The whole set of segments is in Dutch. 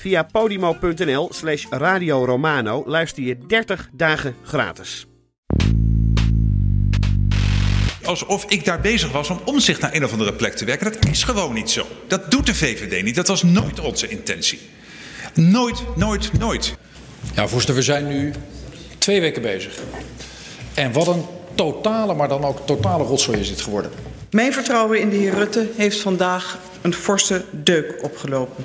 Via podimo.nl slash Radio Romano luister je 30 dagen gratis. alsof ik daar bezig was om omzicht naar een of andere plek te werken. Dat is gewoon niet zo. Dat doet de VVD niet. Dat was nooit onze intentie. Nooit, nooit, nooit. Ja, voorzitter, we zijn nu twee weken bezig. En wat een totale, maar dan ook totale rotzooi is dit geworden. Mijn vertrouwen in de heer Rutte heeft vandaag een forse deuk opgelopen.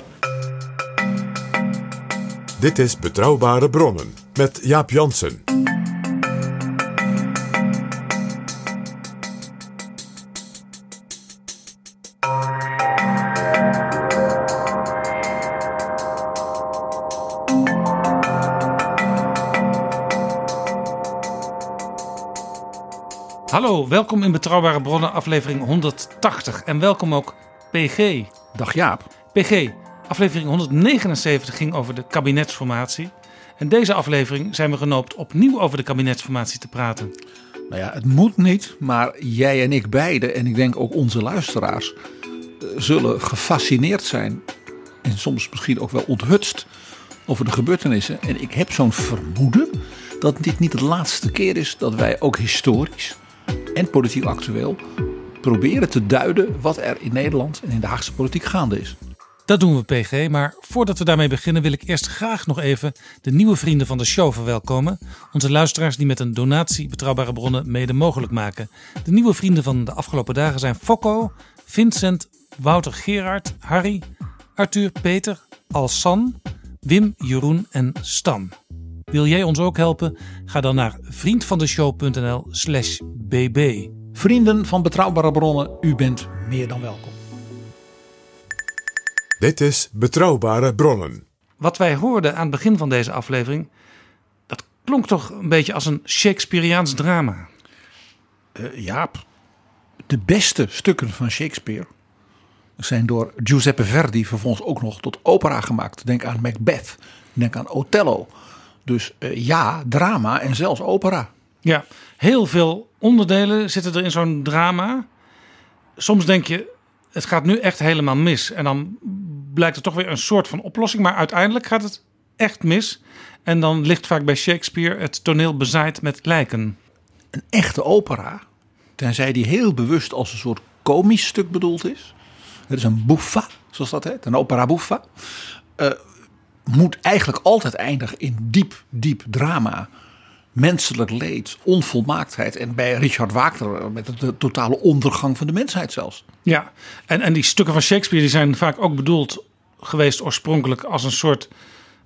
Dit is Betrouwbare Bronnen met Jaap Jansen. Hallo, welkom in Betrouwbare Bronnen, aflevering 180. En welkom ook PG. Dag Jaap. PG, aflevering 179 ging over de kabinetsformatie. En deze aflevering zijn we genoopt opnieuw over de kabinetsformatie te praten. Nou ja, het moet niet, maar jij en ik beiden, en ik denk ook onze luisteraars, eh, zullen gefascineerd zijn. En soms misschien ook wel onthutst over de gebeurtenissen. En ik heb zo'n vermoeden dat dit niet de laatste keer is dat wij ook historisch en politiek actueel proberen te duiden wat er in Nederland en in de Haagse politiek gaande is. Dat doen we PG, maar voordat we daarmee beginnen wil ik eerst graag nog even de nieuwe vrienden van de show verwelkomen. Onze luisteraars die met een donatie Betrouwbare Bronnen mede mogelijk maken. De nieuwe vrienden van de afgelopen dagen zijn Fokko, Vincent, Wouter Gerard, Harry, Arthur, Peter, Alsan, Wim, Jeroen en Stan. Wil jij ons ook helpen? Ga dan naar vriendvandeshow.nl slash bb. Vrienden van Betrouwbare Bronnen, u bent meer dan welkom. Dit is Betrouwbare Bronnen. Wat wij hoorden aan het begin van deze aflevering, dat klonk toch een beetje als een Shakespeareaans drama. Eh, Jaap, de beste stukken van Shakespeare zijn door Giuseppe Verdi vervolgens ook nog tot opera gemaakt. Denk aan Macbeth, denk aan Othello. Dus eh, ja, drama en zelfs opera. Ja, heel veel onderdelen zitten er in zo'n drama. Soms denk je, het gaat nu echt helemaal mis. En dan blijkt er toch weer een soort van oplossing. Maar uiteindelijk gaat het echt mis. En dan ligt vaak bij Shakespeare het toneel bezaaid met lijken. Een echte opera, tenzij die heel bewust als een soort komisch stuk bedoeld is. Het is een buffa, zoals dat heet, een opera buffa. eh, moet eigenlijk altijd eindigen in diep, diep drama. Menselijk leed, onvolmaaktheid. En bij Richard Wagner met de totale ondergang van de mensheid zelfs. Ja, en, en die stukken van Shakespeare die zijn vaak ook bedoeld geweest oorspronkelijk als een soort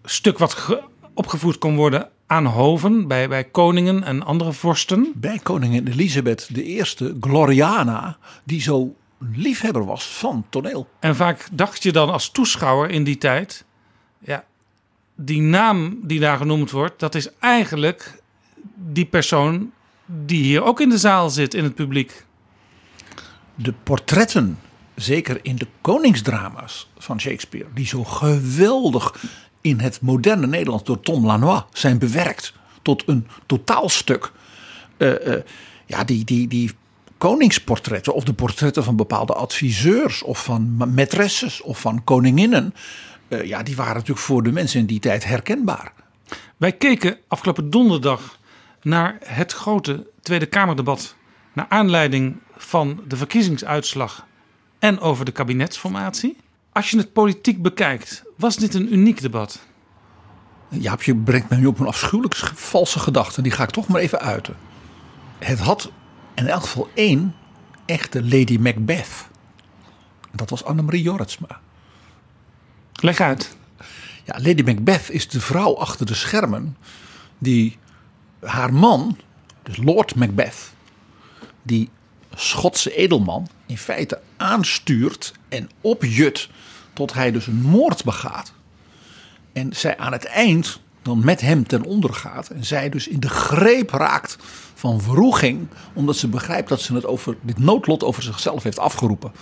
stuk wat ge- opgevoerd kon worden aan hoven, bij, bij koningen en andere vorsten. Bij koningin Elisabeth I, Gloriana, die zo liefhebber was van toneel. En vaak dacht je dan als toeschouwer in die tijd, ja, die naam die daar genoemd wordt, dat is eigenlijk die persoon die hier ook in de zaal zit, in het publiek. de portretten, zeker in de koningsdrama's van Shakespeare, die zo geweldig in het moderne Nederlands door Tom Lanois zijn bewerkt tot een totaalstuk. Eh, ja, die, die, die koningsportretten of de portretten van bepaalde adviseurs of van ma- maîtresses of van koninginnen, eh, ja, die waren natuurlijk voor de mensen in die tijd herkenbaar. Wij keken afgelopen donderdag naar het grote Tweede Kamerdebat. Naar aanleiding van de verkiezingsuitslag en over de kabinetsformatie. Als je het politiek bekijkt, was dit een uniek debat. Jaapje brengt mij nu op een afschuwelijk sch- valse gedachte. Die ga ik toch maar even uiten. het had in elk geval één echte Lady Macbeth. Dat was Annemarie Jorritsma. Leg uit. Ja, Lady Macbeth is de vrouw achter de schermen die haar man, dus Lord Macbeth, die Schotse edelman, in feite aanstuurt en opjut tot hij dus een moord begaat. En zij aan het eind dan met hem ten onder gaat. En zij dus in de greep raakt van wroeging. Omdat ze begrijpt dat ze het over dit noodlot over zichzelf heeft afgeroepen.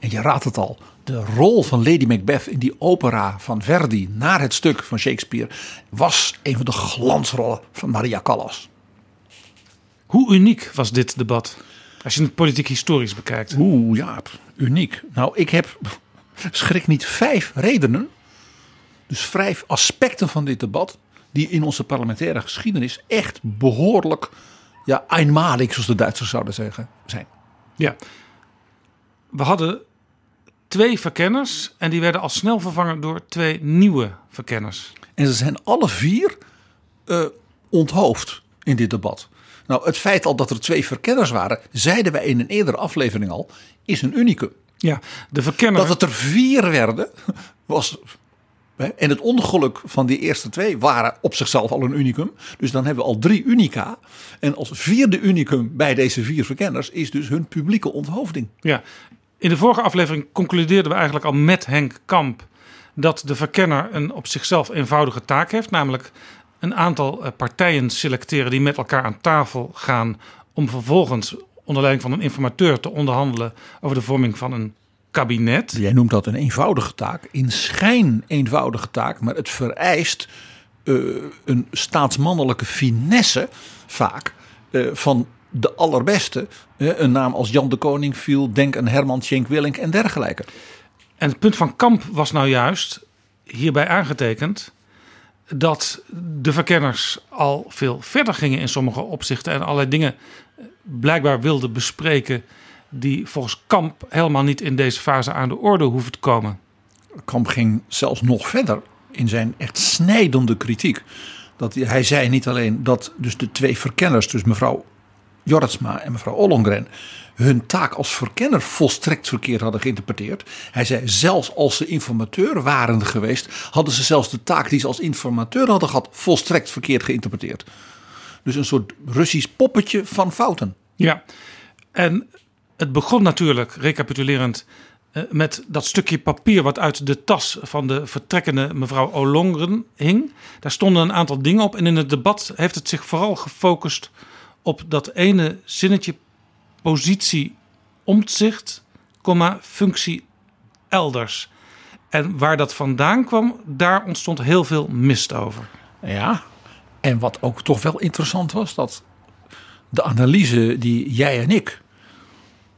En je raadt het al. De rol van Lady Macbeth in die opera van Verdi naar het stuk van Shakespeare was een van de glansrollen van Maria Callas. Hoe uniek was dit debat? Als je het politiek historisch bekijkt. Oeh, ja, uniek. Nou, ik heb, schrik niet, vijf redenen dus vijf aspecten van dit debat die in onze parlementaire geschiedenis echt behoorlijk ja, einmalig, zoals de Duitsers zouden zeggen, zijn. Ja, we hadden twee verkenners en die werden al snel vervangen door twee nieuwe verkenners. En ze zijn alle vier uh, onthoofd in dit debat. Nou, het feit al dat er twee verkenners waren, zeiden wij in een eerdere aflevering al, is een unicum. Ja, de verkenner... Dat het er vier werden, was en het ongeluk van die eerste twee waren op zichzelf al een unicum. Dus dan hebben we al drie unica. En als vierde unicum bij deze vier verkenners is dus hun publieke onthoofding. Ja, in de vorige aflevering concludeerden we eigenlijk al met Henk Kamp dat de verkenner een op zichzelf eenvoudige taak heeft. Namelijk een aantal eh, partijen selecteren die met elkaar aan tafel gaan om vervolgens onder leiding van een informateur te onderhandelen over de vorming van een kabinet. Jij noemt dat een eenvoudige taak. In schijn eenvoudige taak, maar het vereist uh, een staatsmannelijke finesse vaak uh, van de allerbeste. Een naam als Jan de Koning viel, denk aan Herman Schenk Willink en dergelijke. En het punt van Kamp was nou juist hierbij aangetekend dat de verkenners al veel verder gingen in sommige opzichten en allerlei dingen blijkbaar wilden bespreken die volgens Kamp helemaal niet in deze fase aan de orde hoeven te komen. Kamp ging zelfs nog verder in zijn echt snijdende kritiek. Dat hij, hij zei niet alleen dat dus de twee verkenners, dus mevrouw Jorritsma en mevrouw Ollongren, hun taak als verkenner volstrekt verkeerd hadden geïnterpreteerd. Hij zei zelfs als ze informateur waren geweest, hadden ze zelfs de taak die ze als informateur hadden gehad volstrekt verkeerd geïnterpreteerd. Dus een soort Russisch poppetje van fouten. Ja, en het begon natuurlijk, recapitulerend, eh, met dat stukje papier wat uit de tas van de vertrekkende mevrouw Olongren hing. Daar stonden een aantal dingen op en in het debat heeft het zich vooral gefocust op dat ene zinnetje positie omzicht, functie elders. En waar dat vandaan kwam, daar ontstond heel veel mist over. Ja, en wat ook toch wel interessant was, dat de analyse die jij en ik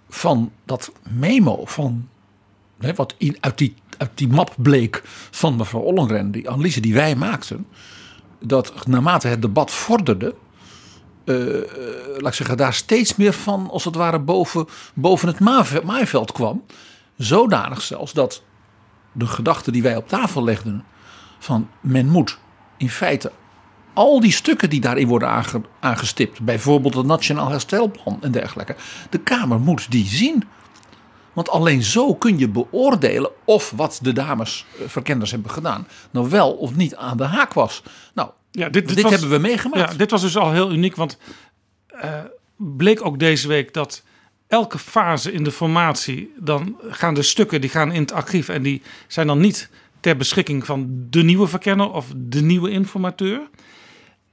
van dat memo van hè, wat uit, die, uit die map bleek van mevrouw Ollongren, die analyse die wij maakten, dat naarmate het debat vorderde, laat ik zeggen, daar steeds meer van als het ware boven, boven het maaiveld kwam. Zodanig zelfs dat de gedachte die wij op tafel legden van men moet in feite al die stukken die daarin worden aangestipt, bijvoorbeeld het Nationaal Herstelplan en dergelijke, de Kamer moet die zien. Want alleen zo kun je beoordelen of wat de dames eh, verkenders hebben gedaan, nou wel of niet aan de haak was. Nou, ja, dit, dit, hebben we meegemaakt. Ja, dit was dus al heel uniek, want uh, bleek ook deze week dat elke fase in de formatie, dan gaan de stukken die gaan in het archief en die zijn dan niet ter beschikking van de nieuwe verkenner of de nieuwe informateur.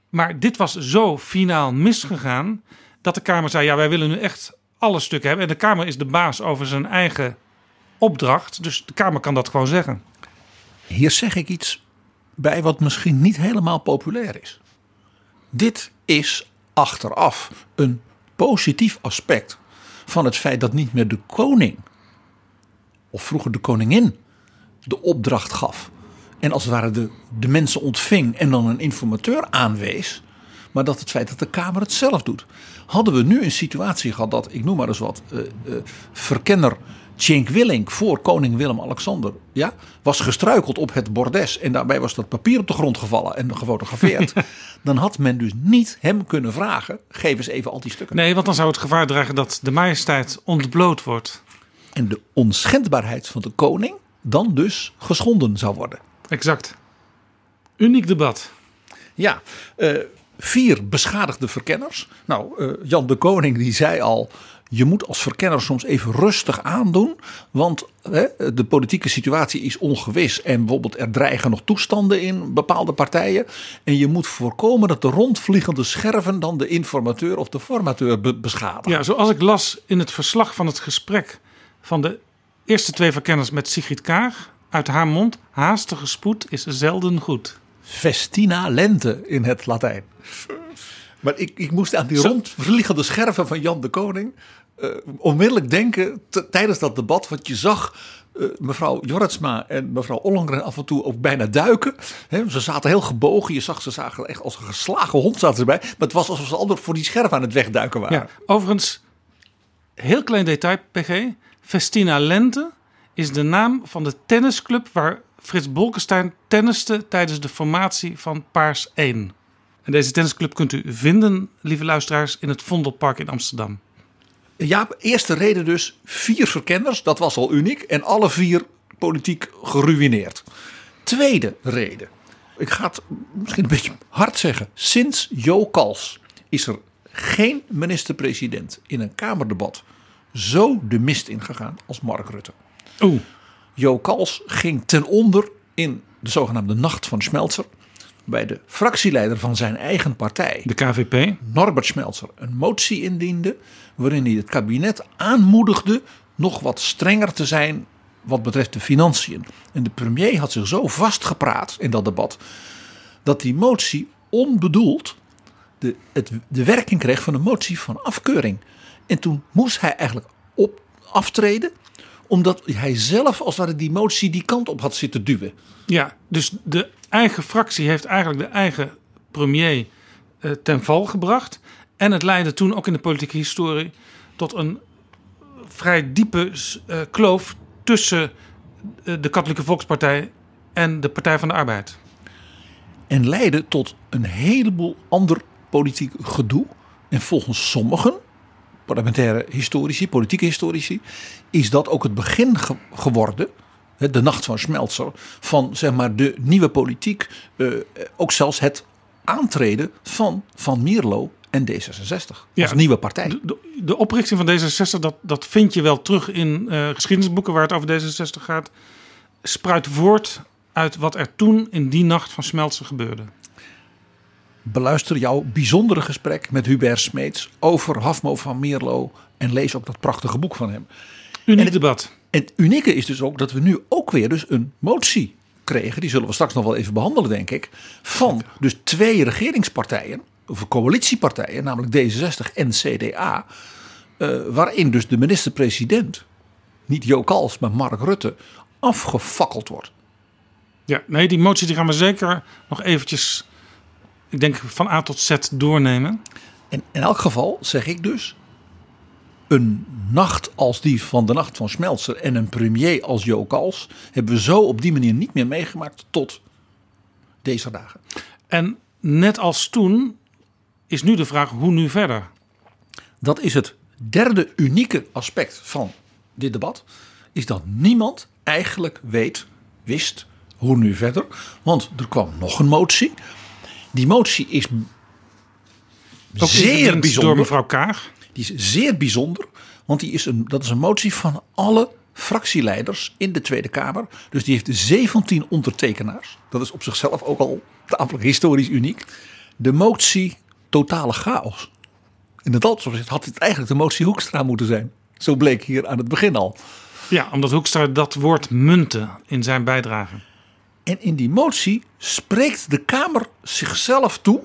Maar dit was zo finaal misgegaan dat de Kamer zei: ja, wij willen nu echt alle stukken hebben. En de Kamer is de baas over zijn eigen opdracht. Dus de Kamer kan dat gewoon zeggen. Hier zeg ik iets bij wat misschien niet helemaal populair is. Dit is achteraf een positief aspect van het feit dat niet meer de koning, of vroeger de koningin, de opdracht gaf en als het ware de, de mensen ontving en dan een informateur aanwees. maar dat het feit dat de Kamer het zelf doet. Hadden we nu een situatie gehad dat, ik noem maar eens wat, uh, uh, verkenner Cenk Willink voor koning Willem-Alexander ja, was gestruikeld op het bordes en daarbij was dat papier op de grond gevallen en gefotografeerd. dan had men dus niet hem kunnen vragen: geef eens even al die stukken. Nee, want dan zou het gevaar dreigen dat de majesteit ontbloot wordt. En de onschendbaarheid van de koning dan dus geschonden zou worden. Exact. Uniek debat. Ja, uh, vier beschadigde verkenners. Nou, uh, Jan de Koning die zei al je moet als verkenner soms even rustig aandoen. Want hè, de politieke situatie is ongewis. En bijvoorbeeld er dreigen nog toestanden in bepaalde partijen. En je moet voorkomen dat de rondvliegende scherven dan de informateur of de formateur beschadigen. Ja, zoals ik las in het verslag van het gesprek van de eerste twee verkenners met Sigrid Kaag. Uit haar mond, haastige spoed is zelden goed. Festina lente in het Latijn. Maar ik, ik moest aan die rondvliegende scherven van Jan de Koning uh, onmiddellijk denken tijdens dat debat. Want je zag uh, mevrouw Jorritsma en mevrouw Ollongren af en toe ook bijna duiken. ze zaten heel gebogen. Je zag ze zagen echt als een geslagen hond zaten erbij. Maar het was alsof ze anders voor die scherf aan het wegduiken waren. Overigens, heel klein detail, PG. Festina Lente is de naam van de tennisclub waar Frits Bolkestein tenniste tijdens de formatie van Paars 1. En deze tennisclub kunt u vinden, lieve luisteraars, in het Vondelpark in Amsterdam. Ja, eerste reden dus vier verkenners, dat was al uniek. En alle vier politiek geruineerd. Tweede reden, ik ga het misschien een beetje hard zeggen. Sinds Jo Kals is er geen minister-president in een Kamerdebat zo de mist ingegaan als Mark Rutte. Oeh. Jo Kals ging ten onder in de zogenaamde Nacht van Schmelzer bij de fractieleider van zijn eigen partij, de KVP, Norbert Smeltzer, een motie indiende waarin hij het kabinet aanmoedigde nog wat strenger te zijn wat betreft de financiën. En de premier had zich zo vastgepraat in dat debat dat die motie onbedoeld de, het, de werking kreeg van een motie van afkeuring. En toen moest hij eigenlijk op aftreden omdat hij zelf als ware die motie die kant op had zitten duwen. Ja, dus de eigen fractie heeft eigenlijk de eigen premier uh, ten val gebracht. En het leidde toen ook in de politieke historie tot een vrij diepe uh, kloof tussen eh, de Katholieke Volkspartij en de Partij van de Arbeid. En leidde tot een heleboel ander politiek gedoe. En volgens sommigen, parlementaire historici, politieke historici, is dat ook het begin geworden de nacht van Schmelzer, van zeg maar de nieuwe politiek, uh, ook zelfs het aantreden van Van Mierlo en D66 ja, als nieuwe partij. De, de, oprichting van D66, dat, dat vind je wel terug in uh, geschiedenisboeken waar het over D66 gaat, spruit voort uit wat er toen in die nacht van Schmelzer gebeurde. Beluister jouw bijzondere gesprek met Hubert Smeets over Hafmo van Mierlo en lees ook dat prachtige boek van hem. Uniek het, debat. En het unieke is dus ook dat we nu ook weer dus een motie kregen. Die zullen we straks nog wel even behandelen, denk ik. Van dus twee regeringspartijen, of coalitiepartijen, namelijk D66 en CDA. Uh, waarin dus de minister-president, niet Jo Kals, maar Mark Rutte, afgefakkeld wordt. Ja, nee, die motie die gaan we zeker nog eventjes, ik denk van A tot Z doornemen. En in elk geval zeg ik dus, een nacht als die van de nacht van Smeltzer en een premier als Jo Kals hebben we zo op die manier niet meer meegemaakt tot deze dagen. En net als toen is nu de vraag hoe nu verder? Dat is het derde unieke aspect van dit debat. Is dat niemand eigenlijk weet, wist hoe nu verder. Want er kwam nog een motie. Die motie is Ook zeer bijzonder. Door mevrouw Kaag. Die is zeer bijzonder, want die is een, dat is een motie van alle fractieleiders in de Tweede Kamer. Dus die heeft 17 ondertekenaars. Dat is op zichzelf ook al tamelijk historisch uniek. De motie totale chaos. In het opzicht had het eigenlijk de motie Hoekstra moeten zijn. Zo bleek hier aan het begin al. Ja, omdat Hoekstra dat woord munte in zijn bijdrage. En in die motie spreekt de Kamer zichzelf toe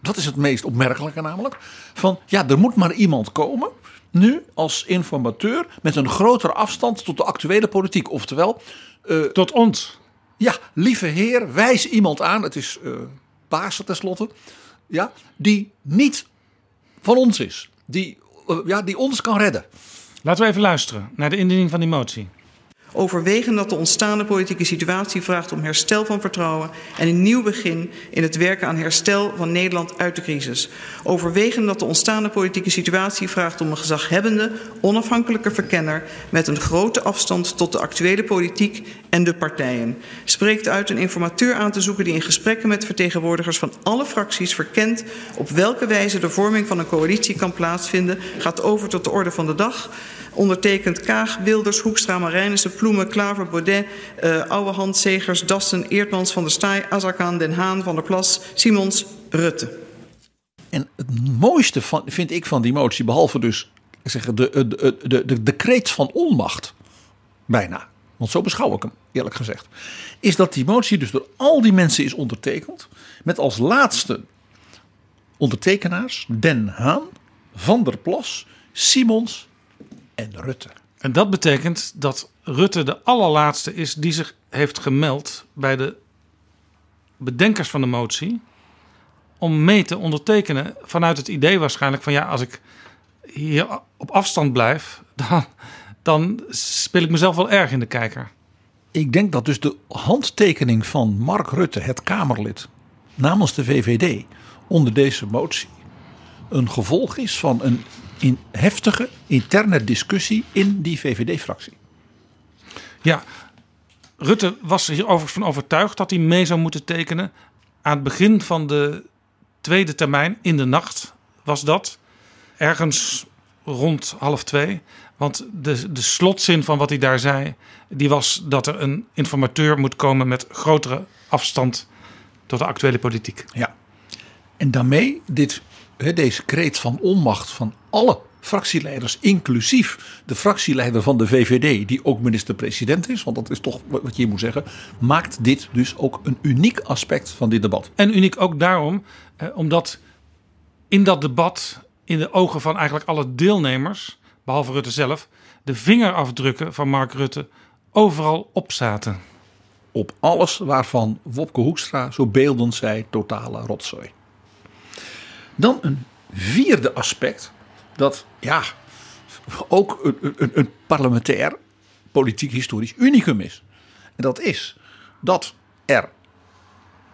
dat is het meest opmerkelijke namelijk. Van ja, er moet maar iemand komen. Nu als informateur met een grotere afstand tot de actuele politiek. Oftewel. Uh, tot ons. Ja, lieve heer, wijs iemand aan. Het is uh, Pasen tenslotte, ja, die niet van ons is. Die, eh, ja, die ons kan redden. Laten we even luisteren naar de indiening van die motie. Overwegen dat de ontstaande politieke situatie vraagt om herstel van vertrouwen en een nieuw begin in het werken aan herstel van Nederland uit de crisis. Overwegen dat de ontstaande politieke situatie vraagt om een gezaghebbende, onafhankelijke verkenner met een grote afstand tot de actuele politiek en de partijen. Spreekt uit een informateur aan te zoeken die in gesprekken met vertegenwoordigers van alle fracties verkent op welke wijze de vorming van een coalitie kan plaatsvinden, gaat over tot de orde van de dag. Ondertekend Kaag, Wilders, Hoekstra, Marijnissen, Ploemen, Klaver, Baudet, uh, Ouwehand, Segers, Dassen, Eertmans, Van der Staaij, Azarkan, Den Haan, Van der Plas, Simons, Rutte. En het mooiste vind ik van die motie, behalve dus zeggen, de, de, de, de, van onmacht, bijna, want zo beschouw ik hem eerlijk gezegd, is dat die motie dus door al die mensen is ondertekend, met als laatste ondertekenaars Den Haan, Van der Plas, Simons en Rutte. En dat betekent dat Rutte de allerlaatste is die zich heeft gemeld bij de bedenkers van de motie. Om mee te ondertekenen vanuit het idee waarschijnlijk van ja, als ik hier op afstand blijf, dan, dan speel ik mezelf wel erg in de kijker. Ik denk dat dus de handtekening van Mark Rutte, het Kamerlid, namens de VVD onder deze motie een gevolg is van een in heftige interne discussie in die VVD-fractie. Ja, Rutte was hier overigens van overtuigd dat hij mee zou moeten tekenen. Aan het begin van de tweede termijn, in de nacht, was dat. Ergens rond half twee. Want de, de slotzin van wat hij daar zei, die was dat er een informateur moet komen met grotere afstand tot de actuele politiek. Ja. En daarmee dit deze kreet van onmacht van alle fractieleiders, inclusief de fractieleider van de VVD, die ook minister-president is, want dat is toch wat je moet zeggen, maakt dit dus ook een uniek aspect van dit debat. En uniek ook daarom, eh, omdat in dat debat, in de ogen van eigenlijk alle deelnemers, behalve Rutte zelf, de vingerafdrukken van Mark Rutte overal op zaten. Op alles waarvan Wopke Hoekstra zo beeldend zei: totale rotzooi. Dan een vierde aspect, dat ja, ook een, een, parlementair, politiek historisch unicum is. En dat is dat er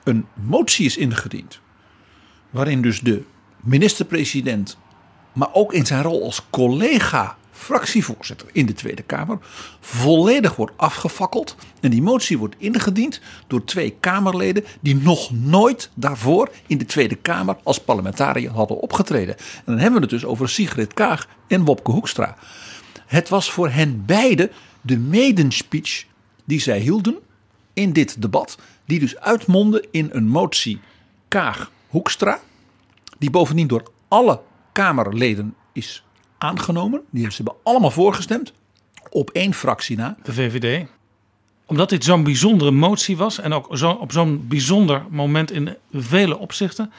een motie is ingediend. Waarin dus de minister-president, maar ook in zijn rol als collega fractievoorzitter in de Tweede Kamer volledig wordt afgefakkeld. En die motie wordt ingediend door twee Kamerleden die nog nooit daarvoor in de Tweede Kamer als parlementariër hadden opgetreden. En dan hebben we het dus over Sigrid Kaag en Wopke Hoekstra. Het was voor hen beiden de medenspeech die zij hielden in dit debat, die dus uitmondde in een motie Kaag-Hoekstra, die bovendien door alle Kamerleden is aangenomen. Die ze hebben allemaal voorgestemd. Op één fractie na. De VVD. Omdat dit zo'n bijzondere motie was. En ook zo, op zo'n bijzonder moment in vele opzichten.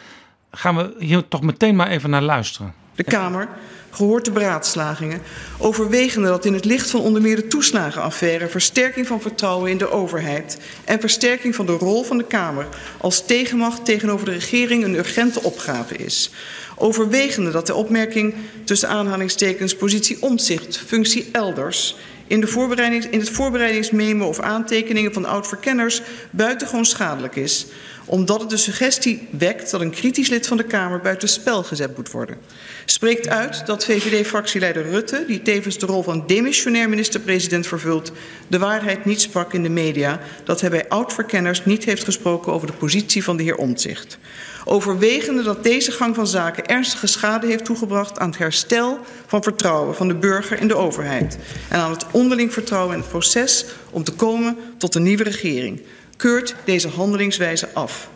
Gaan we hier toch meteen maar even naar luisteren. De Kamer gehoord de beraadslagingen, overwegende dat in het licht van onder meer de toeslagenaffaire versterking van vertrouwen in de overheid en versterking van de rol van de Kamer als tegenmacht tegenover de regering een urgente opgave is. Overwegende dat de opmerking tussen aanhalingstekens positie omzicht, functie elders in, de voorbereidings, in het voorbereidingsmemo of aantekeningen van oud-verkenners buitengewoon schadelijk is, omdat het de suggestie wekt dat een kritisch lid van de Kamer buitenspel gezet moet worden. Spreekt uit dat VVD-fractieleider Rutte, die tevens de rol van demissionair minister-president vervult, de waarheid niet sprak in de media, dat hij bij oud-verkenners niet heeft gesproken over de positie van de heer Omtzigt overwegende dat deze gang van zaken ernstige schade heeft toegebracht aan het herstel van vertrouwen van de burger in de overheid. En aan het onderling vertrouwen in het proces om te komen tot een nieuwe regering, keurt deze handelingswijze af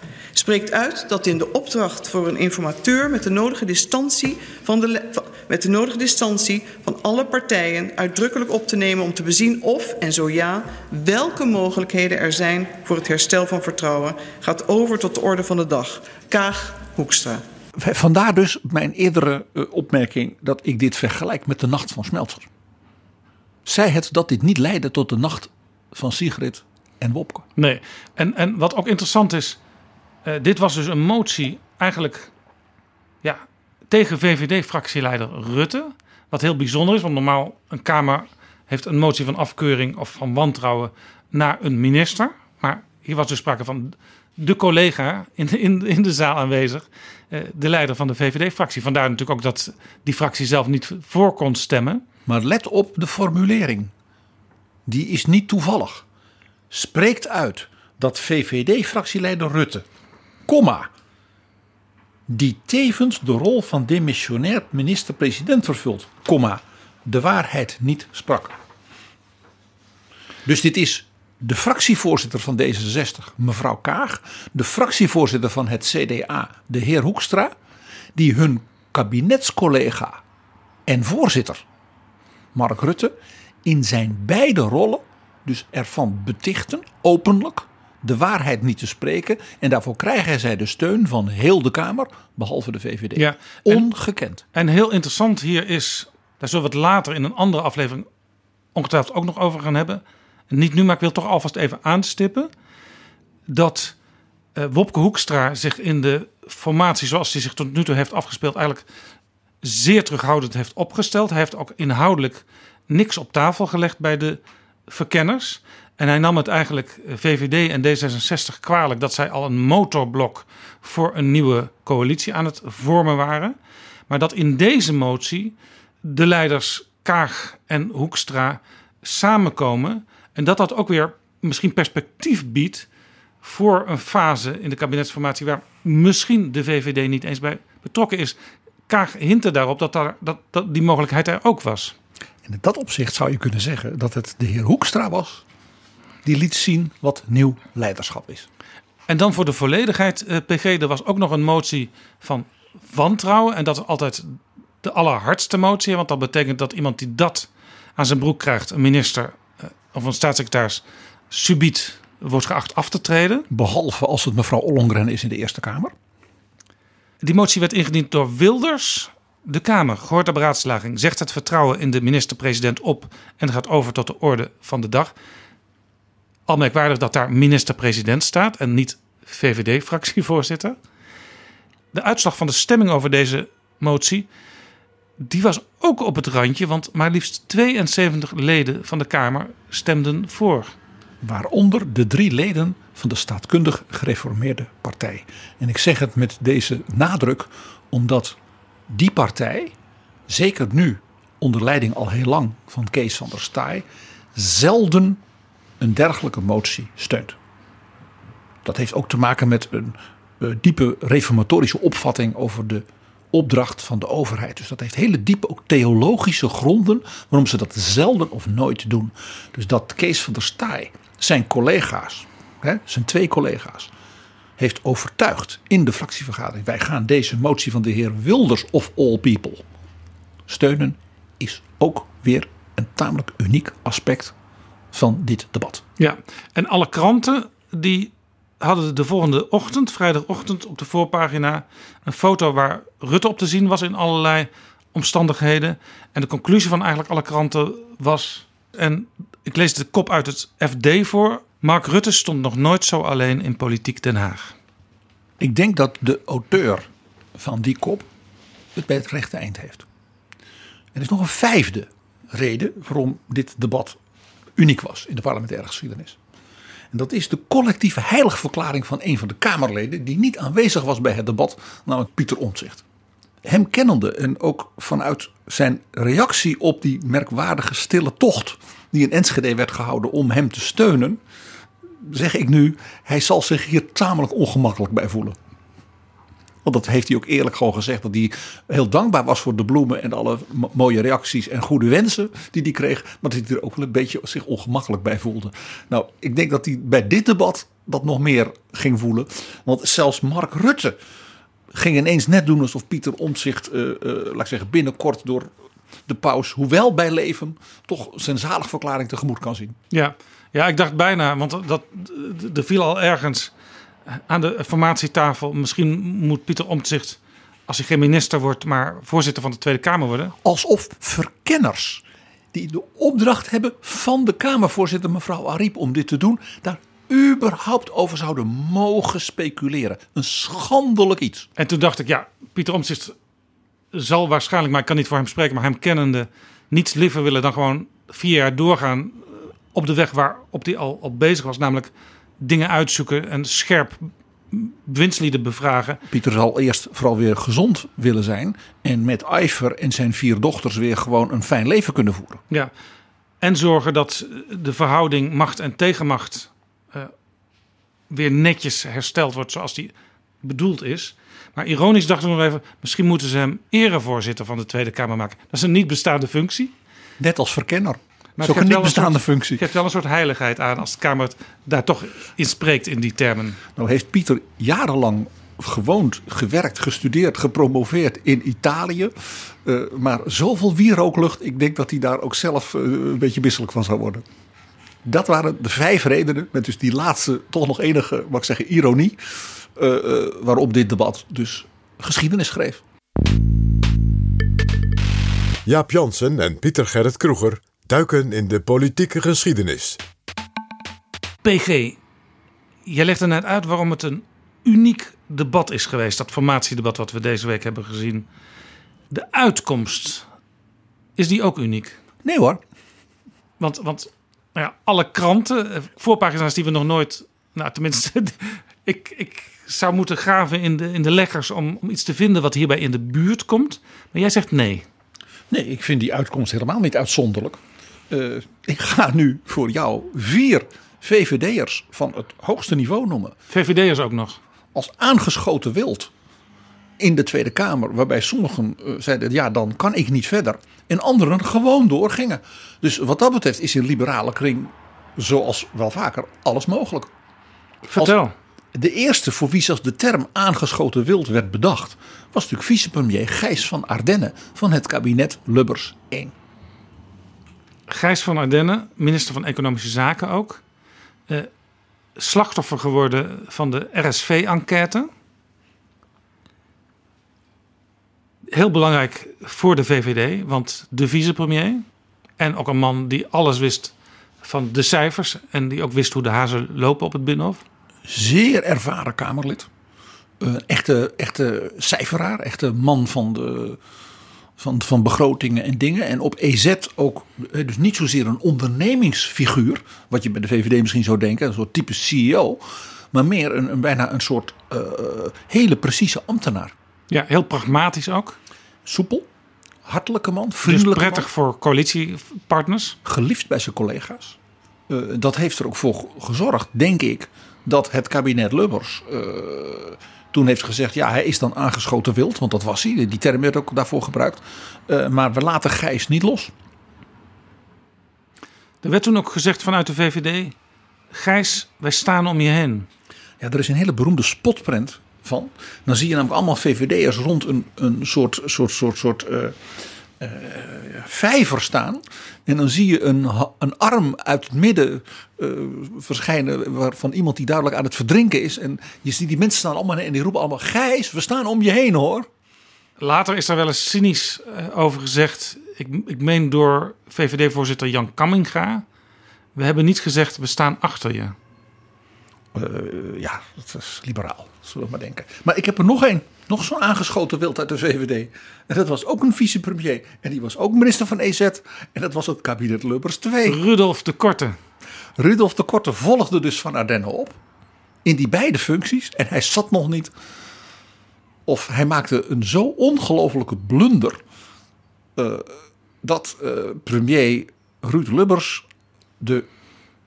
spreekt uit dat in de opdracht voor een informateur met de nodige distantie van, de, met de nodige distantie van alle partijen uitdrukkelijk op te nemen om te bezien of, en zo ja, welke mogelijkheden er zijn voor het herstel van vertrouwen, gaat over tot de orde van de dag. Kaag Hoekstra. Vandaar dus mijn eerdere eh, opmerking dat ik dit vergelijk met de nacht van Smeltzer. Zij het dat dit niet leidde tot de nacht van Sigrid en Wopke. Nee, en, en wat ook interessant is, Uh, dit was dus een motie eigenlijk ja, tegen VVD-fractieleider Rutte. Wat heel bijzonder is, want normaal een Kamer heeft een motie van afkeuring of van wantrouwen naar een minister. Maar hier was dus sprake van de collega in de, in, in de zaal aanwezig, uh, de leider van de VVD-fractie. Vandaar natuurlijk ook dat die fractie zelf niet voor kon stemmen. Maar let op de formulering. Die is niet toevallig. Spreekt uit dat VVD-fractieleider Rutte, comma, die tevens de rol van demissionair minister-president vervult, comma, de waarheid niet sprak. Dus dit is de fractievoorzitter van D66, mevrouw Kaag, de fractievoorzitter van het CDA, de heer Hoekstra, die hun kabinetscollega en voorzitter, Mark Rutte, in zijn beide rollen dus ervan betichten, openlijk, de waarheid niet te spreken. En daarvoor krijgen zij de steun van heel de Kamer, behalve de VVD. Ja, Ongekend. En, heel interessant hier is, daar zullen we het later in een andere aflevering ongetwijfeld ook nog over gaan hebben. Niet nu, maar ik wil toch alvast even aanstippen. Dat uh, Wopke Hoekstra zich in de formatie zoals hij zich tot nu toe heeft afgespeeld... eigenlijk zeer terughoudend heeft opgesteld. Hij heeft ook inhoudelijk niks op tafel gelegd bij de verkenners. En hij nam het eigenlijk eh, VVD en D66 kwalijk dat zij al een motorblok voor een nieuwe coalitie aan het vormen waren. Maar dat in deze motie de leiders Kaag en Hoekstra samenkomen. En dat dat ook weer misschien perspectief biedt voor een fase in de kabinetsformatie waar misschien de VVD niet eens bij betrokken is. Kaag hintte daarop dat, daar, dat, dat die mogelijkheid er ook was. En in dat opzicht zou je kunnen zeggen dat het de heer Hoekstra was die liet zien wat nieuw leiderschap is. En dan voor de volledigheid, eh, PG, er was ook nog een motie van wantrouwen. En dat is altijd de allerhardste motie. Want dat betekent dat iemand die dat aan zijn broek krijgt, een minister eh, of een staatssecretaris, subiet wordt geacht af te treden. Behalve als het mevrouw Ollongren is in de Eerste Kamer. Die motie werd ingediend door Wilders. De Kamer, gehoord de beraadslaging, zegt het vertrouwen in de minister-president op en gaat over tot de orde van de dag. Al merkwaardig dat daar minister-president staat en niet VVD-fractievoorzitter. De uitslag van de stemming over deze motie, die was ook op het randje, want maar liefst 72 leden van de Kamer stemden voor. Waaronder de drie leden van de staatkundig gereformeerde partij. En ik zeg het met deze nadruk omdat die partij, zeker nu onder leiding al heel lang van Kees van der Staaij, zelden een dergelijke motie steunt. Dat heeft ook te maken met een uh, diepe reformatorische opvatting over de opdracht van de overheid. Dus dat heeft hele diepe ook theologische gronden waarom ze dat zelden of nooit doen. Dus dat Kees van der Staaij zijn collega's, hè, zijn twee collega's, heeft overtuigd in de fractievergadering. Wij gaan deze motie van de heer Wilders of all people steunen. Is ook weer een tamelijk uniek aspect van dit debat. Ja, en alle kranten die hadden de volgende ochtend, vrijdagochtend, op de voorpagina een foto waar Rutte op te zien was in allerlei omstandigheden. En de conclusie van eigenlijk alle kranten was, en ik lees de kop uit het FD voor, Mark Rutte stond nog nooit zo alleen in politiek Den Haag. Ik denk dat de auteur van die kop het bij het rechte eind heeft. Er is nog een vijfde reden waarom dit debat uniek was in de parlementaire geschiedenis. En dat is de collectieve heiligverklaring van een van de Kamerleden die niet aanwezig was bij het debat, namelijk Pieter Omtzigt. Hem kennende en ook vanuit zijn reactie op die merkwaardige stille tocht die in Enschede werd gehouden om hem te steunen, zeg ik nu, hij zal zich hier tamelijk ongemakkelijk bij voelen. Want dat heeft hij ook eerlijk gewoon gezegd. Dat hij heel dankbaar was voor de bloemen en alle mooie reacties en goede wensen die hij kreeg. Maar dat hij er ook wel een beetje zich ongemakkelijk bij voelde. Nou, ik denk dat hij bij dit debat dat nog meer ging voelen. Want zelfs Mark Rutte ging ineens net doen alsof Pieter Omtzigt, uh, laat ik zeggen, binnenkort door de paus, hoewel bij leven, toch zijn zaligverklaring tegemoet kan zien. Ja, ja ik dacht bijna, want dat, er viel al ergens aan de formatietafel. Misschien moet Pieter Omtzigt, als hij geen minister wordt, maar voorzitter van de Tweede Kamer worden. Alsof verkenners die de opdracht hebben van de Kamervoorzitter mevrouw Ariep om dit te doen, daar überhaupt over zouden mogen speculeren. Een schandelijk iets. En toen dacht ik, ja, Pieter Omtzigt zal waarschijnlijk, maar ik kan niet voor hem spreken, maar hem kennende, niets liever willen dan gewoon vier jaar doorgaan eh, op de weg waarop hij al op bezig was. Namelijk dingen uitzoeken en scherp bewindslieden bevragen. Pieter zal eerst vooral weer gezond willen zijn. En met Iver en zijn vier dochters weer gewoon een fijn leven kunnen voeren. Ja, en zorgen dat de verhouding macht en tegenmacht uh, weer netjes hersteld wordt zoals die bedoeld is. Maar ironisch dachten we nog even, misschien moeten ze hem erevoorzitter van de Tweede Kamer maken. Dat is een niet bestaande functie. Net als verkenner. Maar het is ook een niet bestaande soort, functie. Het geeft wel een soort heiligheid aan als de Kamer daar toch in spreekt in die termen. Nou heeft Pieter jarenlang gewoond, gewerkt, gestudeerd, gepromoveerd in Italië. Uh, maar zoveel wierooklucht, ik denk dat hij daar ook zelf uh, een beetje misselijk van zou worden. Dat waren de vijf redenen, met dus die laatste toch nog enige, mag ik zeggen, ironie, uh, waarop dit debat dus geschiedenis schreef. Jaap Jansen en Pieter Gerrit Kroeger duiken in de politieke geschiedenis. PG, jij legt er net uit waarom het een uniek debat is geweest, dat formatiedebat wat we deze week hebben gezien. De uitkomst, is die ook uniek? Nee hoor. Want, want nou ja, alle kranten, eh, voorpagina's die we nog nooit, nou tenminste, ik, ik zou moeten graven in de, in de leggers om, om iets te vinden wat hierbij in de buurt komt. Maar jij zegt nee. Nee, ik vind die uitkomst helemaal niet uitzonderlijk. Uh, ik ga nu voor jou vier VVD'ers van het hoogste niveau noemen. VVD'ers ook nog? Als aangeschoten wild in de Tweede Kamer. Waarbij sommigen uh, zeiden, ja dan kan ik niet verder. En anderen gewoon doorgingen. Dus wat dat betreft is in liberale kring, zoals wel vaker, alles mogelijk. Vertel. Als de eerste voor wie zelfs de term aangeschoten wild werd bedacht... was natuurlijk vicepremier Gijs van Ardenne van het kabinet Lubbers 1. Gijs van Ardenne, minister van Economische Zaken ook. Uh, slachtoffer geworden van de RSV-enquête. Heel belangrijk voor de VVD, want de vicepremier... en ook een man die alles wist van de cijfers... en die ook wist hoe de hazen lopen op het Binnenhof. Zeer ervaren Kamerlid. Een echte, echte cijferaar, echte man van de van, van begrotingen en dingen. En op EZ ook, dus niet zozeer een ondernemingsfiguur, wat je bij de VVD misschien zou denken, een soort type CEO, maar meer een, een bijna een soort uh, hele precieze ambtenaar. Ja, heel pragmatisch ook. Soepel, hartelijke man, vriendelijk. Dus prettig man. voor coalitiepartners. Geliefd bij zijn collega's. Uh, dat heeft er ook voor gezorgd, denk ik, dat het kabinet Lubbers toen heeft gezegd, ja, hij is dan aangeschoten wild. Want dat was hij. Die term werd ook daarvoor gebruikt. Uh, maar we laten Gijs niet los. Er werd toen ook gezegd vanuit de VVD... Gijs, wij staan om je heen. Ja, er is een hele beroemde spotprint van. Dan zie je namelijk allemaal VVD'ers rond een, een soort, soort, soort, soort uh, uh, vijver staan. En dan zie je een, een arm uit het midden uh, verschijnen van iemand die duidelijk aan het verdrinken is. En je ziet die mensen staan allemaal en die roepen allemaal: Gijs, we staan om je heen hoor. Later is er wel eens cynisch uh, over gezegd. Ik, ik meen door VVD-voorzitter Jan Kamminga. We hebben niet gezegd we staan achter je. Uh, ja, dat is liberaal, zullen we maar denken. Maar ik heb er nog één. Nog zo'n aangeschoten wild uit de VVD. En dat was ook een vicepremier. En die was ook minister van EZ. En dat was het kabinet Lubbers 2. Rudolf de Korte. Rudolf de Korte volgde dus van Ardenne op. In die beide functies. En hij zat nog niet. Of hij maakte een zo ongelofelijke blunder. Uh, dat uh, premier Ruud Lubbers de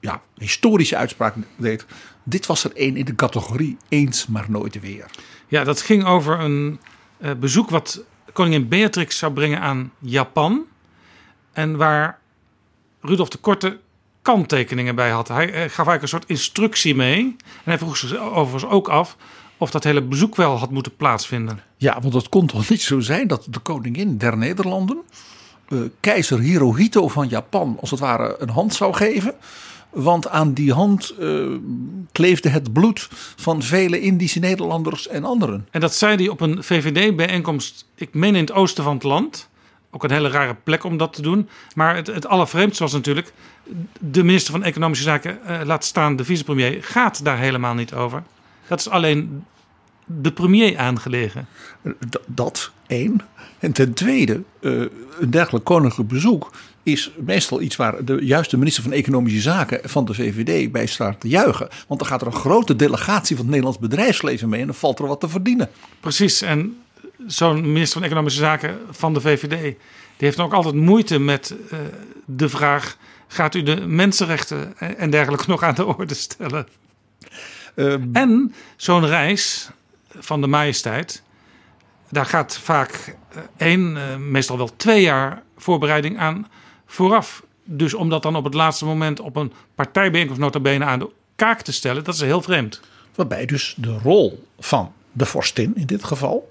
ja, historische uitspraak deed. Dit was er één in de categorie eens maar nooit weer. Ja, dat ging over een uh, bezoek wat koningin Beatrix zou brengen aan Japan. En waar Rudolf de Korte kanttekeningen bij had. Hij, hij gaf eigenlijk een soort instructie mee. En hij vroeg zich overigens ook af of dat hele bezoek wel had moeten plaatsvinden. Ja, want het kon toch niet zo zijn dat de koningin der Nederlanden... Uh, keizer Hirohito van Japan als het ware een hand zou geven... Want aan die hand uh, kleefde het bloed van vele Indische Nederlanders en anderen. En dat zei hij op een VVD-bijeenkomst, ik meen in het oosten van het land. ook een hele rare plek om dat te doen. Maar het, het allervreemdste was natuurlijk... de minister van Economische Zaken, uh, laat staan de vicepremier... gaat daar helemaal niet over. Dat is alleen de premier aangelegen. dat één. En ten tweede, uh, een dergelijk koninklijk bezoek is meestal iets waar de juiste minister van Economische Zaken van de VVD bij staat te juichen. Want dan gaat er een grote delegatie van het Nederlands bedrijfsleven mee en dan valt er wat te verdienen. Precies, en zo'n minister van Economische Zaken van de VVD, die heeft ook altijd moeite met uh, de vraag: gaat u de mensenrechten en dergelijke nog aan de orde stellen? Um, en zo'n reis van de majesteit, daar gaat vaak één, uh, meestal wel twee jaar voorbereiding aan vooraf. Dus om dat dan op het laatste moment op een partijbijeenkomst nota bene aan de kaak te stellen, dat is heel vreemd. Waarbij dus de rol van de vorstin in dit geval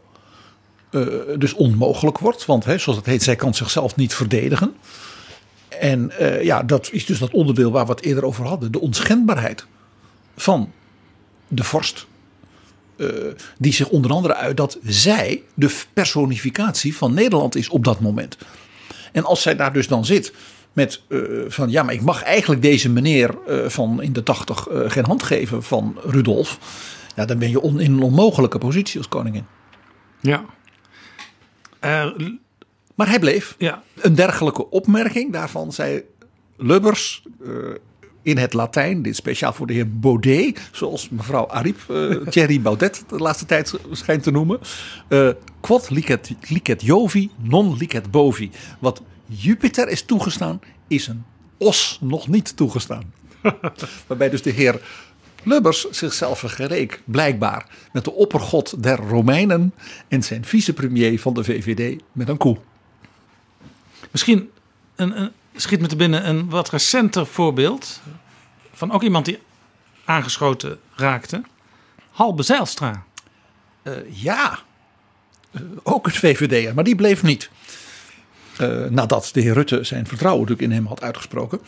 uh, dus onmogelijk wordt. Want hè, zoals het heet, zij kan zichzelf niet verdedigen. En uh, ja, dat is dus dat onderdeel waar we het eerder over hadden. De onschendbaarheid van de vorst. Uh, die zich onder andere uit dat zij de personificatie van Nederland is op dat moment. En als zij daar dus dan zit met uh, van ja, maar ik mag eigenlijk deze meneer uh, van in de tachtig geen hand geven van Rudolf. Ja, dan ben je on, in een onmogelijke positie als koningin. Ja. maar hij bleef. Ja. Een dergelijke opmerking daarvan zei Lubbers in het Latijn, dit speciaal voor de heer Baudet, zoals mevrouw Ariep, uh, Thierry Baudet de laatste tijd schijnt te noemen. Uh, quod licet, licet Jovi, non licet bovi. Wat Jupiter is toegestaan, is een os nog niet toegestaan. Waarbij dus de heer Lubbers zichzelf vergeleek, blijkbaar, met de oppergod der Romeinen en zijn vicepremier van de VVD met een koe. Misschien een, een, schiet me te binnen een wat recenter voorbeeld van ook iemand die aangeschoten raakte. Halbe Zijlstra. Uh, ja, uh, ook een VVD'er, maar die bleef niet. Uh, nadat de heer Rutte zijn vertrouwen natuurlijk in hem had uitgesproken.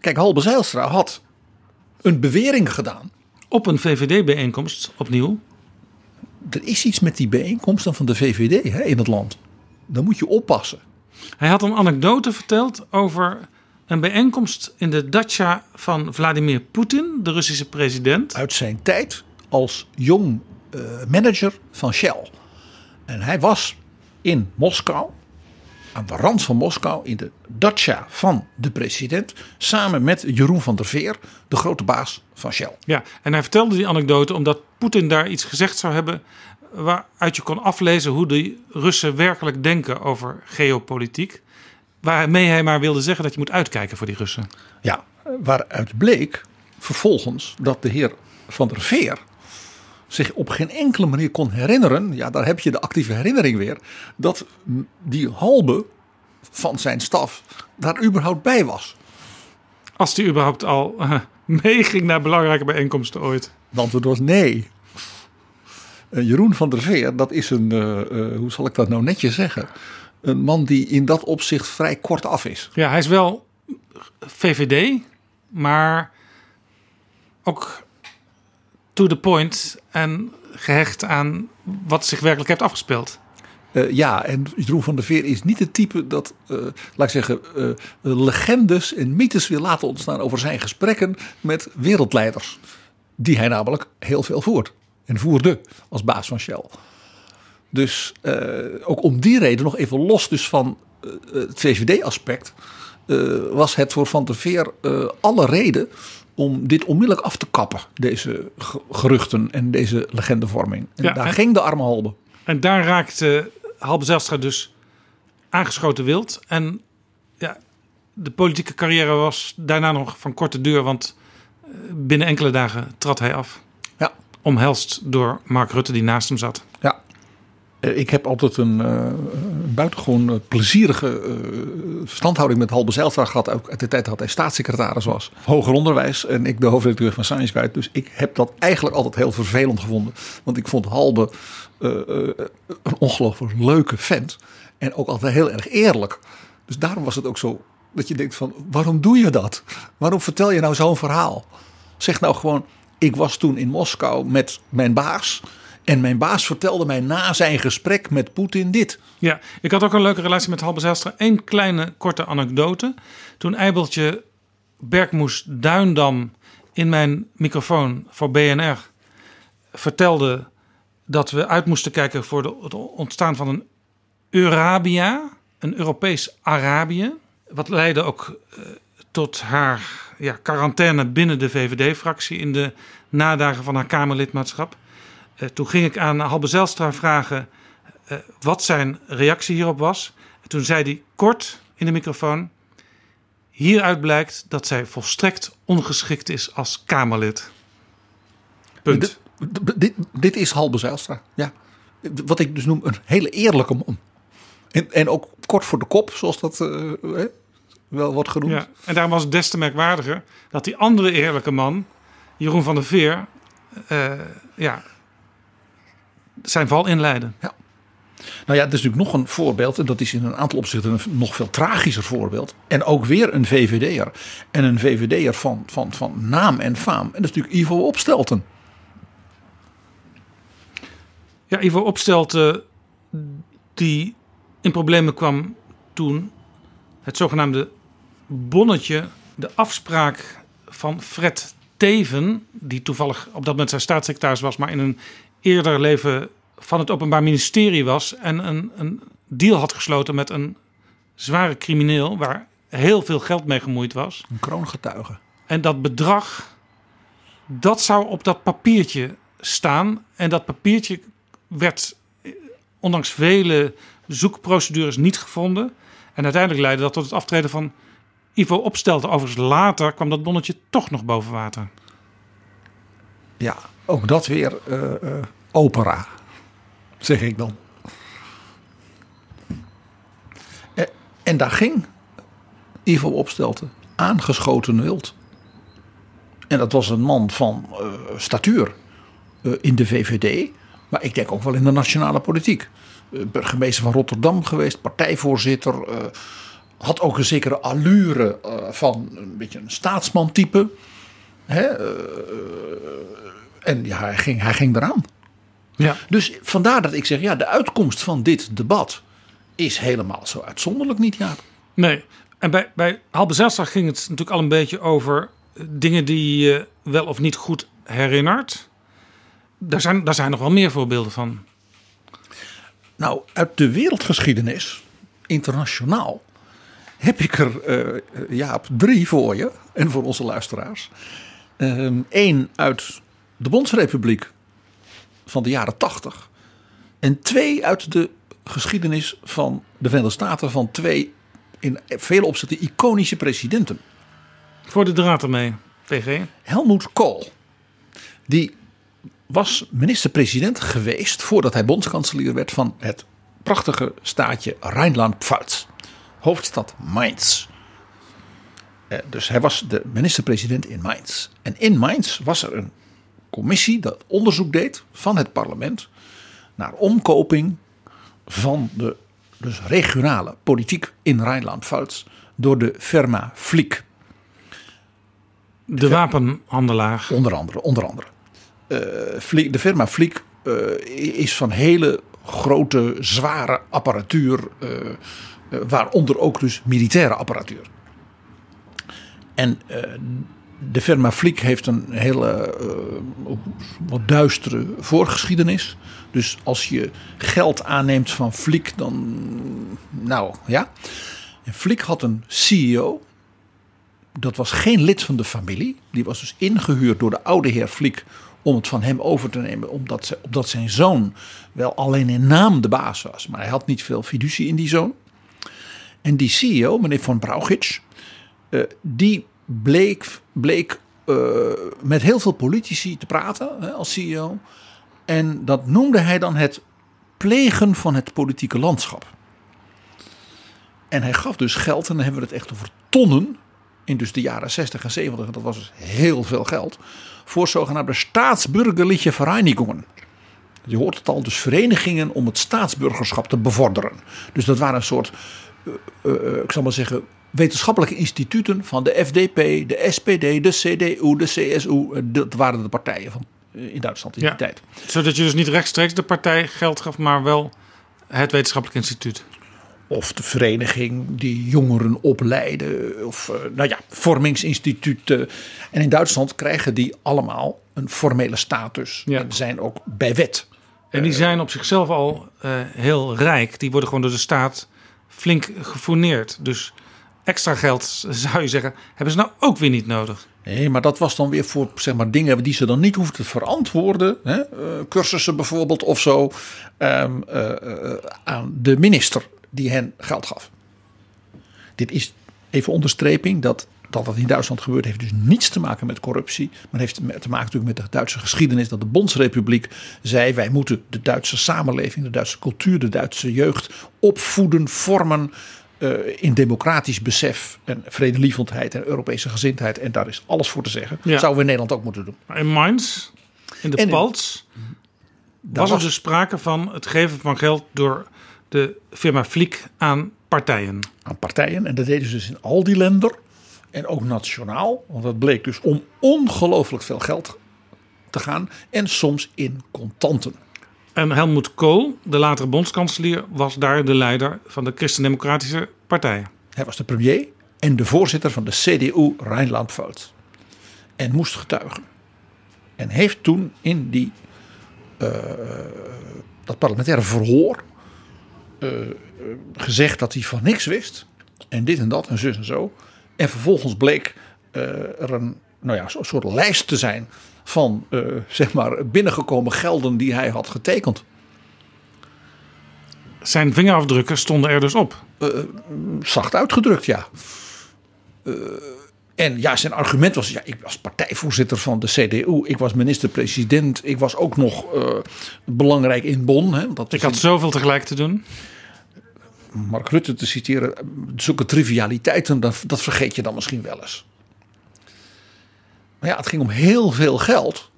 kijk, Halbe Zijlstra had een bewering gedaan. Op een VVD-bijeenkomst opnieuw. Er is iets met die bijeenkomsten van de VVD hè, in het land. Dan moet je oppassen. Hij had een anekdote verteld over een bijeenkomst in de dacha van Vladimir Poetin, de Russische president. Uit zijn tijd als jong uh, manager van Shell. En hij was in Moskou, aan de rand van Moskou, in de dacha van de president, samen met Jeroen van der Veer, de grote baas van Shell. Ja, en hij vertelde die anekdote omdat Poetin daar iets gezegd zou hebben waaruit je kon aflezen hoe de Russen werkelijk denken over geopolitiek. Waarmee hij maar wilde zeggen dat je moet uitkijken voor die Russen. Ja, waaruit bleek vervolgens dat de heer Van der Veer zich op geen enkele manier kon herinneren, ja, daar heb je de actieve herinnering weer, dat die halbe van zijn staf daar überhaupt bij was. Als die überhaupt al uh, meeging naar belangrijke bijeenkomsten ooit. Het antwoord was nee. Uh, Jeroen van der Veer, dat is een, uh, hoe zal ik dat nou netjes zeggen? Een man die in dat opzicht vrij kort af is. Ja, hij is wel VVD, maar ook to the point en gehecht aan wat zich werkelijk heeft afgespeeld. Uh, ja, en Jeroen van der Veer is niet het type dat, uh, laat ik zeggen, uh, legendes en mythes wil laten ontstaan over zijn gesprekken met wereldleiders. Die hij namelijk heel veel voert en voerde als baas van Shell. Dus ook om die reden, nog even los dus van het VVD-aspect, was het voor Van der Veer alle reden om dit onmiddellijk af te kappen, deze geruchten en deze legendevorming. En ja, daar en, ging de arme Halbe. En daar raakte Halbe Zijlstra dus aangeschoten wild. En ja, de politieke carrière was daarna nog van korte duur, want binnen enkele dagen trad hij af. Omhelst door Mark Rutte die naast hem zat. Ja. Ik heb altijd een uh, buitengewoon plezierige uh, verstandhouding met Halbe Zijlstra gehad. Ook uit de tijd dat hij staatssecretaris was. Hoger onderwijs en ik de hoofdredacteur van Science Guide. Dus ik heb dat eigenlijk altijd heel vervelend gevonden. Want ik vond Halbe een ongelooflijk leuke vent. En ook altijd heel erg eerlijk. Dus daarom was het ook zo dat je denkt van waarom doe je dat? Waarom vertel je nou zo'n verhaal? Zeg nou gewoon ik was toen in Moskou met mijn baas. En mijn baas vertelde mij na zijn gesprek met Poetin dit. Ja, ik had ook een leuke relatie met Halbe Zijlstra. Eén kleine korte anekdote. Toen Eibeltje Bergmoes Duindam in mijn microfoon voor BNR vertelde dat we uit moesten kijken voor de, het ontstaan van een Eurabia, een Europees Arabië. Wat leidde ook uh, tot haar ja, quarantaine binnen de VVD-fractie in de nadagen van haar Kamerlidmaatschap. Uh, toen ging ik aan Halbe Zelstra vragen uh, wat zijn reactie hierop was. En toen zei hij kort in de microfoon: Hieruit blijkt dat zij volstrekt ongeschikt is als Kamerlid. Punt. Dit, dit, is Halbe Zijlstra. Ja. Wat ik dus noem een hele eerlijke man. En, en ook kort voor de kop, zoals dat uh, wel wordt genoemd. Ja, en daarom was het des te merkwaardiger dat die andere eerlijke man, Jeroen van der Veer, uh, ja, zijn val inleidde. Ja. Nou ja, er is natuurlijk nog een voorbeeld. En dat is in een aantal opzichten een nog veel tragischer voorbeeld. En ook weer een VVD'er. En een VVD'er van, van, van naam en faam. En dat is natuurlijk Ivo Opstelten. Ja, Ivo Opstelten die in problemen kwam toen het zogenaamde bonnetje, de afspraak van Fred Teven, die toevallig op dat moment zijn staatssecretaris was, maar in een eerder leven van het Openbaar Ministerie was en een, een deal had gesloten met een zware crimineel waar heel veel geld mee gemoeid was. Een kroongetuige. En dat bedrag, dat zou op dat papiertje staan. En dat papiertje werd ondanks vele zoekprocedures niet gevonden. En uiteindelijk leidde dat tot het aftreden van Ivo Opstelten. Overigens later kwam dat bonnetje toch nog boven water. Ja, ook dat weer uh, uh, opera zeg ik dan. Eh, en daar ging Ivo Opstelten aangeschoten wild. En dat was een man van statuur in de VVD, maar ik denk ook wel in de nationale politiek. Burgemeester van Rotterdam geweest, partijvoorzitter. Had ook een zekere allure van een beetje een staatsman type. Hè? en ja, hij ging, hij ging eraan. Ja. Dus vandaar dat ik zeg, ja, de uitkomst van dit debat is helemaal zo uitzonderlijk niet, ja. Nee, en bij, bij Halbe Zijlstra ging het natuurlijk al een beetje over dingen die je wel of niet goed herinnert. Daar zijn, daar zijn nog wel meer voorbeelden van. Nou, uit de wereldgeschiedenis, internationaal, heb ik er, uh, Jaap, drie voor je en voor onze luisteraars. Eén ehm, uit de Bondsrepubliek van de jaren 80. En twee uit de geschiedenis van de Verenigde Staten van twee in vele opzichten iconische presidenten. Voor de draad ermee, VG. Helmut Kohl. Die was minister-president geweest voordat hij bondskanselier werd van het prachtige staatje Rijnland-Pfalz. Hoofdstad Mainz. Eh, dus hij was de minister-president in Mainz. En in Mainz was er een commissie dat onderzoek deed van het parlement naar omkoping van de dus regionale politiek in Rijnland-Pfalz door de firma Flick. De, wapenhandelaar. Onder andere. Onder andere. Uh, de firma Flick uh, is van hele grote, zware apparatuur, uh, waaronder ook dus militaire apparatuur. En de firma Flick heeft een hele uh, wat duistere voorgeschiedenis. Dus als je geld aanneemt van Flick, dan. Nou ja. En Flick had een CEO. Dat was geen lid van de familie. Die was dus ingehuurd door de oude heer Flick om het van hem over te nemen. Omdat, omdat zijn zoon wel alleen in naam de baas was. Maar hij had niet veel fiducie in die zoon. En die CEO, meneer Van Brauchitsch, uh, die bleek, bleek uh, met heel veel politici te praten hè, als CEO. En dat noemde hij dan het plegen van het politieke landschap. En hij gaf dus geld, en dan hebben we het echt over tonnen, in dus de jaren 60 en 70, dat was dus heel veel geld, voor zogenaamde staatsburgerliche vereinigingen. Je hoort het al, dus verenigingen om het staatsburgerschap te bevorderen. Dus dat waren een soort, ik zal maar zeggen, wetenschappelijke instituten van de FDP, de SPD, de CDU, de CSU. Dat waren de partijen van in Duitsland in die tijd. Zodat je dus niet rechtstreeks de partij geld gaf, maar wel het wetenschappelijk instituut. Of de vereniging die jongeren opleiden. Of nou ja, vormingsinstituten. En in Duitsland krijgen die allemaal een formele status. En zijn ook bij wet. En die zijn op zichzelf al heel rijk. Die worden gewoon door de staat flink gefourneerd. Dus extra geld, zou je zeggen, hebben ze nou ook weer niet nodig. Nee, maar dat was dan weer voor zeg maar, dingen die ze dan niet hoefden te verantwoorden. Hè? Uh, cursussen bijvoorbeeld of zo. Um, uh, uh, aan de minister die hen geld gaf. Dit is even onderstreping dat dat dat in Duitsland gebeurt, heeft dus niets te maken met corruptie. Maar heeft te maken natuurlijk met de Duitse geschiedenis. Dat de Bondsrepubliek zei: wij moeten de Duitse samenleving, de Duitse cultuur, de Duitse jeugd opvoeden, vormen. Uh, in democratisch besef en vredelievendheid en Europese gezindheid. En daar is alles voor te zeggen. Ja. Zouden we in Nederland ook moeten doen. In Mainz, in de en was er dus sprake van het geven van geld door de firma Fliek aan partijen. Aan partijen. En dat deden ze dus in al die landen. En ook nationaal, want dat bleek dus om ongelooflijk veel geld te gaan. En soms in contanten. En Helmut Kool, de latere bondskanselier, was daar de leider van de Christendemocratische Partij. Hij was de premier en de voorzitter van de CDU Rijnland-Pfalz. En moest getuigen. En heeft toen in die, uh, dat parlementaire verhoor uh, gezegd dat hij van niks wist. En dit en dat en zus en zo. En vervolgens bleek uh, er een, nou ja, een soort lijst te zijn van uh, zeg maar binnengekomen gelden die hij had getekend. Zijn vingerafdrukken stonden er dus op? Uh, zacht uitgedrukt, ja. en ja, zijn argument was: ja, ik was partijvoorzitter van de CDU, ik was minister-president, ik was ook nog belangrijk in Bonn. Hè, dat ik had zoveel tegelijk te doen. Mark Rutte te citeren, zulke trivialiteiten, dat, dat vergeet je dan misschien wel eens. Maar ja, het ging om heel veel geld.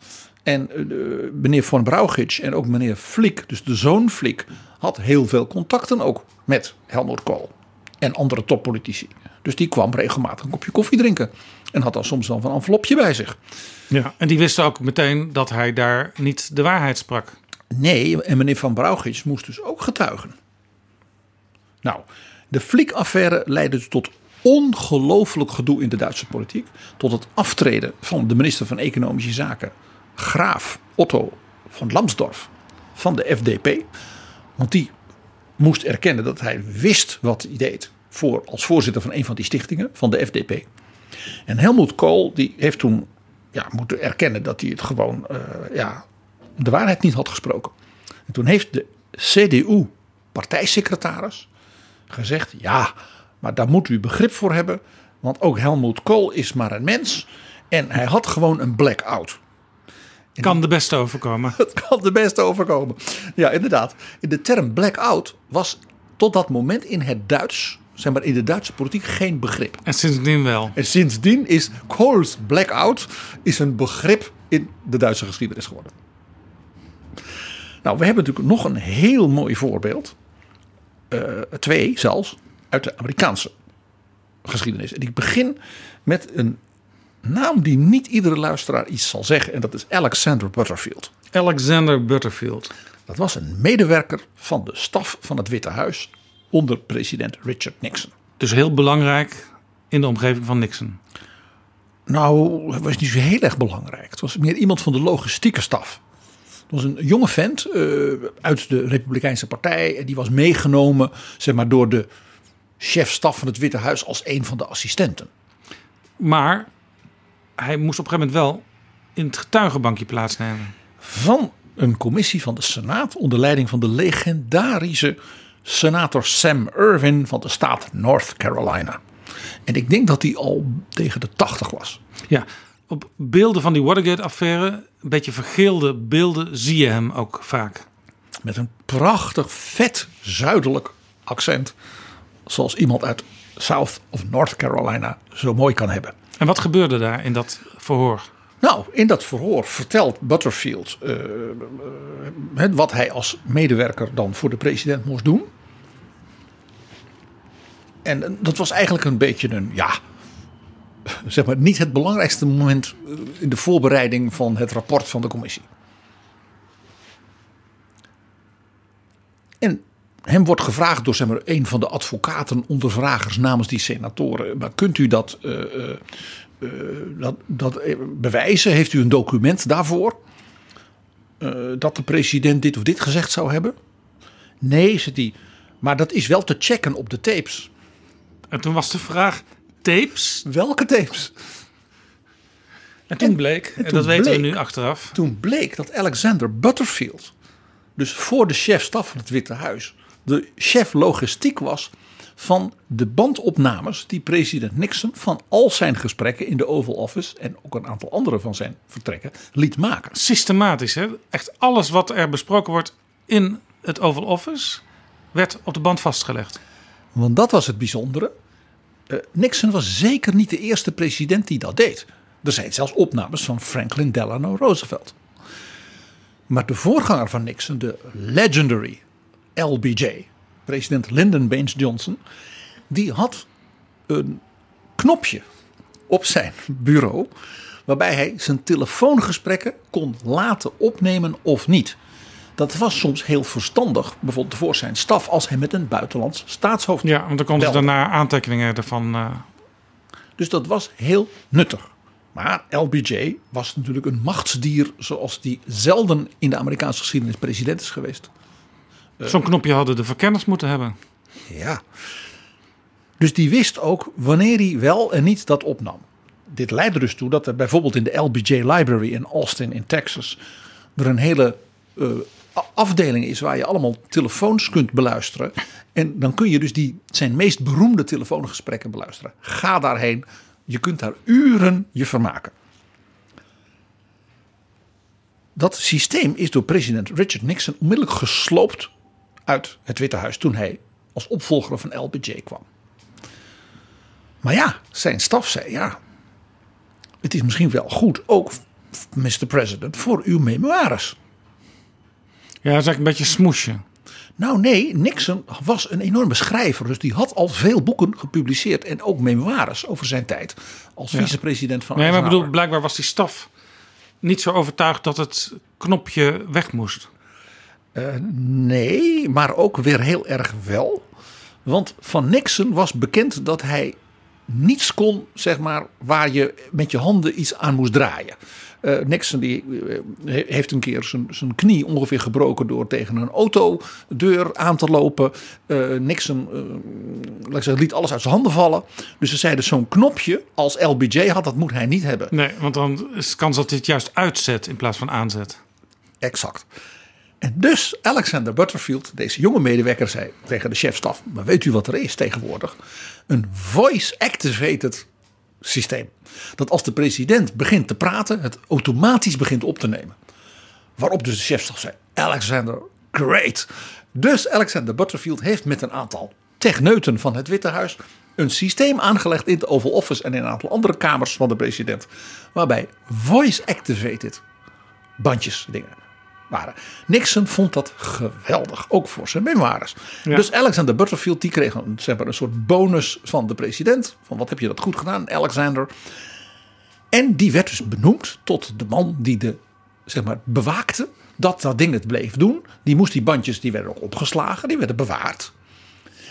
En uh, meneer Von Brauchitsch en ook meneer Flick, dus de zoon Flick, had heel veel contacten ook met Helmut Kool en andere toppolitici. Dus die kwam regelmatig een kopje koffie drinken. En had dan soms dan een envelopje bij zich. Ja, en die wisten ook meteen dat hij daar niet de waarheid sprak. Nee, en meneer Van Brauchitsch moest dus ook getuigen. Nou, de Flick-affaire leidde tot ongelooflijk gedoe in de Duitse politiek. Tot het aftreden van de minister van Economische Zaken, graaf Otto van Lambsdorff van de FDP. Want die moest erkennen dat hij wist wat hij deed voor, als voorzitter van een van die stichtingen van de FDP. En Helmut Kool die heeft toen ja, moeten erkennen dat hij het gewoon uh, ja, de waarheid niet had gesproken. En toen heeft de CDU partijsecretaris gezegd: ja, maar daar moet u begrip voor hebben. Want ook Helmut Kool is maar een mens. En hij had gewoon een blackout. Kan de beste overkomen. Het kan de beste overkomen. Ja, inderdaad. De term blackout was tot dat moment in het Duits, zeg maar in de Duitse politiek, geen begrip. En sindsdien wel. En sindsdien is Kohls blackout is een begrip in de Duitse geschiedenis geworden. Nou, we hebben natuurlijk nog een heel mooi voorbeeld. Uh, twee zelfs uit de Amerikaanse geschiedenis. En ik begin met een naam die niet iedere luisteraar iets zal zeggen. En dat is Alexander Butterfield. Alexander Butterfield. Dat was een medewerker van de staf van het Witte Huis onder president Richard Nixon. Dus heel belangrijk in de omgeving van Nixon. Nou, het was niet zo heel erg belangrijk. Het was meer iemand van de logistieke staf. Was een jonge vent uh, uit de Republikeinse Partij. En die was meegenomen zeg maar, door de chef-staf van het Witte Huis als een van de assistenten. Maar hij moest op een gegeven moment wel in het getuigenbankje plaatsnemen. Van een commissie van de Senaat onder leiding van de legendarische senator Sam Irwin van de staat North Carolina. En ik denk dat hij al tegen de 80 was. Ja, op beelden van die Watergate-affaire, een beetje vergeelde beelden, zie je hem ook vaak. Met een prachtig, vet zuidelijk accent zoals iemand uit South of North Carolina zo mooi kan hebben. En wat gebeurde daar in dat verhoor? Nou, in dat verhoor vertelt Butterfield uh, uh, wat hij als medewerker dan voor de president moest doen. En dat was eigenlijk een beetje een, ja, zeg maar, niet het belangrijkste moment eh, in de voorbereiding van het rapport van de commissie. En hem wordt gevraagd door zeg maar, een van de advocaten, ondervragers namens die senatoren. Maar kunt u dat, uh, uh, dat, dat bewijzen? Heeft u een document daarvoor? dat de president dit of dit gezegd zou hebben? Nee, zegt hij. Maar dat is wel te checken op de tapes. En toen was de vraag: tapes? Welke tapes? En toen bleek, en, dat weten we nu achteraf. Toen bleek dat Alexander Butterfield, dus voor de chef-staf van het Witte Huis, de chef logistiek was van de bandopnames die president Nixon van al zijn gesprekken in de Oval Office en ook een aantal andere van zijn vertrekken liet maken. Systematisch, hè? Echt alles wat er besproken wordt in het Oval Office werd op de band vastgelegd. Want dat was het bijzondere. Uh, Nixon was zeker niet de eerste president die dat deed. Er zijn zelfs opnames van Franklin Delano Roosevelt. Maar de voorganger van Nixon, de legendary LBJ, president Lyndon Baines Johnson, die had een knopje op zijn bureau waarbij hij zijn telefoongesprekken kon laten opnemen of niet. Dat was soms heel verstandig, bijvoorbeeld voor zijn staf, als hij met een buitenlands staatshoofd. Ja, want dan konden ze daarna aantekeningen ervan. Uh... Dus dat was heel nuttig. Maar LBJ was natuurlijk een machtsdier zoals die zelden in de Amerikaanse geschiedenis president is geweest. Zo'n knopje hadden de verkenners moeten hebben. Ja. Dus die wist ook wanneer hij wel en niet dat opnam. Dit leidde dus toe dat er bijvoorbeeld in de LBJ Library in Austin in Texas er een hele uh, afdeling is waar je allemaal telefoons kunt beluisteren. En dan kun je dus die, zijn meest beroemde telefoongesprekken beluisteren. Ga daarheen. Je kunt daar uren je vermaken. Dat systeem is door president Richard Nixon onmiddellijk gesloopt uit het Witte Huis toen hij als opvolger van LBJ kwam. Maar ja, zijn staf zei ja, het is misschien wel goed ook, Mr. President, voor uw memoires. Ja, dat is eigenlijk een beetje smoesje. Nou nee, Nixon was een enorme schrijver. Dus die had al veel boeken gepubliceerd. En ook memoires over zijn tijd als vicepresident van Nee, maar ik bedoel, blijkbaar was die staf niet zo overtuigd dat het knopje weg moest. Uh, nee, maar ook weer heel erg wel. Want van Nixon was bekend dat hij niets kon, zeg maar, waar je met je handen iets aan moest draaien. Uh, Nixon die, uh, heeft een keer zijn, zijn knie ongeveer gebroken door tegen een autodeur aan te lopen. Uh, Nixon laat ik zeggen, liet alles uit zijn handen vallen. Dus ze zeiden zo'n knopje als LBJ had, dat moet hij niet hebben. Nee, want dan is de kans dat dit juist uitzet in plaats van aanzet. Exact. En dus Alexander Butterfield, deze jonge medewerker, zei tegen de chefstaf: Maar weet u wat er is tegenwoordig? Een voice-activated systeem. Dat als de president begint te praten, het automatisch begint op te nemen. Waarop dus de chefstaf zei: Alexander, great. Dus Alexander Butterfield heeft met een aantal techneuten van het Witte Huis een systeem aangelegd in de Oval Office en in een aantal andere kamers van de president. Waarbij voice-activated bandjes dingen waren. Nixon vond dat geweldig, ook voor zijn memoires. Dus Alexander Butterfield die kreeg een, zeg maar, een soort bonus van de president. Van wat heb je dat goed gedaan, Alexander. En die werd dus benoemd tot de man die de, zeg maar, bewaakte dat dat ding het bleef doen. Die moest die bandjes, die werden ook opgeslagen, die werden bewaard.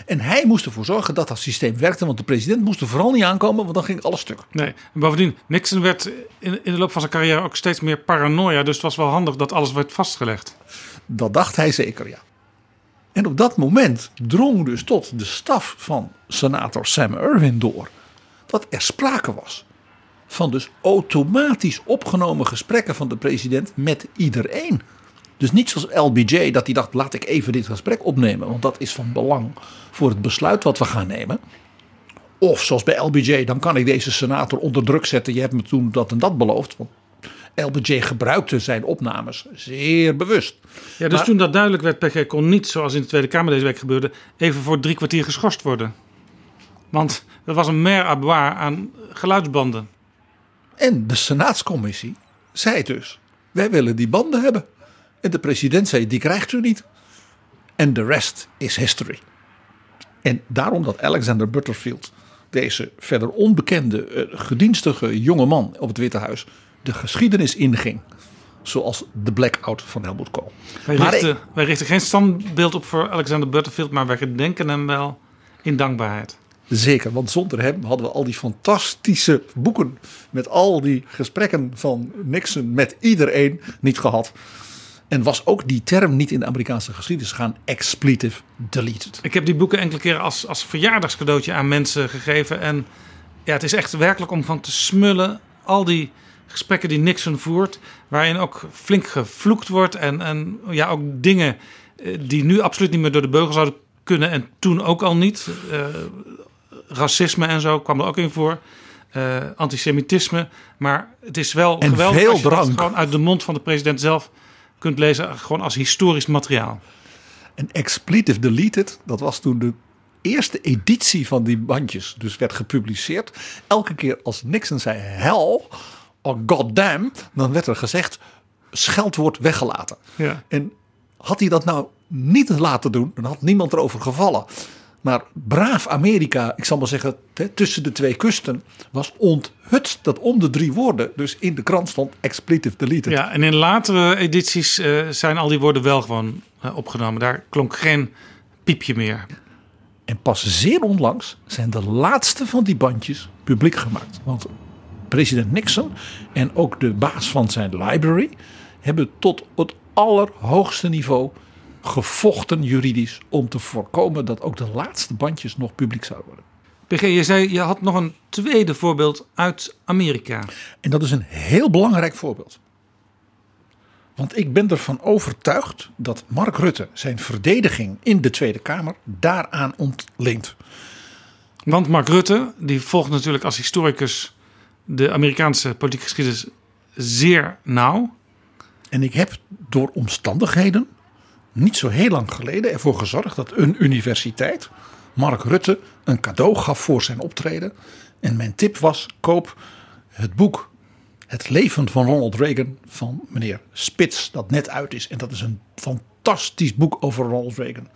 En hij moest ervoor zorgen dat dat systeem werkte. Want de president moest er vooral niet aankomen, want dan ging alles stuk. Nee, en bovendien, Nixon werd in, in de loop van zijn carrière ook steeds meer paranoia. Dus het was wel handig dat alles werd vastgelegd. Dat dacht hij zeker, ja. En op dat moment drong dus tot de staf van senator Sam Erwin door dat er sprake was van dus automatisch opgenomen gesprekken van de president met iedereen. Dus niet zoals LBJ dat hij dacht laat ik even dit gesprek opnemen, want dat is van belang voor het besluit wat we gaan nemen. Of zoals bij LBJ, dan kan ik deze senator onder druk zetten. Je hebt me toen dat en dat beloofd. Want LBJ gebruikte zijn opnames zeer bewust. Ja, dus toen dat duidelijk werd, PG kon niet, zoals in de Tweede Kamer deze week gebeurde, even voor drie kwartier geschorst worden. Want er was een mer à aan geluidsbanden. En de Senaatscommissie zei dus: wij willen die banden hebben. En de president zei: die krijgt u niet. En de rest is history. En daarom dat Alexander Butterfield deze verder onbekende, uh, gedienstige jonge man op het Witte Huis de geschiedenis inging. Zoals de blackout van Helmut Kool. Wij richten, wij richten geen standbeeld op voor Alexander Butterfield, maar wij gedenken hem wel in dankbaarheid. Zeker, want zonder hem hadden we al die fantastische boeken met al die gesprekken van Nixon met iedereen niet gehad. En was ook die term niet in de Amerikaanse geschiedenis gaan expletive deleted. Ik heb die boeken enkele keren als, als verjaardagscadeautje aan mensen gegeven. En ja, het is echt werkelijk om van te smullen. Al die gesprekken die Nixon voert, waarin ook flink gevloekt wordt. En, en ja, ook dingen eh, die nu absoluut niet meer door de beugel zouden kunnen en toen ook al niet. Uh, racisme en zo kwam er ook in voor. Uh, antisemitisme. Maar het is wel en geweldig veel als je drank. gewoon uit de mond van de president zelf kunt lezen. Gewoon als historisch materiaal. En expletive deleted, dat was toen de eerste editie van die bandjes. Dus werd gepubliceerd. Elke keer als Nixon zei hell of goddamn, dan werd er gezegd scheldwoord weggelaten. Ja. En had hij dat nou niet laten doen, dan had niemand erover gevallen. Maar braaf Amerika, ik zal maar zeggen, tussen de twee kusten, was onthutst dat om de drie woorden dus in de krant stond expletive deleted. Ja, en in latere edities uh, zijn al die woorden wel gewoon uh, opgenomen. Daar klonk geen piepje meer. En pas zeer onlangs zijn de laatste van die bandjes publiek gemaakt. Want president Nixon en ook de baas van zijn library hebben tot het allerhoogste niveau gevochten juridisch om te voorkomen dat ook de laatste bandjes nog publiek zouden worden. PG, je zei je had nog een tweede voorbeeld uit Amerika. En dat is een heel belangrijk voorbeeld. Want ik ben ervan overtuigd dat Mark Rutte zijn verdediging in de Tweede Kamer daaraan ontleent. Want Mark Rutte, die volgt natuurlijk als historicus de Amerikaanse politieke geschiedenis zeer nauw. En ik heb door omstandigheden niet zo heel lang geleden ervoor gezorgd dat een universiteit Mark Rutte een cadeau gaf voor zijn optreden. En mijn tip was: koop het boek Het leven van Ronald Reagan van meneer Spits, dat net uit is. En dat is een fantastisch boek over Ronald Reagan.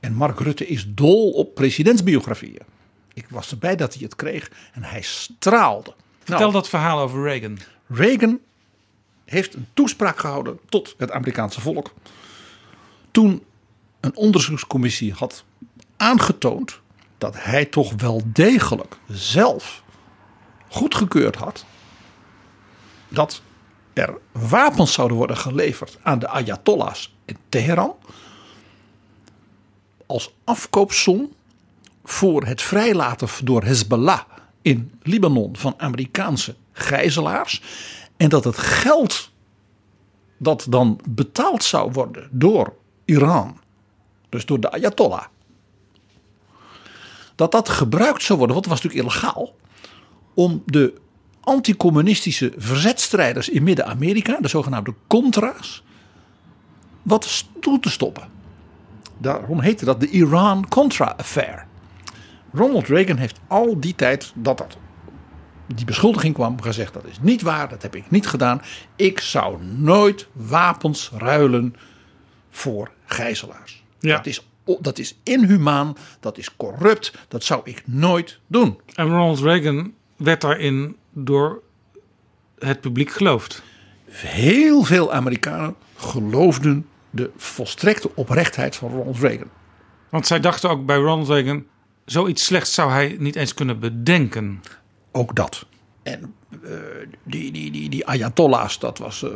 En Mark Rutte is dol op presidentsbiografieën. Ik was erbij dat hij het kreeg en hij straalde. Vertel nou, dat verhaal over Reagan. Reagan heeft een toespraak gehouden tot het Amerikaanse volk toen een onderzoekscommissie had aangetoond dat hij toch wel degelijk zelf goedgekeurd had dat er wapens zouden worden geleverd aan de Ayatollahs in Teheran als afkoopsom voor het vrijlaten door Hezbollah in Libanon van Amerikaanse gijzelaars en dat het geld dat dan betaald zou worden door Iran, dus door de Ayatollah, dat dat gebruikt zou worden, want het was natuurlijk illegaal, om de anticommunistische verzetstrijders in Midden-Amerika, de zogenaamde Contra's, wat toe te stoppen. Daarom heette dat de Iran-Contra Affair. Ronald Reagan heeft al die tijd dat dat die beschuldiging kwam gezegd dat is niet waar, dat heb ik niet gedaan. Ik zou nooit wapens ruilen voor gijzelaars. Ja. Dat, is, dat is inhumaan, dat is corrupt, dat zou ik nooit doen. En Ronald Reagan werd daarin door het publiek geloofd. Heel veel Amerikanen geloofden de volstrekte oprechtheid van Ronald Reagan. Want zij dachten ook bij Ronald Reagan, zoiets slechts zou hij niet eens kunnen bedenken. Ook dat. En uh, die, die, die, die Ayatollahs, dat was uh,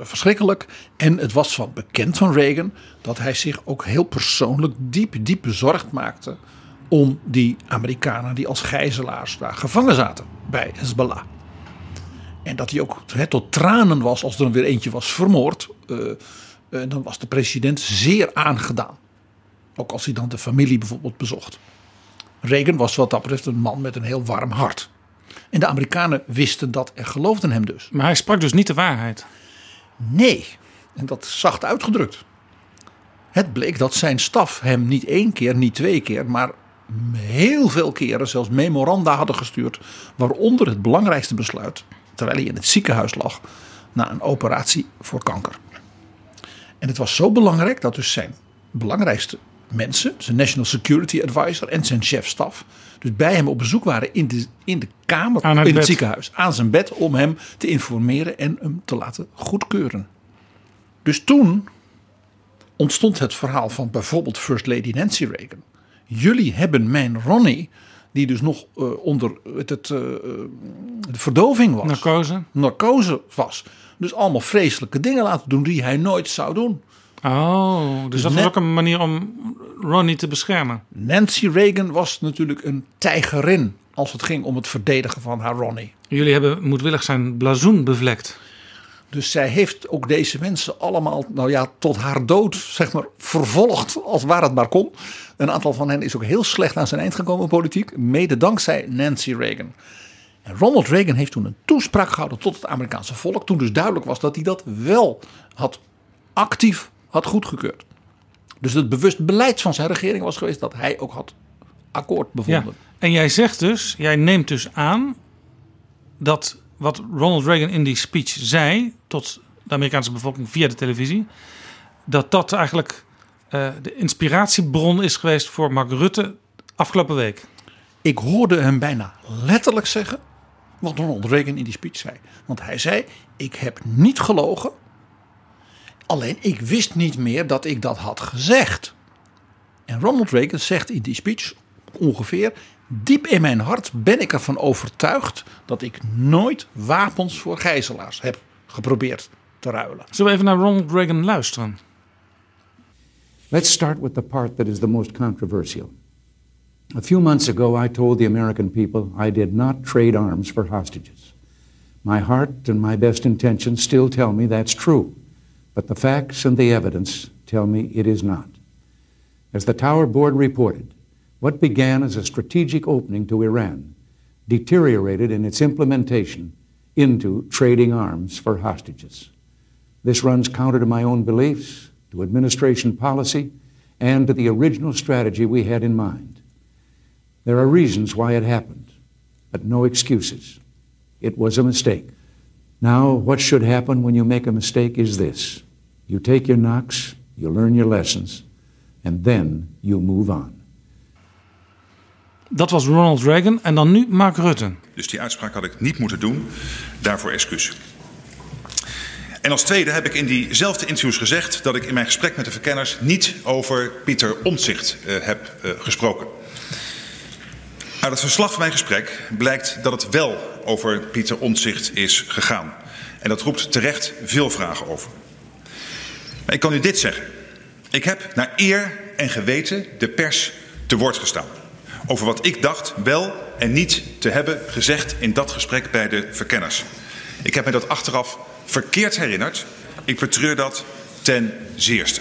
verschrikkelijk. En het was van bekend van Reagan dat hij zich ook heel persoonlijk diep, diep bezorgd maakte om die Amerikanen die als gijzelaars daar gevangen zaten bij Hezbollah. En dat hij ook he, tot tranen was als er dan weer eentje was vermoord. Uh, dan was de president zeer aangedaan. Ook als hij dan de familie bijvoorbeeld bezocht. Reagan was wat dat betreft een man met een heel warm hart. En de Amerikanen wisten dat en geloofden hem dus. Maar hij sprak dus niet de waarheid. Nee, en dat is zacht uitgedrukt. Het bleek dat zijn staf hem niet één keer, niet twee keer, maar heel veel keren zelfs memoranda hadden gestuurd. Waaronder het belangrijkste besluit, terwijl hij in het ziekenhuis lag, na een operatie voor kanker. En het was zo belangrijk dat dus zijn belangrijkste mensen, zijn National Security Advisor en zijn chef-staf, dus bij hem op bezoek waren in de, in de kamer, in het bed. ziekenhuis, aan zijn bed, om hem te informeren en hem te laten goedkeuren. Dus toen ontstond het verhaal van bijvoorbeeld First Lady Nancy Reagan. Jullie hebben mijn Ronnie, die dus nog eh, onder het, het, eh, de verdoving was, Narcose. narcose was. Dus allemaal vreselijke dingen laten doen die hij nooit zou doen. Oh, dus, Dus dat was ook een manier om Ronnie te beschermen. Nancy Reagan was natuurlijk een tijgerin als het ging om het verdedigen van haar Ronnie. Jullie hebben moedwillig zijn blazoen bevlekt. Dus zij heeft ook deze mensen allemaal, nou ja, tot haar dood, zeg maar, vervolgd als waar het maar kon. Een aantal van hen is ook heel slecht aan zijn eind gekomen politiek, mede dankzij Nancy Reagan. En Ronald Reagan heeft toen een toespraak gehouden tot het Amerikaanse volk, toen dus duidelijk was dat hij dat wel had actief had goedgekeurd. Dus het bewust beleid van zijn regering was geweest dat hij ook had akkoord Ja. bevonden. En jij zegt dus, jij neemt dus aan dat wat Ronald Reagan in die speech zei tot de Amerikaanse bevolking via de televisie, dat dat eigenlijk eh, de inspiratiebron is geweest voor Mark Rutte afgelopen week. Ik hoorde hem bijna letterlijk zeggen wat Ronald Reagan in die speech zei. Want hij zei: Ik heb niet gelogen. Alleen ik wist niet meer dat ik dat had gezegd. En Ronald Reagan zegt in die speech ongeveer: Diep in mijn hart ben ik ervan overtuigd dat ik nooit wapens voor gijzelaars heb geprobeerd te ruilen. Zullen we even naar Ronald Reagan luisteren? Let's start with the part that is the most controversial. A few months ago, I told the American people I did not trade arms for hostages. My heart and my best intentions still tell me that's true, but the facts and the evidence tell me it is not. As the Tower Board reported, what began as a strategic opening to Iran deteriorated in its implementation into trading arms for hostages. This runs counter to my own beliefs, to administration policy, and to the original strategy we had in mind. There are reasons why it happened, but no excuses. It was a mistake. Now, what should happen when you make a mistake is this you take your knocks, you learn your lessons, and then you move on. Dat was Ronald Reagan en dan nu Mark Rutte. Dus die uitspraak had ik niet moeten doen. Daarvoor excuus. En als tweede heb ik in diezelfde interviews gezegd dat ik in mijn gesprek met de verkenners niet over Pieter Omtzigt eh, heb eh, gesproken. Uit het verslag van mijn gesprek blijkt dat het wel over Pieter Omtzigt is gegaan. En dat roept terecht veel vragen over. Ik kan u dit zeggen. Ik heb naar eer en geweten de pers te woord gestaan. Over wat ik dacht wel en niet te hebben gezegd in dat gesprek bij de verkenners. Ik heb me dat achteraf verkeerd herinnerd. Ik betreur dat ten zeerste.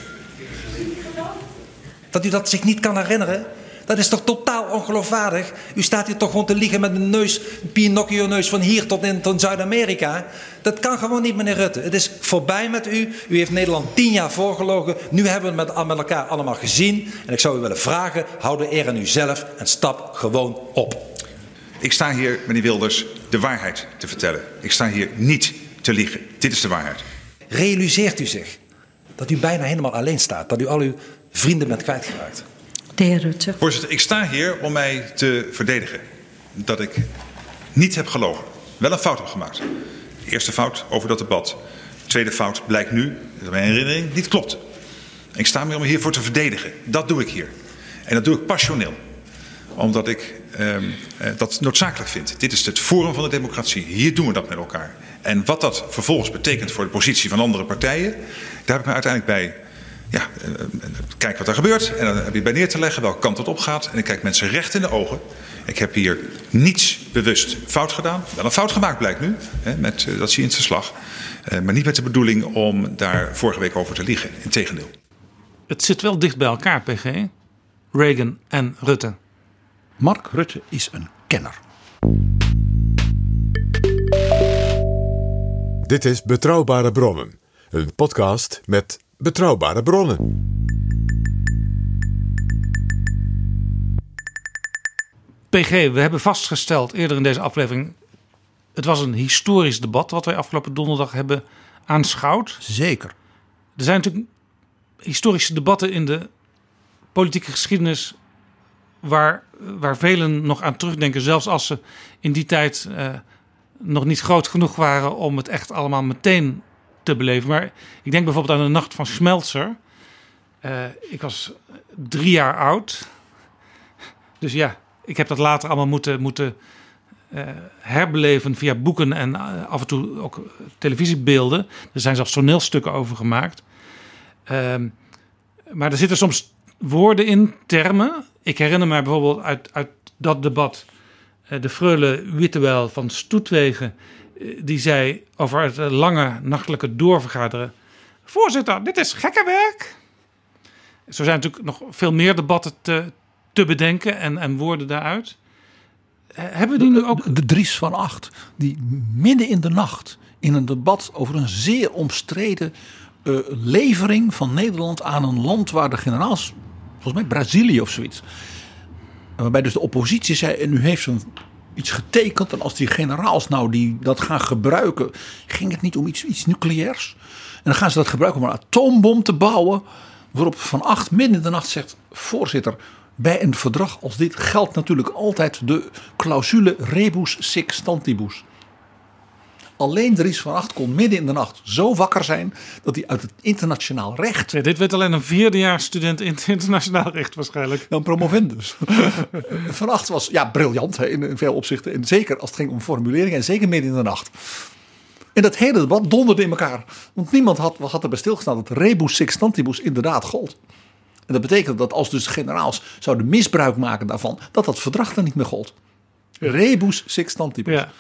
Dat u dat zich niet kan herinneren? Dat is toch totaal ongeloofwaardig? U staat hier toch gewoon te liegen met een neus, een Pinocchio-neus van hier tot in tot Zuid-Amerika? Dat kan gewoon niet, meneer Rutte. Het is voorbij met u. U heeft Nederland tien jaar voorgelogen. Nu hebben we het met, met elkaar allemaal gezien. En ik zou u willen vragen, hou de eer aan uzelf en stap gewoon op. Ik sta hier, meneer Wilders, de waarheid te vertellen. Ik sta hier niet te liegen. Dit is de waarheid. Realiseert u zich dat u bijna helemaal alleen staat. Dat u al uw vrienden bent kwijtgeraakt. De heer Rutte. Voorzitter, ik sta hier om mij te verdedigen. Dat ik niet heb gelogen. Wel een fout heb gemaakt. De eerste fout over dat debat. De tweede fout blijkt nu, dat mijn herinnering, niet klopt. Ik sta hier om me hiervoor te verdedigen. Dat doe ik hier. En dat doe ik passioneel. Omdat ik ehm, eh, dat noodzakelijk vind. Dit is het forum van de democratie. Hier doen we dat met elkaar. En wat dat vervolgens betekent voor de positie van andere partijen, daar heb ik me uiteindelijk bij. Ja, kijk wat er gebeurt. En dan heb je bij neer te leggen welke kant het op gaat. En ik kijk mensen recht in de ogen. Ik heb hier niets bewust fout gedaan. Wel een fout gemaakt blijkt nu. Hè, met, eh, dat zie je in het verslag. Eh, maar niet met de bedoeling om daar vorige week over te liegen. Integendeel. Het zit wel dicht bij elkaar, PG. Reagan en Rutte. Mark Rutte is een kenner. Dit is Betrouwbare Bronnen, een podcast met betrouwbare bronnen. PG, we hebben vastgesteld eerder in deze aflevering. Het was een historisch debat wat wij afgelopen donderdag hebben aanschouwd. Zeker. Er zijn natuurlijk historische debatten in de politieke geschiedenis waar, waar velen nog aan terugdenken, zelfs als ze in die tijd uh, nog niet groot genoeg waren om het echt allemaal meteen te beleven. Maar ik denk bijvoorbeeld aan de nacht van Schmelzer. Uh, ik was drie jaar oud. Dus ja, ik heb dat later allemaal moeten, moeten uh, herbeleven via boeken en af en toe ook televisiebeelden. Er zijn zelfs toneelstukken over gemaakt. Ehm, maar er zitten soms woorden in, termen. Ik herinner me bijvoorbeeld uit, uit dat debat de freule Wittewel van Stoetwegen. Die zei over het lange nachtelijke doorvergaderen. Voorzitter, dit is gekkenwerk. Zo zijn natuurlijk nog veel meer debatten te, te bedenken en, en woorden daaruit. Hebben we die nu ook? De, de Dries van Acht, die midden in de nacht in een debat over een zeer omstreden uh, levering van Nederland aan een land waar de generaals, volgens mij Brazilië of zoiets. Waarbij dus de oppositie zei: en u heeft zo'n iets getekend. En als die generaals nou die dat gaan gebruiken, ging het niet om iets, iets nucleairs. En dan gaan ze dat gebruiken om een atoombom te bouwen. Waarop Van Acht midden in de nacht zegt: Voorzitter, bij een verdrag als dit geldt natuurlijk altijd de clausule rebus sic stantibus. Alleen Dries van Acht kon midden in de nacht zo wakker zijn dat hij uit het internationaal recht. Ja, dit weet alleen een vierdejaarsstudent in het internationaal recht waarschijnlijk. Dan promovendus. van Acht was ja, briljant hè, in veel opzichten. En zeker als het ging om formuleringen en zeker midden in de nacht. En dat hele debat donderde in elkaar. Want niemand had, had erbij stilgestaan dat rebus sextantibus inderdaad gold. En dat betekent dat als dus generaals zouden misbruik maken daarvan, dat dat verdrag dan niet meer gold. Rebus sextantibus. Ja.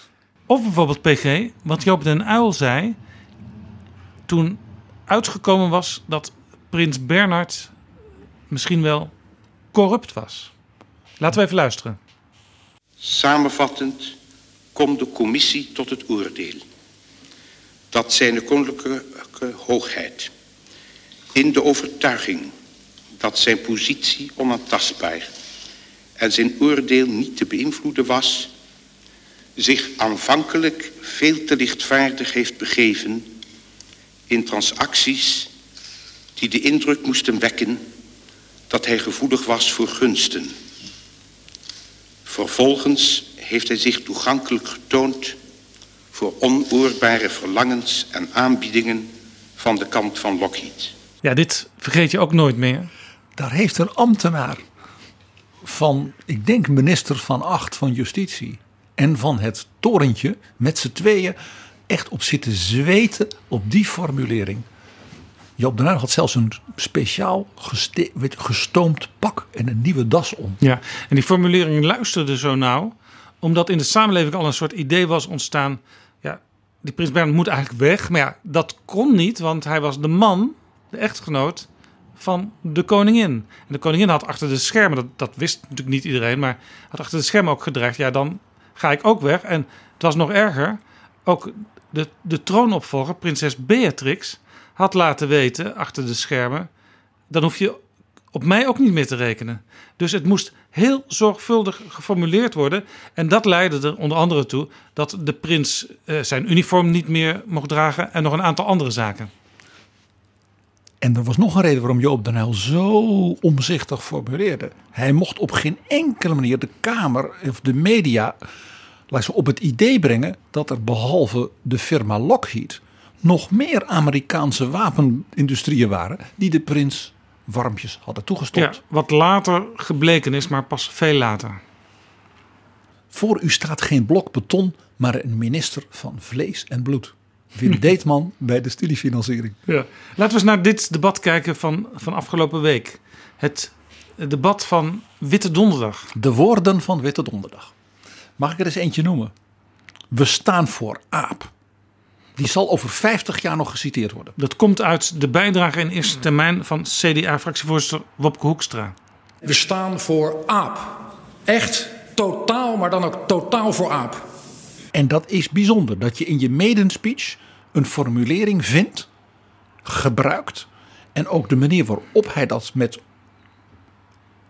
Of bijvoorbeeld PG, wat Joop den Uil zei toen uitgekomen was dat prins Bernhard misschien wel corrupt was. Laten we even luisteren. Samenvattend komt de commissie tot het oordeel dat zijn koninklijke hoogheid in de overtuiging dat zijn positie onaantastbaar en zijn oordeel niet te beïnvloeden was, zich aanvankelijk veel te lichtvaardig heeft begeven in transacties die de indruk moesten wekken dat hij gevoelig was voor gunsten. Vervolgens heeft hij zich toegankelijk getoond voor onoorbare verlangens en aanbiedingen van de kant van Lockheed. Ja, dit vergeet je ook nooit meer. Daar heeft een ambtenaar van, ik denk minister van Acht van Justitie en van het torentje met z'n tweeën echt op zitten zweten op die formulering. Joop den Uyl had zelfs een speciaal gestoomd pak en een nieuwe das om. Ja, en die formulering luisterde zo nauw, omdat in de samenleving al een soort idee was ontstaan. Ja, die prins Bernhard moet eigenlijk weg. Maar ja, dat kon niet, want hij was de man, de echtgenoot van de koningin. En de koningin had achter de schermen, dat, dat wist natuurlijk niet iedereen, maar had achter de schermen ook gedreigd. Ja, dan ga ik ook weg. En het was nog erger. Ook de, de troonopvolger, prinses Beatrix, had laten weten achter de schermen. Dan hoef je op mij ook niet meer te rekenen. Dus het moest heel zorgvuldig geformuleerd worden. En dat leidde er onder andere toe dat de prins uh, zijn uniform niet meer mocht dragen. En nog een aantal andere zaken. En er was nog een reden waarom Joop den Uyl zo omzichtig formuleerde. Hij mocht op geen enkele manier de Kamer of de media op het idee brengen dat er behalve de firma Lockheed nog meer Amerikaanse wapenindustrieën waren die de prins warmpjes hadden toegestopt. Ja, wat later gebleken is, maar pas veel later. Voor u staat geen blok beton, maar een minister van vlees en bloed. Wim Deetman bij de studiefinanciering. Ja. Laten we eens naar dit debat kijken van, van afgelopen week. Het debat van Witte Donderdag. De woorden van Witte Donderdag. Mag ik er eens eentje noemen? We staan voor aap. Die zal over 50 jaar nog geciteerd worden. Dat komt uit de bijdrage in eerste termijn van CDA-fractievoorzitter Wopke Hoekstra. We staan voor aap. Echt totaal, maar dan ook totaal voor aap. En dat is bijzonder, dat je in je maiden speech een formulering vindt, gebruikt. En ook de manier waarop hij dat met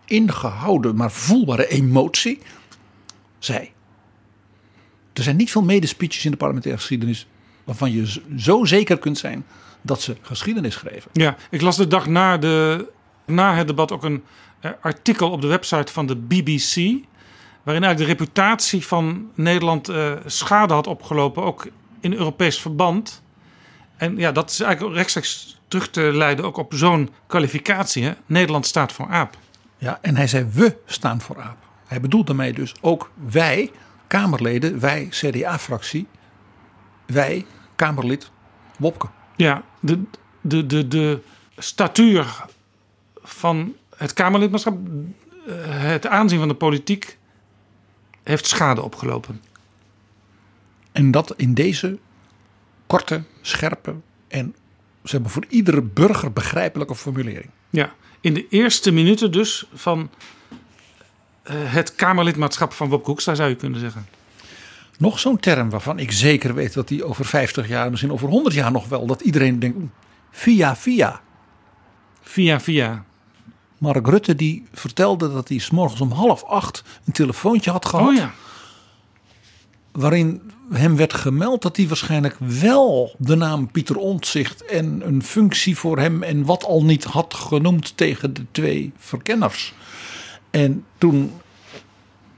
ingehouden, maar voelbare emotie zei. Er zijn niet veel medespeeches in de parlementaire geschiedenis waarvan je zo zeker kunt zijn dat ze geschiedenis schreven. Ja, ik las de dag na, de, na het debat ook een eh, artikel op de website van de BBC. Waarin eigenlijk de reputatie van Nederland uh, schade had opgelopen, ook in Europees verband. En ja, dat is eigenlijk rechtstreeks terug te leiden ook op zo'n kwalificatie. Hè? Nederland staat voor aap. Ja, en hij zei we staan voor aap. Hij bedoelt daarmee dus ook wij, Kamerleden, wij CDA-fractie, wij, Kamerlid Wopke. Ja, de, de, de, de statuur van het Kamerlidmaatschap, eh, het aanzien van de politiek, heeft schade opgelopen. En dat in deze korte, scherpe en zeg maar, voor iedere burger begrijpelijke formulering. Ja, in de eerste minuten dus van uh, het Kamerlidmaatschap van Wopke Hoekstra zou je kunnen zeggen. Nog zo'n term waarvan ik zeker weet dat die over 50 jaar, misschien over 100 jaar nog wel, dat iedereen denkt, via via. Via via. Mark Rutte die vertelde dat hij s morgens om half acht een telefoontje had gehad. Oh ja. Waarin hem werd gemeld dat hij waarschijnlijk wel de naam Pieter Omtzigt en een functie voor hem en wat al niet had genoemd tegen de twee verkenners. En toen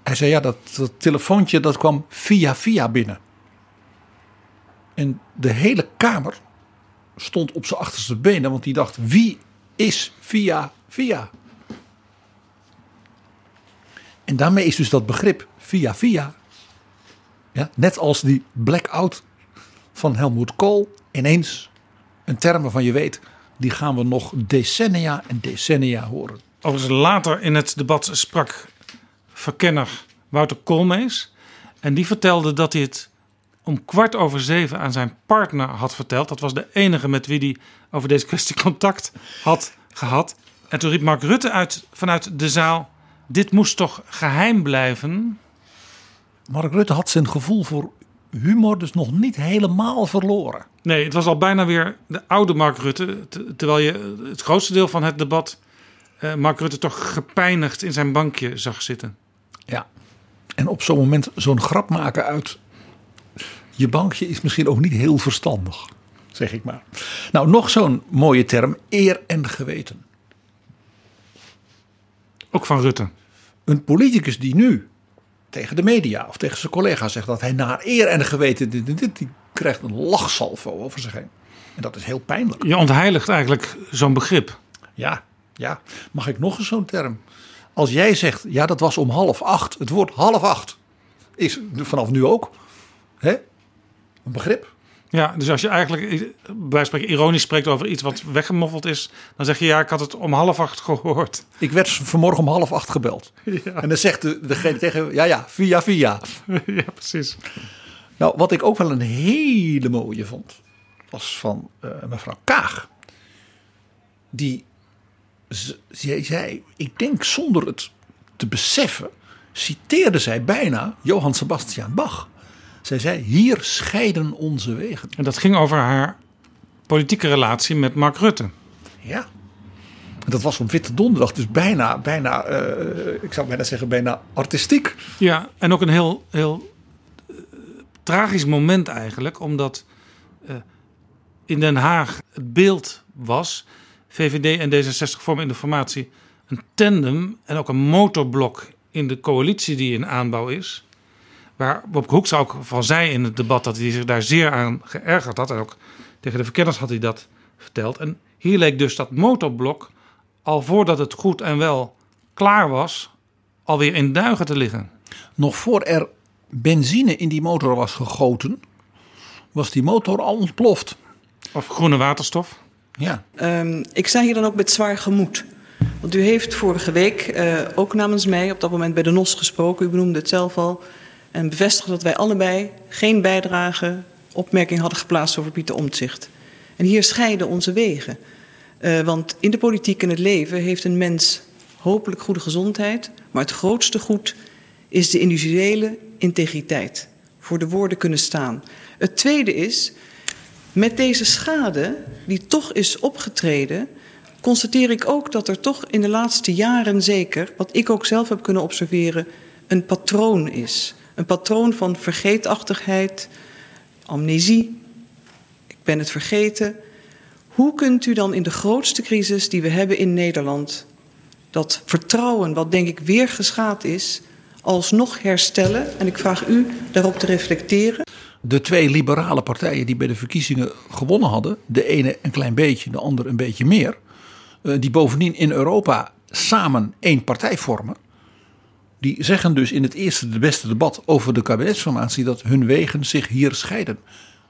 hij zei ja, dat, dat telefoontje dat kwam via via binnen. En de hele kamer stond op zijn achterste benen, want die dacht wie is via via? En daarmee is dus dat begrip via via, net als die blackout van Helmut Kool, ineens een term waarvan je weet, die gaan we nog decennia en decennia horen. Overigens later in het debat sprak verkenner Wouter Koolmees. En die vertelde dat hij het om kwart over zeven aan zijn partner had verteld. Dat was de enige met wie hij over deze kwestie contact had gehad. En toen riep Mark Rutte uit vanuit de zaal: Dit moest toch geheim blijven? Mark Rutte had zijn gevoel voor humor dus nog niet helemaal verloren. Nee, het was al bijna weer de oude Mark Rutte. Terwijl je het grootste deel van het debat uh, Mark Rutte toch gepijnigd in zijn bankje zag zitten. Ja, en op zo'n moment zo'n grap maken uit je bankje is misschien ook niet heel verstandig, zeg ik maar. Nou, nog zo'n mooie term, eer en geweten. Ook van Rutte. Een politicus die nu tegen de media of tegen zijn collega's zegt dat hij naar eer en geweten dit, dit, dit, die krijgt een lachsalvo over zich heen. En dat is heel pijnlijk. Je ontheiligt eigenlijk zo'n begrip. Ja, ja. Mag ik nog eens zo'n term? Als jij zegt, ja, dat was om half acht. Het woord half acht is vanaf nu ook hè, een begrip. Ja, dus als je eigenlijk bij spreken ironisch spreekt over iets wat weggemoffeld is, dan zeg je ja, ik had het om half acht gehoord. Ik werd vanmorgen om half acht gebeld. Ja. En dan zegt de, degene tegen, ja, ja, via, via. Ja, precies. Nou, wat ik ook wel een hele mooie vond, was van uh, mevrouw Kaag. Die zij zei, ik denk zonder het te beseffen, citeerde zij bijna Johann Sebastian Bach. Zij zei: Hier scheiden onze wegen. En dat ging over haar politieke relatie met Mark Rutte. Ja. En dat was op Witte Donderdag, dus bijna, bijna uh, ik zou bijna zeggen, bijna artistiek. Ja, en ook een heel, heel uh, tragisch moment eigenlijk, omdat uh, in Den Haag het beeld was VVD en D66 vormen in de formatie een tandem en ook een motorblok in de coalitie die in aanbouw is. Waar Bob Hoekstra ook van zei in het debat dat hij zich daar zeer aan geërgerd had. En ook tegen de verkenners had hij dat verteld. En hier leek dus dat motorblok al voordat het goed en wel klaar was, alweer in duigen te liggen. Nog voor er benzine in die motor was gegoten, was die motor al ontploft. Of groene waterstof. Ja. Um, ik sta hier dan ook met zwaar gemoed. Want u heeft vorige week uh, ook namens mij op dat moment bij de NOS gesproken. U benoemde het zelf al. En bevestigde dat wij allebei geen bijdrage, opmerking hadden geplaatst over Pieter Omtzigt. En hier scheiden onze wegen. Uh, want in de politiek en het leven heeft een mens hopelijk goede gezondheid. Maar het grootste goed is de individuele integriteit. Voor de woorden kunnen staan. Het tweede is met deze schade, die toch is opgetreden, constateer ik ook dat er toch in de laatste jaren zeker, wat ik ook zelf heb kunnen observeren, een patroon is. Een patroon van vergeetachtigheid, amnesie, ik ben het vergeten. Hoe kunt u dan in de grootste crisis die we hebben in Nederland dat vertrouwen, wat denk ik weer geschaad is, alsnog herstellen. En ik vraag u daarop te reflecteren. De twee liberale partijen die bij de verkiezingen gewonnen hadden, de ene een klein beetje, de andere een beetje meer, eh, die bovendien in Europa samen één partij vormen. Die zeggen dus in het eerste, de beste debat over de kabinetsformatie dat hun wegen zich hier scheiden.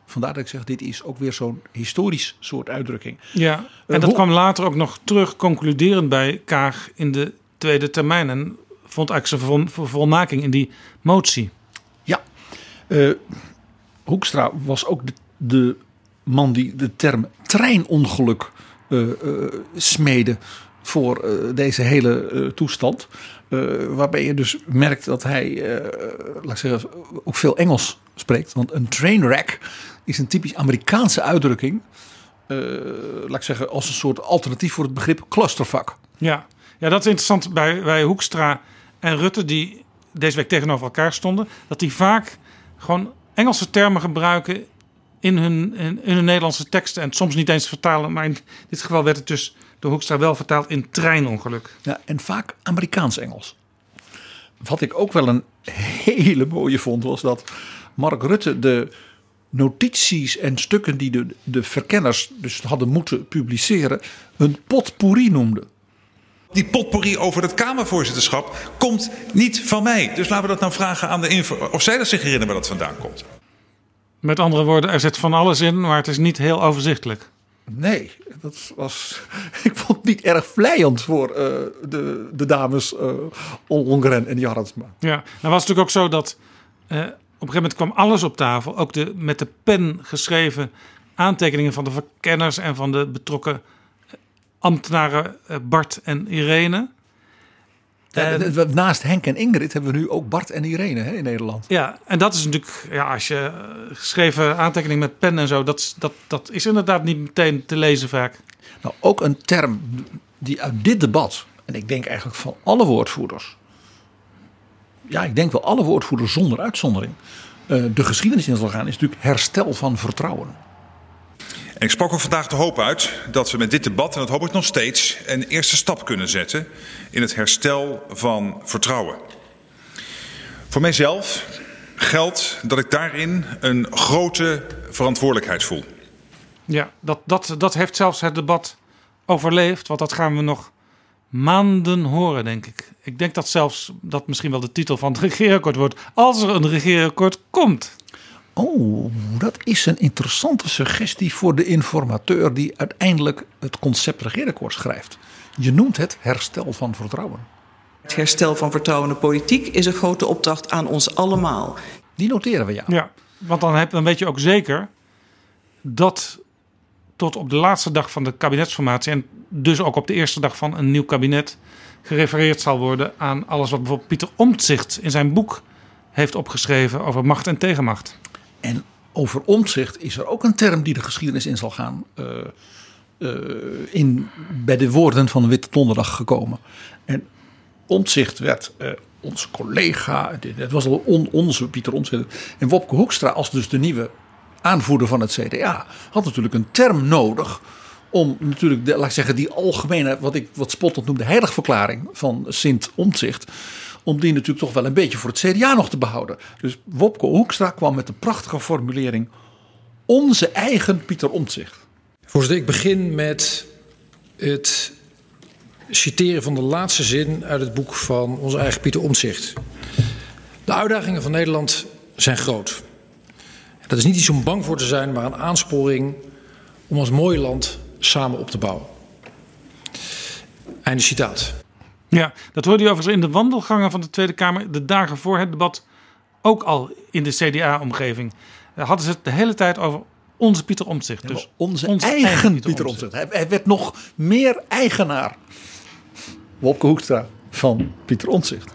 Vandaar dat ik zeg, dit is ook weer zo'n historisch soort uitdrukking. Ja, en Uh, dat kwam later ook nog terug, concluderend bij Kaag in de tweede termijn. En vond eigenlijk zijn vervolmaking in die motie. Ja, Eh, Hoekstra was ook de, de man die de term treinongeluk eh, eh, smeedde voor eh, deze hele eh, toestand. Eh, waarbij je dus merkt dat hij, eh, laat ik zeggen, ook veel Engels spreekt. Want een trainwreck is een typisch Amerikaanse uitdrukking. eh, laat ik zeggen, als een soort alternatief voor het begrip clusterfuck. Ja, ja dat is interessant bij, bij Hoekstra en Rutte, die deze week tegenover elkaar stonden. Dat die vaak gewoon Engelse termen gebruiken in hun, in, in hun Nederlandse teksten. En soms niet eens vertalen, maar in dit geval werd het dus door Hoekstra wel vertaald in treinongeluk. Ja, en vaak Amerikaans-Engels. Wat ik ook wel een hele mooie vond, was dat Mark Rutte de notities en stukken die de, de verkenners dus hadden moeten publiceren, een potpourri noemde. Die potpourri over het Kamervoorzitterschap komt niet van mij. Dus laten we dat nou vragen aan de info. Of zij dat zich herinneren waar dat vandaan komt. Met andere woorden, er zit van alles in, maar het is niet heel overzichtelijk. Nee, dat was. Ik vond het niet erg vlijend voor eh, de, de dames eh Ollongren en Jarretsma. Ja, nou was het natuurlijk ook zo dat eh, op een gegeven moment kwam alles op tafel. Ook de met de pen geschreven aantekeningen van de verkenners en van de betrokken ambtenaren Bart en Irene. Ja, we- Naast Henk en Ingrid hebben we nu ook Bart en Irene hè, in Nederland. Ja, en dat is natuurlijk, ja, als je eh, geschreven aantekening met pen en zo, dat, is- dat, dat is inderdaad niet meteen te lezen vaak. Nou, ook een term die uit dit debat, en ik denk eigenlijk van alle woordvoerders, ja, ik denk wel alle woordvoerders zonder uitzondering, eh, de geschiedenis in zal gaan, is natuurlijk herstel van vertrouwen. En ik sprak ook vandaag de hoop uit dat we met dit debat, en dat hoop ik nog steeds, een eerste stap kunnen zetten in het herstel van vertrouwen. Voor mijzelf geldt dat ik daarin een grote verantwoordelijkheid voel. Ja, dat, dat, dat heeft zelfs het debat overleefd, want dat gaan we nog maanden horen, denk ik. Ik denk dat zelfs dat misschien wel de titel van het regeerakkoord wordt, als er een regeerakkoord komt. Oh, dat is een interessante suggestie voor de informateur die uiteindelijk het concept regeerakkoord schrijft. Je noemt het herstel van vertrouwen. Het herstel van vertrouwen in de politiek is een grote opdracht aan ons allemaal. Die noteren we ja. Ja, want dan, heb, dan weet je ook zeker dat tot op de laatste dag van de kabinetsformatie en dus ook op de eerste dag van een nieuw kabinet gerefereerd zal worden aan alles wat bijvoorbeeld Pieter Omtzigt in zijn boek heeft opgeschreven over macht en tegenmacht. En over omzicht is er ook een term die de geschiedenis in zal gaan. eh, eh, in, bij de woorden van de Witte Donderdag gekomen. En omzicht werd eh, onze collega, het was al on- onze Pieter Omtzigt. En Wopke Hoekstra als dus de nieuwe aanvoerder van het CDA had natuurlijk een term nodig om natuurlijk, laat ik zeggen, die algemene, wat ik wat spottend noemde, heiligverklaring van Sint Omtzigt, om die natuurlijk toch wel een beetje voor het CDA nog te behouden. Dus Wopke Hoekstra kwam met de prachtige formulering, onze eigen Pieter Omtzigt. Voorzitter, ik begin met het citeren van de laatste zin uit het boek van onze eigen Pieter Omtzigt. De uitdagingen van Nederland zijn groot. Dat is niet iets om bang voor te zijn, maar een aansporing om als mooi land samen op te bouwen. Einde citaat. Ja, dat hoorde je overigens in de wandelgangen van de Tweede Kamer de dagen voor het debat ook al in de CDA-omgeving. Hadden ze het de hele tijd over onze Pieter Omtzigt. Dus onze, eigen, Pieter, Omtzigt. Hij, hij werd nog meer eigenaar. Wopke Hoekstra van Pieter Omtzigt.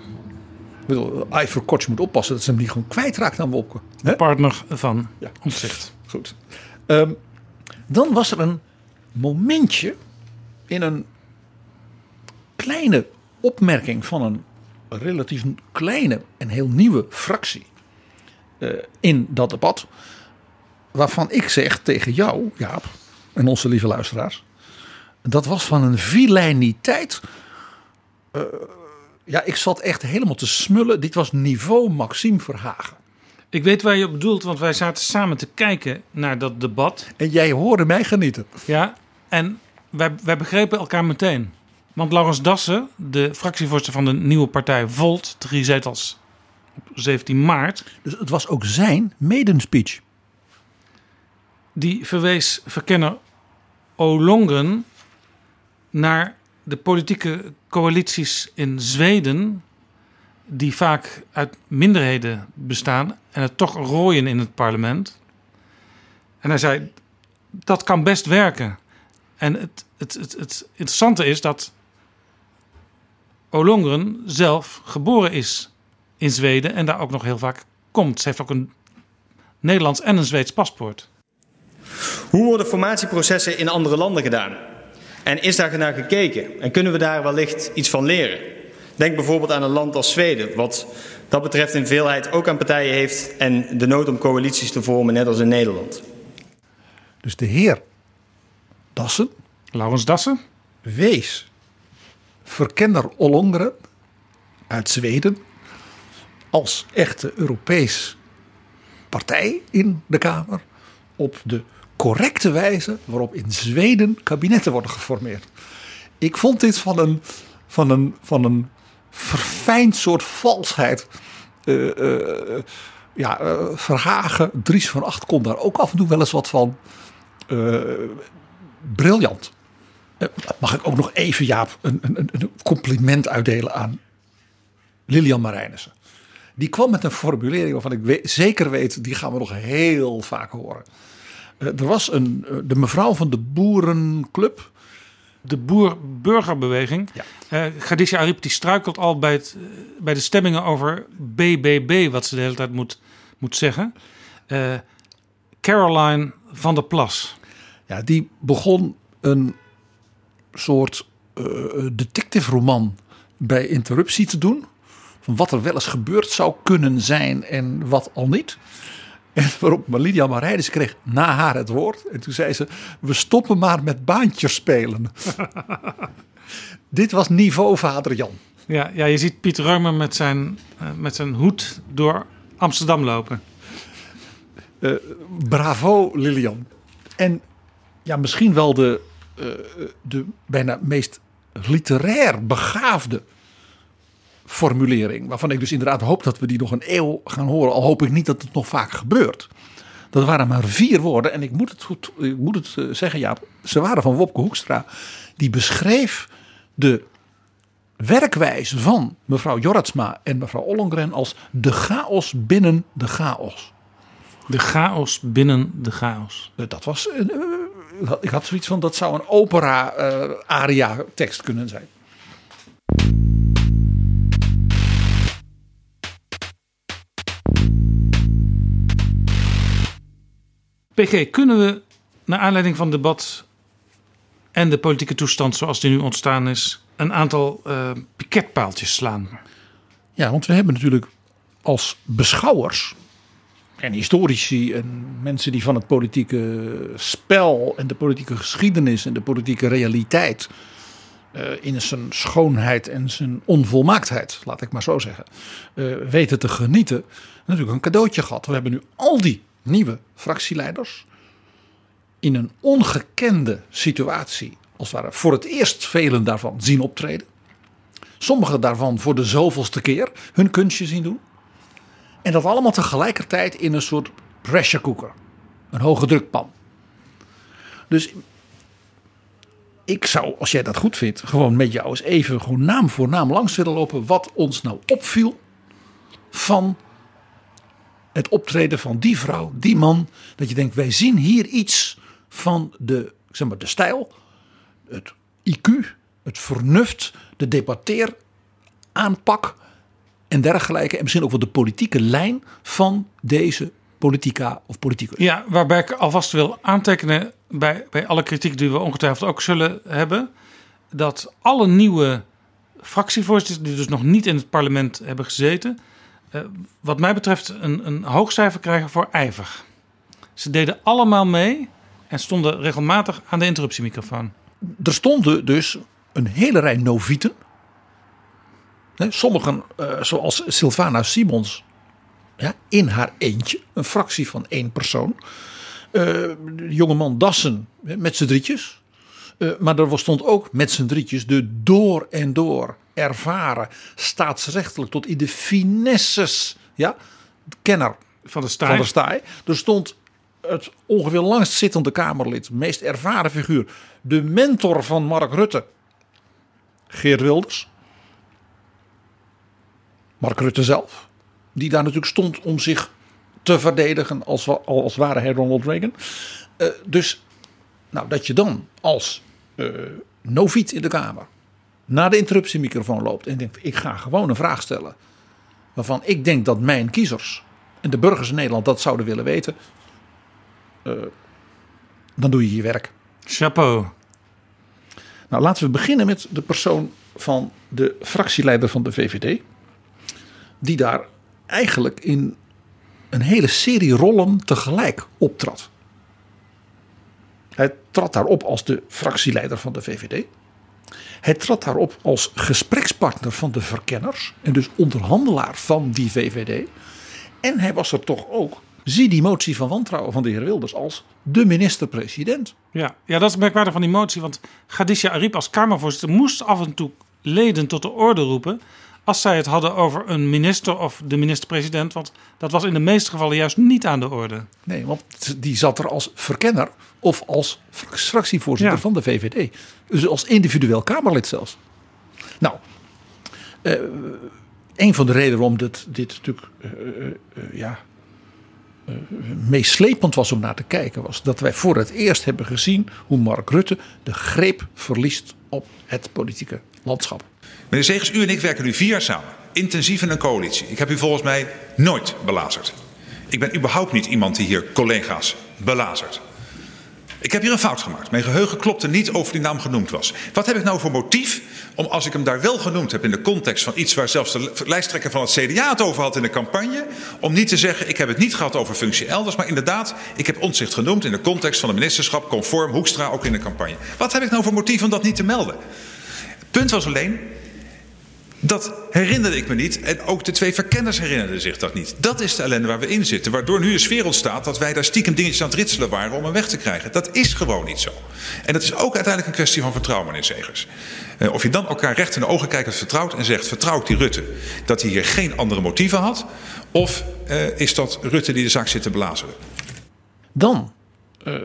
Ik bedoel, Ivor Kortje moet oppassen dat ze hem niet gewoon kwijtraakt aan Wopke. De partner van Omtzigt. Goed. Ehm, dan was er een momentje in een kleine opmerking van een relatief kleine en heel nieuwe fractie eh, in dat debat. Waarvan ik zeg tegen jou, Jaap, en onze lieve luisteraars. Dat was van een vilijniteit Uh, ja, ik zat echt helemaal te smullen. Dit was niveau Maxime Verhagen. Ik weet waar je op bedoelt, want wij zaten samen te kijken naar dat debat. En jij hoorde mij genieten. Ja, en wij, wij begrepen elkaar meteen. Want Laurens Dassen, de fractievoorzitter van de nieuwe partij Volt, drie zetels op 17 maart. Dus het was ook zijn maiden speech. Die verwees verkenner Olongren naar de politieke coalities in Zweden, die vaak uit minderheden bestaan en het toch rooien in het parlement. En hij zei: dat kan best werken. En het, het, het, het interessante is dat Olongren zelf geboren is in Zweden en daar ook nog heel vaak komt. Ze heeft ook een Nederlands en een Zweeds paspoort. Hoe worden formatieprocessen in andere landen gedaan? En is daar naar gekeken? En kunnen we daar wellicht iets van leren? Denk bijvoorbeeld aan een land als Zweden, wat dat betreft in veelheid ook aan partijen heeft en de nood om coalities te vormen, net als in Nederland. Dus de heer Dassen, Laurens Dassen, wees verkenner Ollongren uit Zweden als echte Europees partij in de Kamer op de correcte wijze waarop in Zweden kabinetten worden geformeerd. Ik vond dit van een, van een, van een verfijnd soort valsheid. Uh, uh, ja, uh, Verhagen, Dries van Acht kon daar ook af en toe wel eens wat van. briljant. Mag ik ook nog even, Jaap, een, een, een compliment uitdelen aan Lilian Marijnissen. Die kwam met een formulering waarvan ik weet, zeker weet, die gaan we nog heel vaak horen. Eh, er was een, eh, de mevrouw van de Boerenclub. De boer-burgerbeweging. Ja. Uh, Khadija Arip die struikelt al bij, het, bij de stemmingen over BBB, wat ze de hele tijd moet, moet zeggen. Uh, Caroline van der Plas. Ja, die begon een soort uh, detective roman bij interruptie te doen. Van wat er wel eens gebeurd zou kunnen zijn en wat al niet. En waarop Lydia Marijnis kreeg na haar het woord. En toen zei ze, we stoppen maar met baantjes spelen. Dit was niveau vader Jan. Ja, ja je ziet Piet Reumer met zijn, uh, met zijn hoed door Amsterdam lopen. Uh, bravo Lilian. En ja, misschien wel de, de bijna meest literair begaafde formulering. Waarvan ik dus inderdaad hoop dat we die nog een eeuw gaan horen. Al hoop ik niet dat het nog vaak gebeurt. Dat waren maar vier woorden. En ik moet het, goed, ik moet het eh, zeggen, Jaap. Ze waren van Wopke Hoekstra. Die beschreef de werkwijze van mevrouw Jorritsma en mevrouw Ollongren als de chaos binnen de chaos. De chaos binnen de chaos. Eh, dat was. Uh, ik had zoiets van dat zou een opera-aria tekst kunnen zijn. PG, kunnen we naar aanleiding van het debat en de politieke toestand zoals die nu ontstaan is, een aantal uh, piketpaaltjes slaan? Ja, want we hebben natuurlijk als beschouwers en historici en mensen die van het politieke spel en de politieke geschiedenis en de politieke realiteit uh, in zijn schoonheid en zijn onvolmaaktheid, laat ik maar zo zeggen, uh, weten te genieten, natuurlijk een cadeautje gehad. We hebben nu al die nieuwe fractieleiders in een ongekende situatie, als het ware voor het eerst velen daarvan zien optreden. Sommigen daarvan voor de zoveelste keer hun kunstje zien doen. En dat allemaal tegelijkertijd in een soort pressure cooker, een hoge drukpan. Dus ik zou, als jij dat goed vindt, gewoon met jou eens even gewoon naam voor naam langs willen lopen wat ons nou opviel van het optreden van die vrouw, die man. Dat je denkt, wij zien hier iets van de, zeg maar, de stijl, het IQ, het vernuft, de debatteer aanpak en dergelijke. En misschien ook wel de politieke lijn van deze politica of politicus. Ja, waarbij ik alvast wil aantekenen bij, bij alle kritiek die we ongetwijfeld ook zullen hebben. Dat alle nieuwe fractievoorzitters die dus nog niet in het parlement hebben gezeten uh, wat mij betreft een, een hoog cijfer krijgen voor ijver. Ze deden allemaal mee en stonden regelmatig aan de interruptiemicrofoon. Er stonden dus een hele rij novieten. Sommigen, eh, zoals Sylvana Simons, ja, in haar eentje, een fractie van één persoon. Uh, de jongeman Dassen met z'n drietjes. Uh, maar er stond ook met z'n drietjes de door en door ervaren staatsrechtelijk tot in de finesses ja, kenner van de Van de staai. Er stond het ongeveer langst zittende Kamerlid, meest ervaren figuur, de mentor van Mark Rutte, Geert Wilders. Mark Rutte zelf, die daar natuurlijk stond om zich te verdedigen als, als ware hij Ronald Reagan. Uh, dus nou, dat je dan als uh, noviet in de Kamer naar de interruptiemicrofoon loopt en denkt: ik ga gewoon een vraag stellen. Waarvan ik denk dat mijn kiezers en de burgers in Nederland dat zouden willen weten. Uh, dan doe je je werk. Chapeau. Nou, laten we beginnen met de persoon van de fractieleider van de VVD. Die daar eigenlijk in een hele serie rollen tegelijk optrad. Hij trad daarop als de fractieleider van de VVD. Hij trad daarop als gesprekspartner van de verkenners en dus onderhandelaar van die VVD. En hij was er toch ook, zie die motie van wantrouwen van de heer Wilders als de minister-president. Ja, ja, dat is merkwaardig van die motie, want Khadija Ariep als Kamervoorzitter moest af en toe leden tot de orde roepen als zij het hadden over een minister of de minister-president. Want dat was in de meeste gevallen juist niet aan de orde. Nee, want die zat er als verkenner of als fractievoorzitter ja. van de VVD. Dus als individueel Kamerlid zelfs. Nou, uh, een van de redenen waarom dit, dit natuurlijk uh, uh, ja, meeslepend was om naar te kijken, was dat wij voor het eerst hebben gezien hoe Mark Rutte de greep verliest op het politieke landschap. Meneer Zegers, u en ik werken nu vier jaar samen. Intensief in een coalitie. Ik heb u volgens mij nooit belazerd. Ik ben überhaupt niet iemand die hier collega's belazert. Ik heb hier een fout gemaakt. Mijn geheugen klopte niet over die naam genoemd was. Wat heb ik nou voor motief om, als ik hem daar wel genoemd heb in de context van iets waar zelfs de lijsttrekker van het CDA het over had in de campagne, om niet te zeggen: ik heb het niet gehad over functie elders, maar inderdaad, ik heb ontzicht genoemd in de context van de ministerschap, conform Hoekstra ook in de campagne. Wat heb ik nou voor motief om dat niet te melden? Het punt was alleen, dat herinnerde ik me niet. En ook de twee verkenners herinnerden zich dat niet. Dat is de ellende waar we in zitten. Waardoor nu de sfeer ontstaat dat wij daar stiekem dingetjes aan het ritselen waren om hem weg te krijgen. Dat is gewoon niet zo. En dat is ook uiteindelijk een kwestie van vertrouwen, meneer Zegers. Uh, of je dan elkaar recht in de ogen kijkt en vertrouwt en zegt: vertrouw ik die Rutte dat hij hier geen andere motieven had? Of uh, is dat Rutte die de zaak zit te blazen? Dan uh,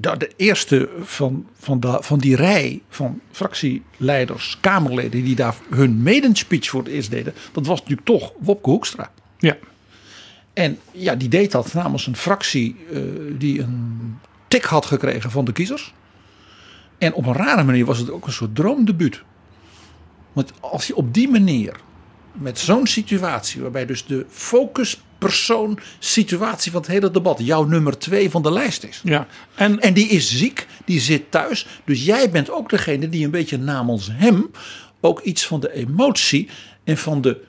de eerste van, van, de, van die rij van fractieleiders, Kamerleden die daar hun medenspeech voor het eerst deden, dat was natuurlijk toch Wopke Hoekstra. Ja. En ja, die deed dat namens een fractie uh, die een tik had gekregen van de kiezers. En op een rare manier was het ook een soort droomdebuut. Want als je op die manier, met zo'n situatie, waarbij dus de focus persoon, situatie van het hele debat. Jouw nummer twee van de lijst is. Ja, en, en die is ziek, die zit thuis. Dus jij bent ook degene die een beetje namens hem ook iets van de emotie en van de,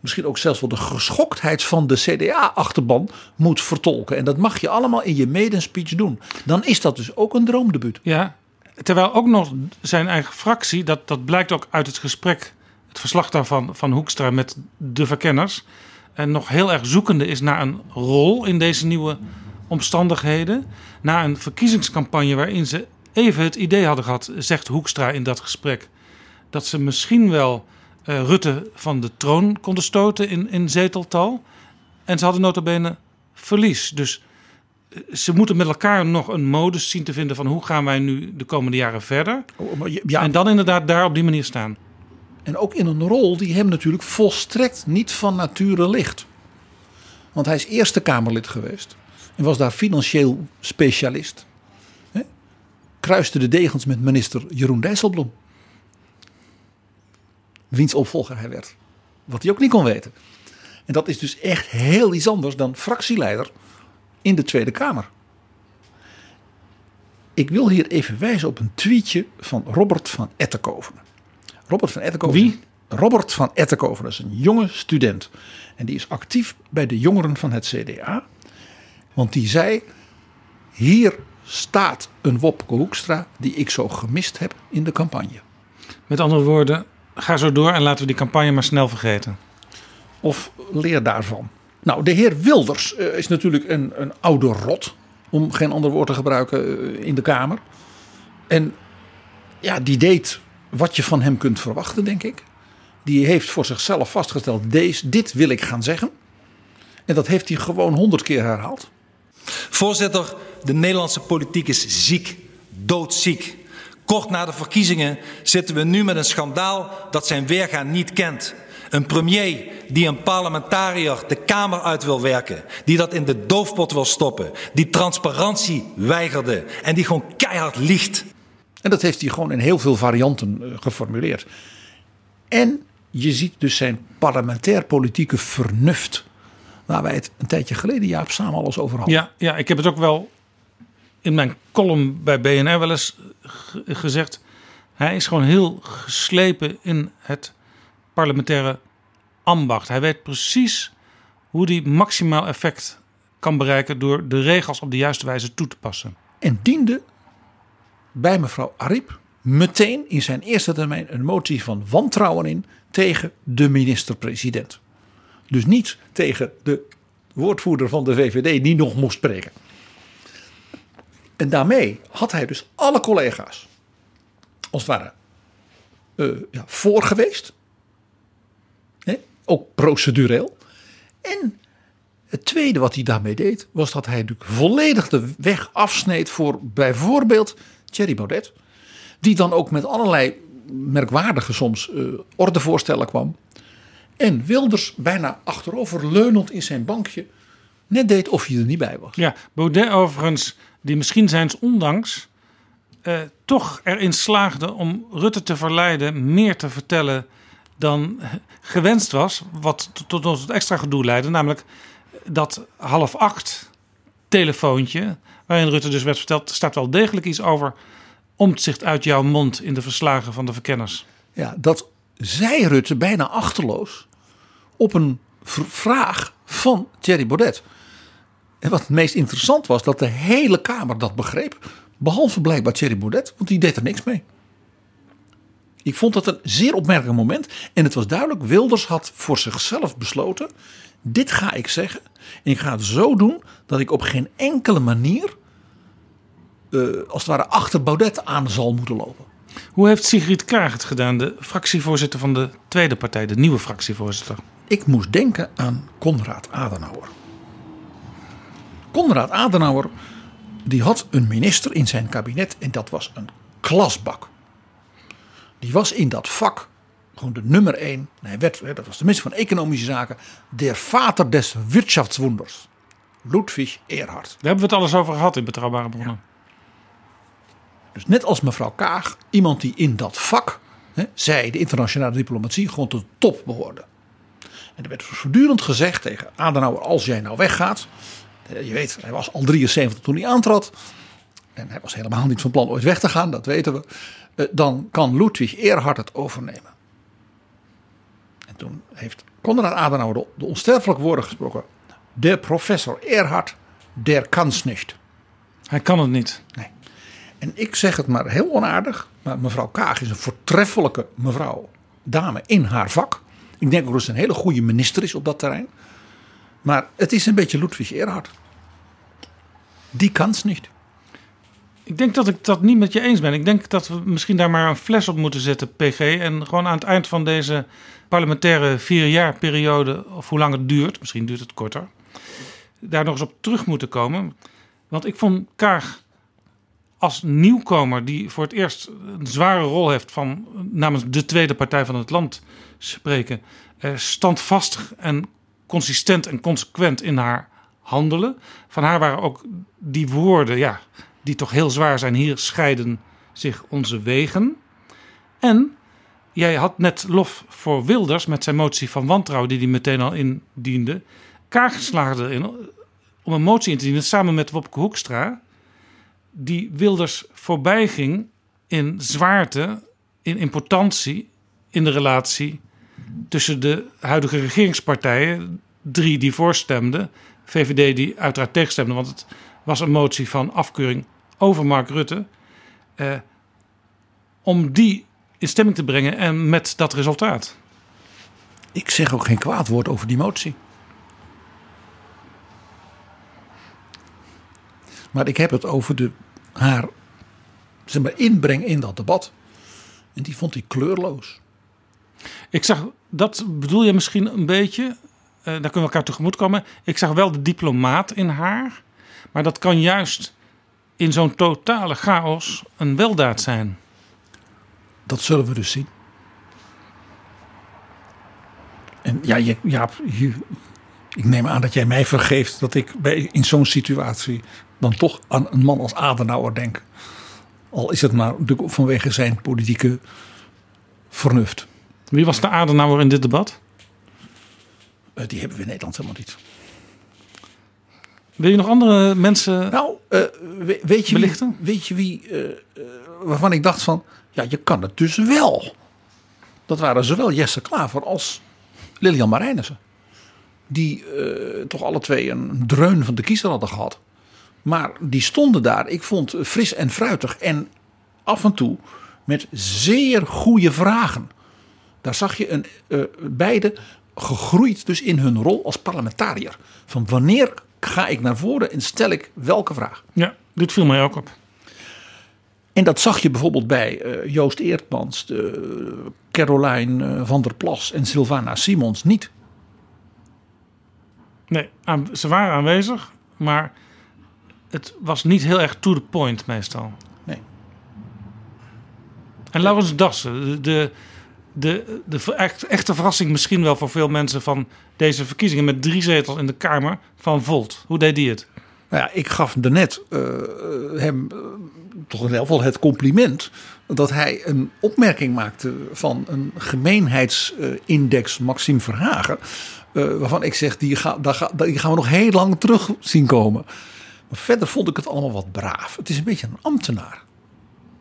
misschien ook zelfs wel de geschoktheid van de CDA-achterban moet vertolken. En dat mag je allemaal in je medenspeech doen. Dan is dat dus ook een droomdebuut. Ja, terwijl ook nog zijn eigen fractie, dat, dat blijkt ook uit het gesprek, het verslag daarvan van Hoekstra met de verkenners en nog heel erg zoekende is naar een rol in deze nieuwe omstandigheden. Na een verkiezingscampagne waarin ze even het idee hadden gehad, zegt Hoekstra in dat gesprek, dat ze misschien wel uh, Rutte van de troon konden stoten in, in zeteltal. En ze hadden nota bene verlies. Dus uh, ze moeten met elkaar nog een modus zien te vinden van hoe gaan wij nu de komende jaren verder. Oh, ja. En dan inderdaad daar op die manier staan. En ook in een rol die hem natuurlijk volstrekt niet van nature ligt. Want hij is Eerste Kamerlid geweest. En was daar financieel specialist. Kruiste de degens met minister Jeroen Dijsselbloem. Wiens opvolger hij werd. Wat hij ook niet kon weten. En dat is dus echt heel iets anders dan fractieleider in de Tweede Kamer. Ik wil hier even wijzen op een tweetje van Robert van Ettenkoven. Robert van Ettenkoven. Wie? Robert van Ettenkoven is een jonge student. En die is actief bij de jongeren van het CDA. Want die zei: Hier staat een Wopke Hoekstra die ik zo gemist heb in de campagne. Met andere woorden, ga zo door en laten we die campagne maar snel vergeten. Of leer daarvan. Nou, de heer Wilders uh, is natuurlijk een, een oude rot, om geen ander woord te gebruiken, uh, in de Kamer. En ja, die deed wat je van hem kunt verwachten, denk ik. Die heeft voor zichzelf vastgesteld: deze, dit wil ik gaan zeggen. En dat heeft hij gewoon honderd keer herhaald. Voorzitter, de Nederlandse politiek is ziek, doodziek. Kort na de verkiezingen zitten we nu met een schandaal dat zijn weergaan niet kent. Een premier die een parlementariër de Kamer uit wil werken, die dat in de doofpot wil stoppen, die transparantie weigerde en die gewoon keihard liegt. En dat heeft hij gewoon in heel veel varianten eh, geformuleerd. En je ziet dus zijn parlementair politieke vernuft. Waar wij het een tijdje geleden, Jaap, samen alles over hadden. Ja, ja, ik heb het ook wel in mijn column bij BNR wel eens gezegd. Hij is gewoon heel geslepen in het parlementaire ambacht. Hij weet precies hoe hij maximaal effect kan bereiken door de regels op de juiste wijze toe te passen. En diende bij mevrouw Ariep meteen in zijn eerste termijn een motie van wantrouwen in tegen de minister-president. Dus niet tegen de woordvoerder van de VVD die nog moest spreken. En daarmee had hij dus alle collega's als het ware uh, ja, voor geweest. ook procedureel. En het tweede wat hij daarmee deed, was dat hij natuurlijk volledig de weg afsneed voor bijvoorbeeld Thierry Baudet. Die dan ook met allerlei merkwaardige soms uh, ordevoorstellen kwam. En Wilders bijna achteroverleunend in zijn bankje net deed of hij er niet bij was. Ja, Baudet overigens, die misschien zijns ondanks uh, toch erin slaagde om Rutte te verleiden meer te vertellen dan gewenst was. Wat tot, tot het extra gedoe leidde, namelijk dat half acht telefoontje, waarin Rutte dus werd verteld, staat wel degelijk iets over omzicht uit jouw mond in de verslagen van de verkenners. Ja, dat zei Rutte bijna achterloos op een vraag van Thierry Baudet. En wat het meest interessant was, dat de hele Kamer dat begreep. Behalve blijkbaar Thierry Baudet, want die deed er niks mee. Ik vond dat een zeer opmerkelijk moment. En het was duidelijk, Wilders had voor zichzelf besloten. Dit ga ik zeggen. En ik ga het zo doen dat ik op geen enkele manier, uh, als het ware, achter Baudet aan zal moeten lopen. Hoe heeft Sigrid Kaag het gedaan, de fractievoorzitter van de tweede partij, de nieuwe fractievoorzitter? Ik moest denken aan Konrad Adenauer. Konrad Adenauer die had een minister in zijn kabinet en dat was een klasbak. Die was in dat vak gewoon de nummer één. Hij werd, dat was de minister van Economische Zaken, der vader des Wirtschaftswunders. Ludwig Erhard. Daar hebben we het alles over gehad in Betrouwbare Bronnen. Dus net als mevrouw Kaag, iemand die in dat vak, hè, zij, de internationale diplomatie, gewoon tot de top behoorde. En er werd voortdurend gezegd tegen Adenauer, als jij nou weggaat, je weet, hij was al 73 toen hij aantrad. En hij was helemaal niet van plan ooit weg te gaan, dat weten we. Eh, dan kan Ludwig Erhard het overnemen. En toen heeft Konrad Adenauer de onsterfelijke woorden gesproken. De professor Erhard, der kan's nicht. Hij kan het niet. Nee. En ik zeg het maar heel onaardig. Maar mevrouw Kaag is een voortreffelijke mevrouw, dame in haar vak. Ik denk ook dat ze een hele goede minister is op dat terrein. Maar het is een beetje Ludwig Erhard. Die kans niet. Ik denk dat ik dat niet met je eens ben. Ik denk dat we misschien daar maar een fles op moeten zetten, PG. En gewoon aan het eind van deze parlementaire vierjaarperiode, of hoe lang het duurt, misschien duurt het korter, daar nog eens op terug moeten komen. Want ik vond Kaag als nieuwkomer, die voor het eerst een zware rol heeft van namens de tweede partij van het land spreken, eh, standvastig en consistent en consequent in haar handelen. Van haar waren ook die woorden, ja, die toch heel zwaar zijn. Hier scheiden zich onze wegen. En jij had net lof voor Wilders met zijn motie van wantrouwen, die hij meteen al indiende. Kaag erin om een motie in te dienen samen met Wopke Hoekstra. Die Wilders voorbij ging in zwaarte, in importantie in de relatie tussen de huidige regeringspartijen, drie die voorstemden, VVD die uiteraard tegenstemde, want het was een motie van afkeuring over Mark Rutte, eh, om die in stemming te brengen en met dat resultaat. Ik zeg ook geen kwaad woord over die motie. Maar ik heb het over de, haar zeg maar, inbreng in dat debat. En die vond hij kleurloos. Ik zag, dat bedoel je misschien een beetje, uh, daar kunnen we elkaar tegemoet komen. Ik zag wel de diplomaat in haar, maar dat kan juist in zo'n totale chaos een weldaad zijn. Dat zullen we dus zien. En ja, je, ik neem aan dat jij mij vergeeft dat ik bij, in zo'n situatie dan toch aan een man als Adenauer denk. Al is het maar vanwege zijn politieke vernuft. Wie was de Adenauer in dit debat? Uh, die hebben we in Nederland helemaal niet. Wil je nog andere mensen nou, uh, weet, je belichten? Wie, weet je wie, uh, waarvan ik dacht van, ja, je kan het dus wel. Dat waren zowel Jesse Klaver als Lilian Marijnissen. Die toch alle twee een dreun van de kiezer hadden gehad. Maar die stonden daar, ik vond fris en fruitig en af en toe met zeer goede vragen. Daar zag je een, beide gegroeid dus in hun rol als parlementariër. Van wanneer ga ik naar voren en stel ik welke vraag? Ja, dit viel mij ook op. En dat zag je bijvoorbeeld bij uh, Joost Eertmans, de, Caroline van der Plas en Sylvana Simons niet. Nee, ze waren aanwezig, maar het was niet heel erg to the point meestal. Nee. En Laurens Dassen, de, de, de, echte verrassing misschien wel voor veel mensen van deze verkiezingen met drie zetels in de Kamer van Volt. Hoe deed hij het? Nou ja, ik gaf daarnet uh, hem uh, toch in ieder geval het compliment dat hij een opmerking maakte van een gemeenheidsindex Maxime Verhagen. Uh, waarvan ik zeg, die, ga, die gaan we nog heel lang terug zien komen. Maar verder vond ik het allemaal wat braaf. Het is een beetje een ambtenaar.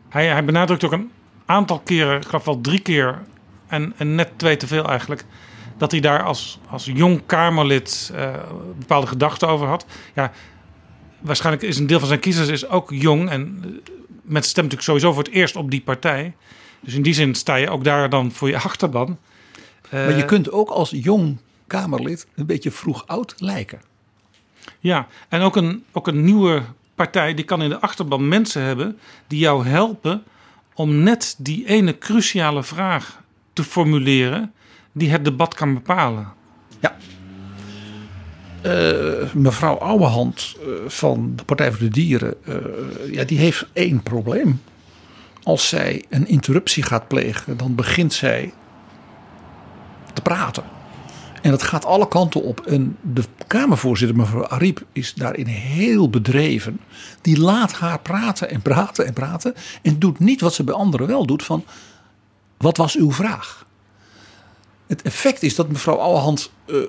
Hij, hij benadrukt ook een aantal keren, ik geloof wel drie keer, en, en net twee te veel eigenlijk, dat hij daar als, als jong Kamerlid uh, bepaalde gedachten over had. Ja, waarschijnlijk is een deel van zijn kiezers is ook jong en uh, met stemt natuurlijk sowieso voor het eerst op die partij. Dus in die zin sta je ook daar dan voor je achterban. Uh, maar je kunt ook als jong Kamerlid een beetje vroeg oud lijken. Ja, en ook een, ook een nieuwe partij die kan in de achterban mensen hebben die jou helpen om net die ene cruciale vraag te formuleren die het debat kan bepalen. Ja. Uh, mevrouw Ouwehand uh, van de Partij voor de Dieren, uh, ja, die heeft één probleem. Als zij een interruptie gaat plegen, dan begint zij te praten. En dat gaat alle kanten op. En de Kamervoorzitter, mevrouw Ariep, is daarin heel bedreven. Die laat haar praten en praten en praten. En doet niet wat ze bij anderen wel doet: van wat was uw vraag? Het effect is dat mevrouw Ouwehand. Uh,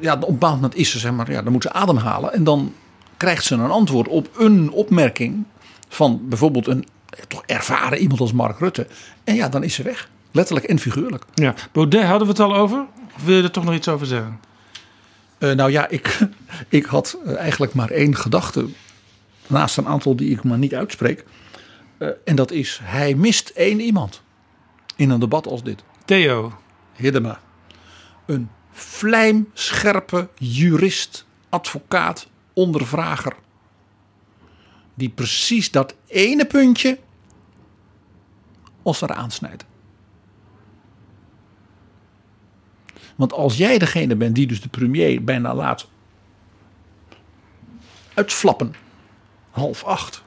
ja, op een bepaald moment is ze, zeg maar, ja, dan moet ze ademhalen. En dan krijgt ze een antwoord op een opmerking van bijvoorbeeld een toch ervaren iemand als Mark Rutte. En ja, dan is ze weg. Letterlijk en figuurlijk. Ja, Baudet hadden we het al over. Of wil je er toch nog iets over zeggen? Uh, nou ja, ik, ik had eigenlijk maar één gedachte. Naast een aantal die ik maar niet uitspreek. Uh, en dat is, hij mist één iemand. In een debat als dit. Theo. Hiddema. Een vlijmscherpe jurist, advocaat, ondervrager. Die precies dat ene puntje als er aansnijdt. Want als jij degene bent die dus de premier bijna laat uitflappen, half acht.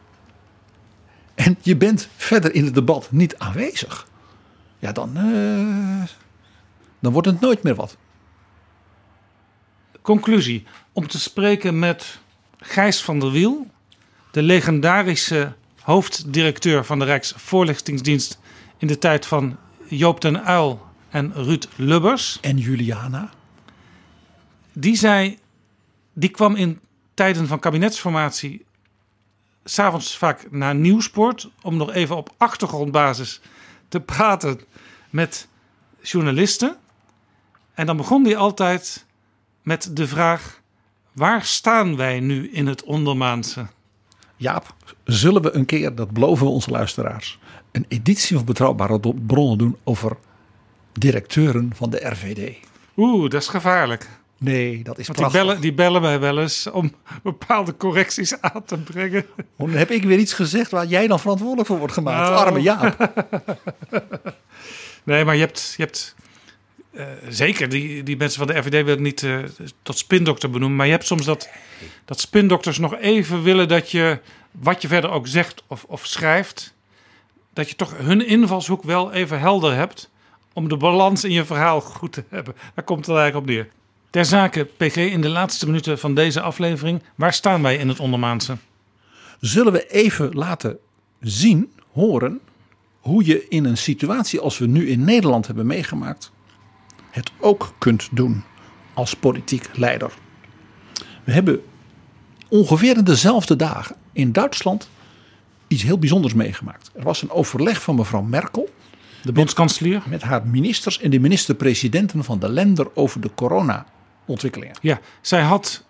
En je bent verder in het debat niet aanwezig. Ja, dan, uh, dan wordt het nooit meer wat. Conclusie. Om te spreken met Gijs van der Wiel, de legendarische hoofddirecteur van de Rijksvoorlichtingsdienst in de tijd van Joop den Uil en Ruud Lubbers. En Juliana. Die zei, die kwam in tijden van kabinetsformatie s'avonds vaak naar Nieuwsport om nog even op achtergrondbasis te praten met journalisten. En dan begon hij altijd met de vraag: waar staan wij nu in het ondermaanse? Jaap, zullen we een keer, dat beloven we onze luisteraars, een editie van Betrouwbare Bronnen doen over directeuren van de RVD? Oeh, dat is gevaarlijk. Nee, dat is Want die bellen, die bellen mij wel eens om bepaalde correcties aan te brengen. Dan heb ik weer iets gezegd waar jij dan verantwoordelijk voor wordt gemaakt. Nou. Arme Jaap. nee, maar je hebt, je hebt uh, zeker, die, die mensen van de RVD wil niet uh, tot spindokter benoemen. Maar je hebt soms dat, dat spindokters nog even willen dat je, wat je verder ook zegt of, of schrijft, dat je toch hun invalshoek wel even helder hebt. Om de balans in je verhaal goed te hebben. Daar komt het eigenlijk op neer. Ter zake, PG, in de laatste minuten van deze aflevering, waar staan wij in het ondermaanse? Zullen we even laten zien, horen, hoe je in een situatie als we nu in Nederland hebben meegemaakt, het ook kunt doen als politiek leider. We hebben ongeveer in dezelfde dagen in Duitsland iets heel bijzonders meegemaakt. Er was een overleg van mevrouw Merkel. De bondskanselier? Met, met haar ministers en de minister-presidenten van de landen over de corona-ontwikkelingen. Ja, zij had.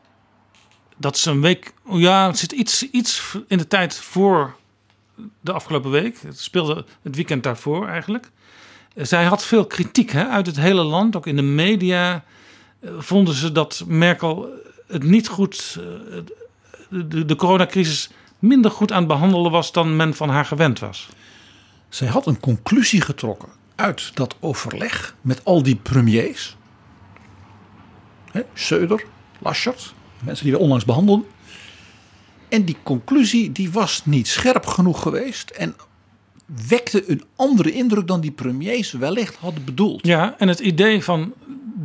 Dat is een week. Ja, het zit iets, iets in de tijd voor de afgelopen week. Het speelde het weekend daarvoor eigenlijk. Zij had veel kritiek hè, uit het hele land, ook in de media. Eh, vonden ze dat Merkel het niet goed, eh, de, de coronacrisis minder goed aan het behandelen was dan men van haar gewend was. Zij had een conclusie getrokken uit dat overleg met al die premiers. Hè, Söder, mensen die we onlangs behandelden. En die conclusie die was niet scherp genoeg geweest. En wekte een andere indruk dan die premiers wellicht hadden bedoeld. Ja, en het idee van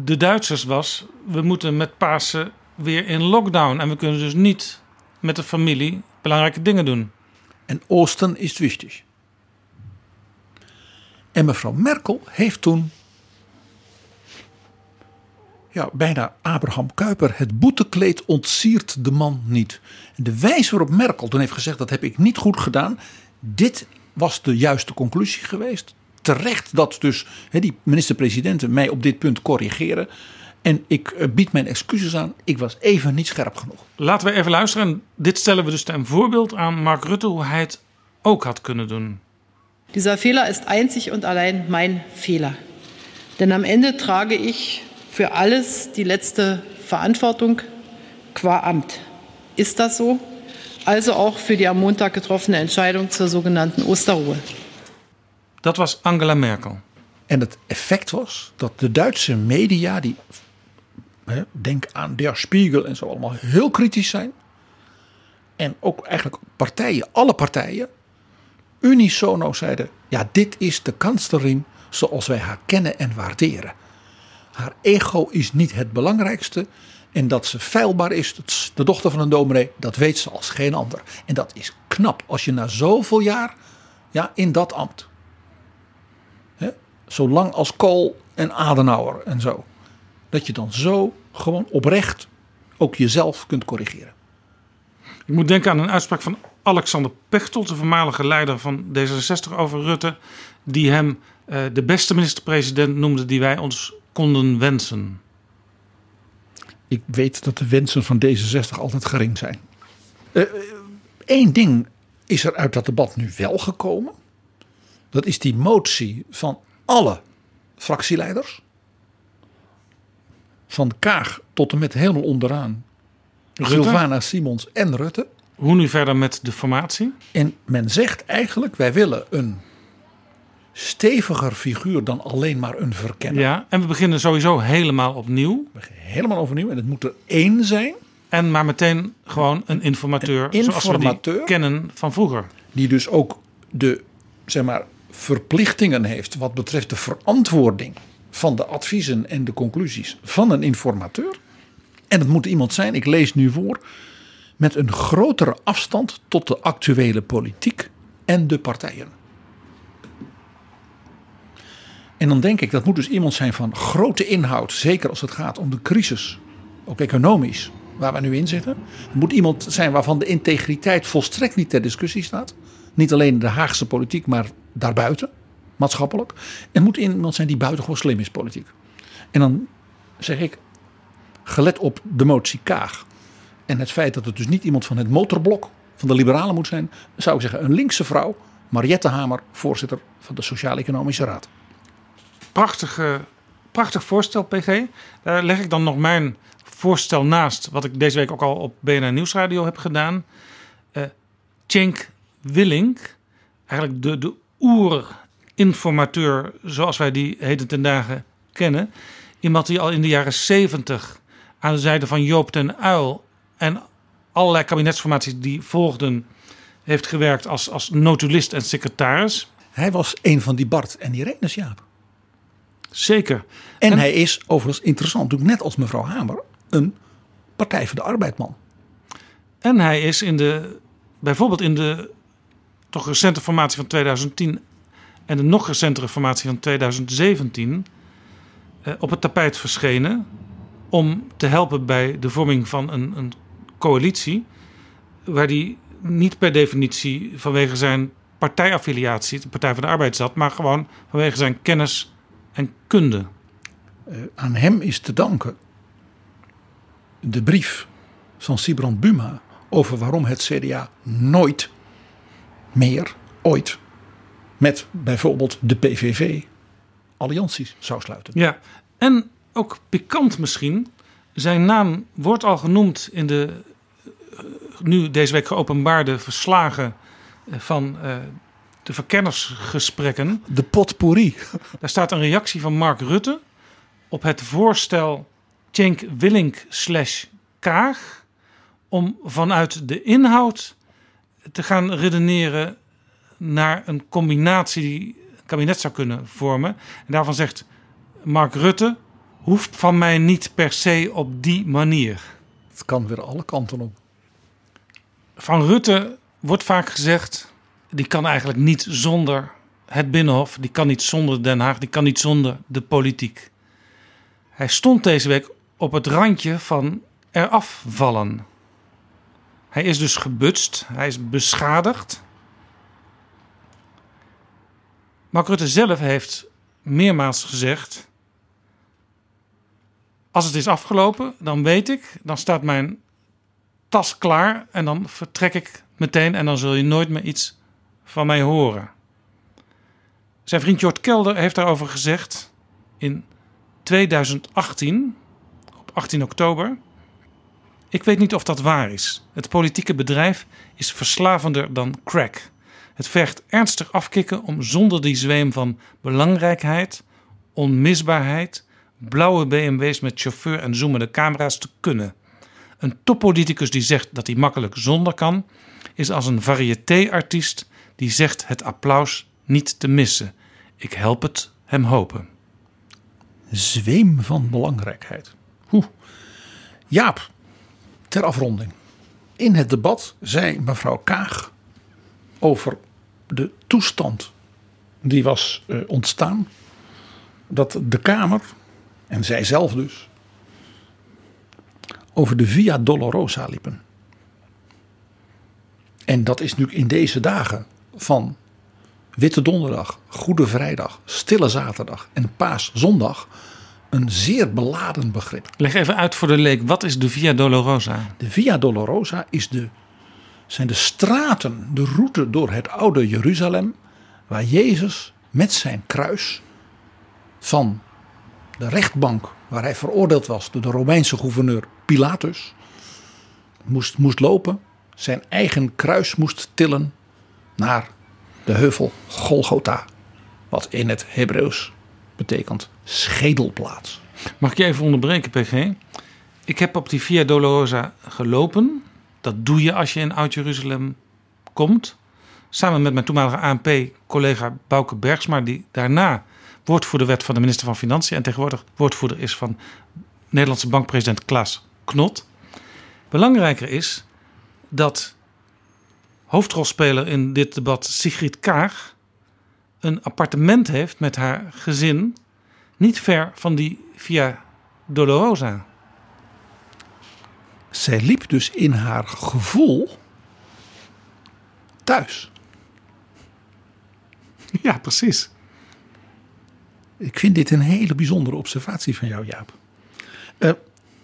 de Duitsers was: we moeten met Pasen weer in lockdown en we kunnen dus niet met de familie belangrijke dingen doen. En Oosten is wichtig. En mevrouw Merkel heeft toen ja, bijna Abraham Kuyper, het boetekleed ontsiert de man niet. En de wijze waarop Merkel toen heeft gezegd, dat heb ik niet goed gedaan. Dit was de juiste conclusie geweest. Terecht dat dus he, die minister-presidenten mij op dit punt corrigeren. En ik eh, bied mijn excuses aan. Ik was even niet scherp genoeg. Laten we even luisteren. Dit stellen we dus ten voorbeeld aan Mark Rutte hoe hij het ook had kunnen doen. Dieser Fehler ist einzig und allein mein Fehler. Denn am Ende trage ich für alles die letzte Verantwortung qua Amt. Ist das so? also auch für die am Montag getroffene Entscheidung zur sogenannten Osterruhe. Dat was Angela Merkel. En het effect was dat de Duitse media, die denk aan Der Spiegel en zo allemaal heel kritisch zijn. En ook eigenlijk partijen, alle partijen, unisono zeiden: ja, dit is de kanslerin zoals wij haar kennen en waarderen. Haar ego is niet het belangrijkste. En dat ze feilbaar is, de dochter van een dominee, dat weet ze als geen ander. En dat is knap als je na zoveel jaar ja, in dat ambt. Hè, zo lang als Kool en Adenauer en zo. Dat je dan zo gewoon oprecht ook jezelf kunt corrigeren. Ik moet denken aan een uitspraak van Alexander Pechtold, de voormalige leider van D66 over Rutte. Die hem eh, de beste minister-president noemde die wij ons konden wensen ik weet dat de wensen van D66 altijd gering zijn. Eén uh, ding is er uit dat debat nu wel gekomen. Dat is die motie van alle fractieleiders. Van Kaag tot en met helemaal onderaan. Sylvana Simons en Rutte. Hoe nu verder met de formatie? En men zegt eigenlijk: wij willen een steviger figuur dan alleen maar een verkenner. Ja, en we beginnen sowieso helemaal opnieuw. Helemaal overnieuw en het moet er één zijn. En maar meteen gewoon een informateur, een informateur zoals we kennen van vroeger. Die dus ook de zeg maar, verplichtingen heeft wat betreft de verantwoording van de adviezen en de conclusies van een informateur. En het moet iemand zijn, ik lees nu voor, met een grotere afstand tot de actuele politiek en de partijen. En dan denk ik, dat moet dus iemand zijn van grote inhoud. Zeker als het gaat om de crisis, ook economisch, waar we nu in zitten. Het moet iemand zijn waarvan de integriteit volstrekt niet ter discussie staat. Niet alleen in de Haagse politiek, maar daarbuiten, maatschappelijk. En moet iemand zijn die buitengewoon slim is politiek. En dan zeg ik, gelet op de motie Kaag. En het feit dat het dus niet iemand van het motorblok van de liberalen moet zijn, zou ik zeggen een linkse vrouw, Mariette Hamer, voorzitter van de Sociaal-Economische Raad. Prachtige, prachtig voorstel, PG. Daar leg ik dan nog mijn voorstel naast, wat ik deze week ook al op BNN Nieuwsradio heb gedaan. Uh, Cenk Willink, eigenlijk de, de oerinformateur zoals wij die heden ten dagen kennen. Iemand die al in de jaren zeventig aan de zijde van Joop ten Uil en allerlei kabinetsformaties die volgden, heeft gewerkt als, als notulist en secretaris. Hij was een van die Bart en Irenes, Jaap. Zeker. En, en hij is overigens interessant, net als mevrouw Hamer, een Partij voor de Arbeidman. En hij is in de, bijvoorbeeld in de toch recente formatie van 2010 en de nog recentere formatie van 2017 eh, op het tapijt verschenen om te helpen bij de vorming van een, een coalitie waar die niet per definitie vanwege zijn partijaffiliatie, de Partij van de Arbeid zat, maar gewoon vanwege zijn kennis en kunde. Uh, aan hem is te danken de brief van Sibrand Buma over waarom het CDA nooit meer, ooit, met bijvoorbeeld de PVV allianties zou sluiten. Ja, en ook pikant misschien, zijn naam wordt al genoemd in de eh, nu deze week geopenbaarde verslagen eh, van de verkennersgesprekken. De potpourri. Daar staat een reactie van Mark Rutte op het voorstel Cenk Willink slash Kaag om vanuit de inhoud te gaan redeneren naar een combinatie die een kabinet zou kunnen vormen. En daarvan zegt Mark Rutte, hoeft van mij niet per se op die manier. Het kan weer alle kanten op. Van Rutte wordt vaak gezegd, die kan eigenlijk niet zonder het Binnenhof, die kan niet zonder Den Haag, die kan niet zonder de politiek. Hij stond deze week op het randje van eraf vallen. Hij is dus gebutst, hij is beschadigd. Mark Rutte zelf heeft meermaals gezegd: Als het is afgelopen, dan weet ik, dan staat mijn tas klaar en dan vertrek ik meteen en dan zul je nooit meer iets van mij horen. Zijn vriend Jort Kelder heeft daarover gezegd in 2018, op 18 oktober. Ik weet niet of dat waar is. Het politieke bedrijf is verslavender dan crack. Het vergt ernstig afkicken om zonder die zweem van belangrijkheid, onmisbaarheid, blauwe BMW's met chauffeur en zoomende camera's te kunnen. Een toppoliticus die zegt dat hij makkelijk zonder kan, is als een variété-artiest die zegt het applaus niet te missen. Ik help het hem hopen. Zweem van belangrijkheid. Hoe? Jaap, ter afronding. In het debat zei mevrouw Kaag over de toestand die was uh, ontstaan. Dat de Kamer, en zij zelf dus, over de Via Dolorosa liepen. En dat is nu in deze dagen van Witte Donderdag, Goede Vrijdag, Stille Zaterdag en Paaszondag een zeer beladen begrip. Leg even uit voor de leek, wat is de Via Dolorosa? De Via Dolorosa is de, zijn de straten, de route door het oude Jeruzalem, waar Jezus met zijn kruis van de rechtbank waar hij veroordeeld was door de Romeinse gouverneur Pilatus, moest, moest lopen, zijn eigen kruis moest tillen naar de heuvel Golgotha, wat in het Hebreeuws betekent schedelplaats. Mag ik je even onderbreken, PG? Ik heb op die Via Dolorosa gelopen. Dat doe je als je in Oud-Jeruzalem komt. Samen met mijn toenmalige ANP-collega Bouke Bergsma, die daarna woordvoerder werd van de minister van Financiën en tegenwoordig woordvoerder is van Nederlandse bankpresident Klaas Knot. Belangrijker is dat hoofdrolspeler in dit debat Sigrid Kaag een appartement heeft met haar gezin niet ver van die Via Dolorosa. Zij liep dus in haar gevoel thuis. Ja, precies. Ik vind dit een hele bijzondere observatie van jou, Jaap. Uh,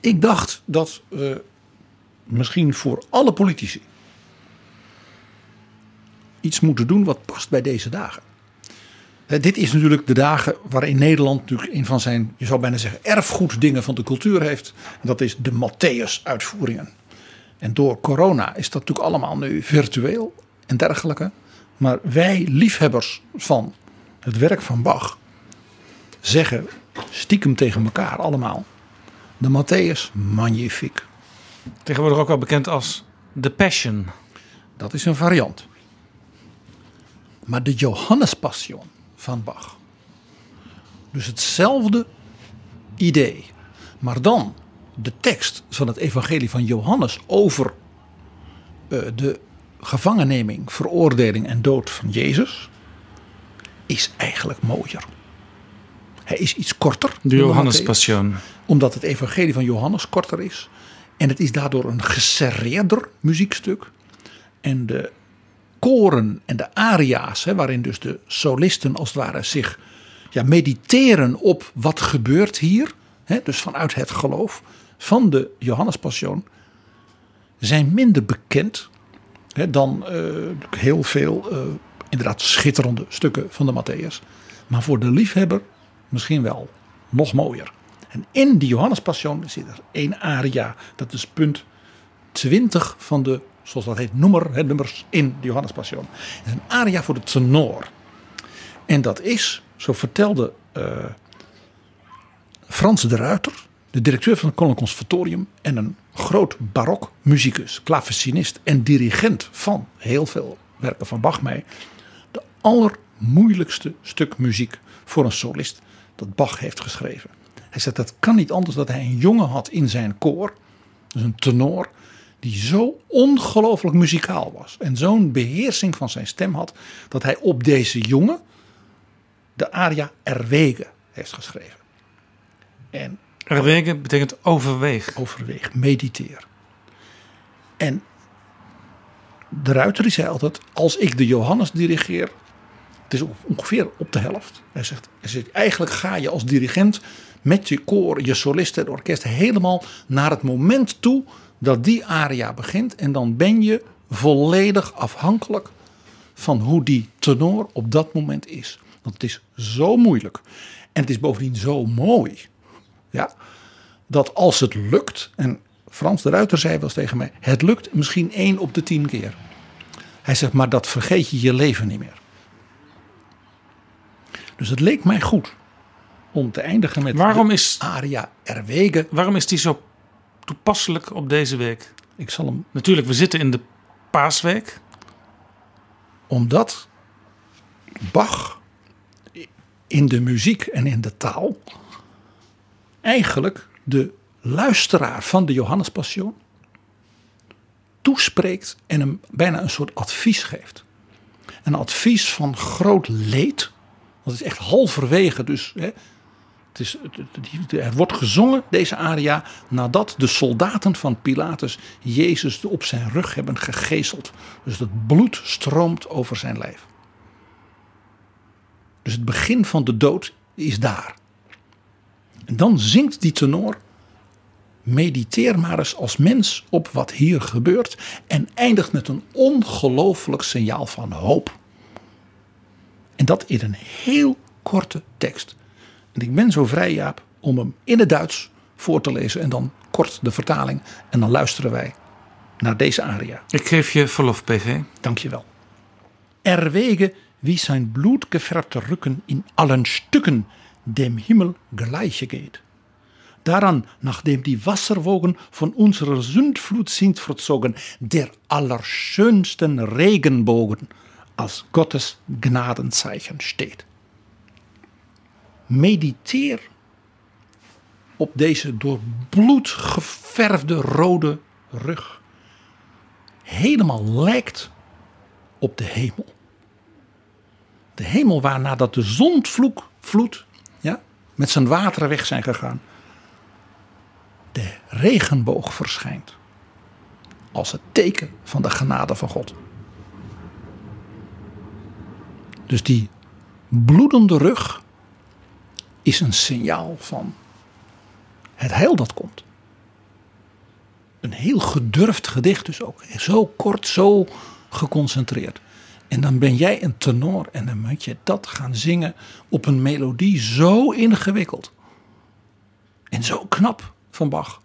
ik dacht dat we misschien voor alle politici iets moeten doen wat past bij deze dagen. Eh, dit is natuurlijk de dagen waarin Nederland natuurlijk een van zijn, je zou bijna zeggen, erfgoeddingen van de cultuur heeft. En dat is de Matthäus-uitvoeringen. En door corona is dat natuurlijk allemaal nu virtueel en dergelijke. Maar wij, liefhebbers van het werk van Bach, zeggen stiekem tegen elkaar allemaal: de Matthäus, magnifiek. Tegenwoordig ook wel bekend als The Passion. Dat is een variant. Maar de Johannespassion van Bach. Dus hetzelfde idee. Maar dan de tekst van het evangelie van Johannes over uh, de gevangenneming, veroordeling en dood van Jezus is eigenlijk mooier. Hij is iets korter. De Johannespassion. Omdat het evangelie van Johannes korter is. En het is daardoor een geserreerder muziekstuk. En de koren en de aria's, hè, waarin dus de solisten als het ware zich ja, mediteren op wat gebeurt hier. Hè, dus vanuit het geloof van de Johannespassion. Zijn minder bekend hè, dan uh, heel veel uh, inderdaad schitterende stukken van de Matthäus. Maar voor de liefhebber misschien wel nog mooier. En in die Johannespassion zit er één aria. Dat is punt 20 van de, zoals dat heet, nummer, hè, nummers in de Johannespassion. Het is een aria voor de tenor. En dat is, zo vertelde uh, Frans de Ruiter, de directeur van het Koninklijk Conservatorium en een groot barok muzikus, en dirigent van heel veel werken van Bach mee, de allermoeilijkste stuk muziek voor een solist dat Bach heeft geschreven. Hij zegt dat kan niet anders dat hij een jongen had in zijn koor, dus een tenor, die zo ongelooflijk muzikaal was en zo'n beheersing van zijn stem had, dat hij op deze jongen de aria Erwege heeft geschreven. En Erwege betekent overweeg. Overweeg, mediteer. En de Ruiter die zei altijd, als ik de Johannes dirigeer, het is ongeveer op de helft. Hij zegt, hij zegt eigenlijk ga je als dirigent met je koor, je solisten en orkest helemaal naar het moment toe dat die aria begint. En dan ben je volledig afhankelijk van hoe die tenor op dat moment is. Want het is zo moeilijk. En het is bovendien zo mooi. Ja, dat als het lukt, en Frans de Ruiter zei wel eens tegen mij: het lukt misschien één op de tien keer. Hij zegt, maar dat vergeet je je leven niet meer. Dus het leek mij goed om te eindigen met waarom is, aria Erwege. Waarom is die zo toepasselijk op deze week? Ik zal hem... Natuurlijk, we zitten in de paasweek. Omdat Bach in de muziek en in de taal eigenlijk de luisteraar van de Johannespassion toespreekt en hem bijna een soort advies geeft. Een advies van groot leed. Dat is echt halverwege dus. Hè, het is, er wordt gezongen, deze aria, nadat de soldaten van Pilatus Jezus op zijn rug hebben gegezeld. Dus het bloed stroomt over zijn lijf. Dus het begin van de dood is daar. En dan zingt die tenor. Mediteer maar eens als mens op wat hier gebeurt. En eindigt met een ongelooflijk signaal van hoop. En dat in een heel korte tekst. En ik ben zo vrij, Jaap, om hem in het Duits voor te lezen. En dan kort de vertaling. En dan luisteren wij naar deze aria. Ik geef je verlof, PG. Dankjewel. Erwege wie zijn bloedgefärbte Rücken in allen Stücken dem Himmel gleiche geht. Daran, nachdem die Wasserwogen von unserer Sündflut sind verzogen, der allerschönsten Regenbogen als Gottes Gnadenzeichen steht. Mediteer op deze door bloed geverfde rode rug. Helemaal lijkt op de hemel. De hemel waar nadat de zondvloed ja, met zijn wateren weg zijn gegaan. De regenboog verschijnt. Als het teken van de genade van God. Dus die bloedende rug is een signaal van het heil dat komt. Een heel gedurfd gedicht dus ook. Zo kort, zo geconcentreerd. En dan ben jij een tenor en dan moet je dat gaan zingen op een melodie zo ingewikkeld. En zo knap van Bach.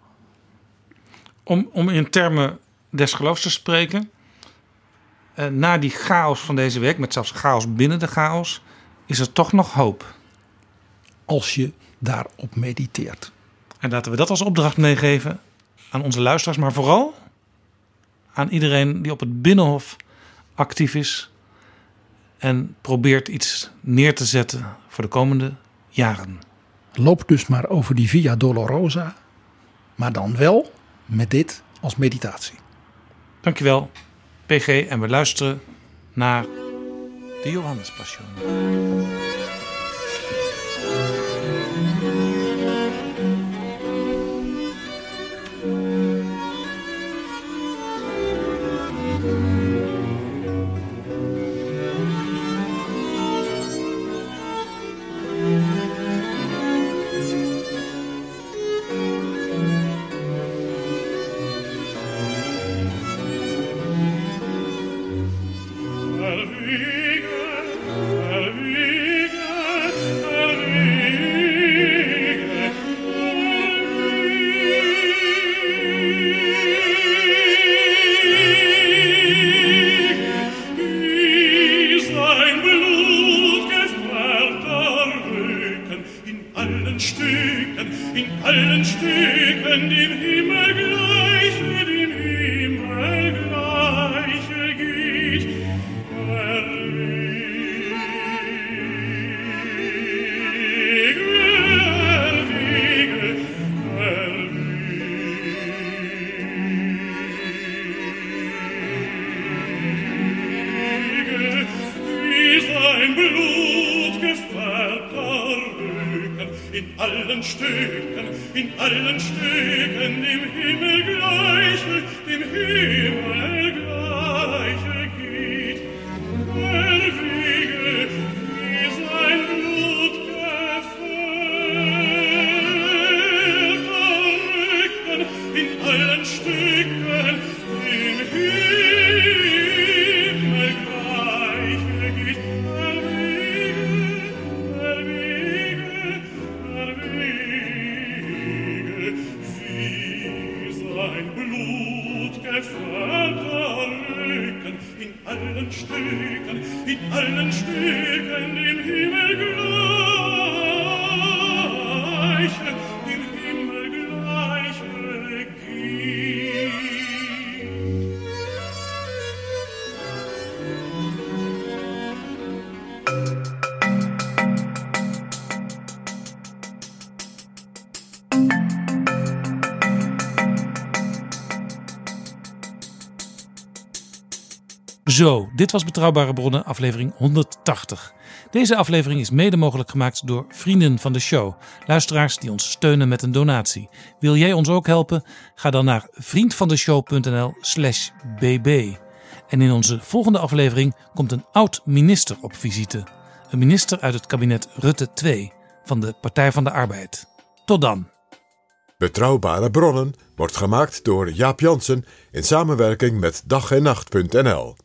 Om, om in termen des geloofs te spreken. Eh, na die chaos van deze week, met zelfs chaos binnen de chaos, is er toch nog hoop. Als je daarop mediteert. En laten we dat als opdracht meegeven aan onze luisteraars, maar vooral aan iedereen die op het binnenhof actief is en probeert iets neer te zetten voor de komende jaren. Loop dus maar over die Via Dolorosa, maar dan wel met dit als meditatie. Dankjewel, PG, en we luisteren naar de Johannespassion. Zo, dit was Betrouwbare Bronnen, aflevering 180. Deze aflevering is mede mogelijk gemaakt door vrienden van de show. Luisteraars die ons steunen met een donatie. Wil jij ons ook helpen? Ga dan naar vriendvandeshow.nl/slash bb. En in onze volgende aflevering komt een oud minister op visite. Een minister uit het kabinet Rutte 2 van de Partij van de Arbeid. Tot dan. Betrouwbare bronnen wordt gemaakt door Jaap Jansen in samenwerking met dag en nacht.nl.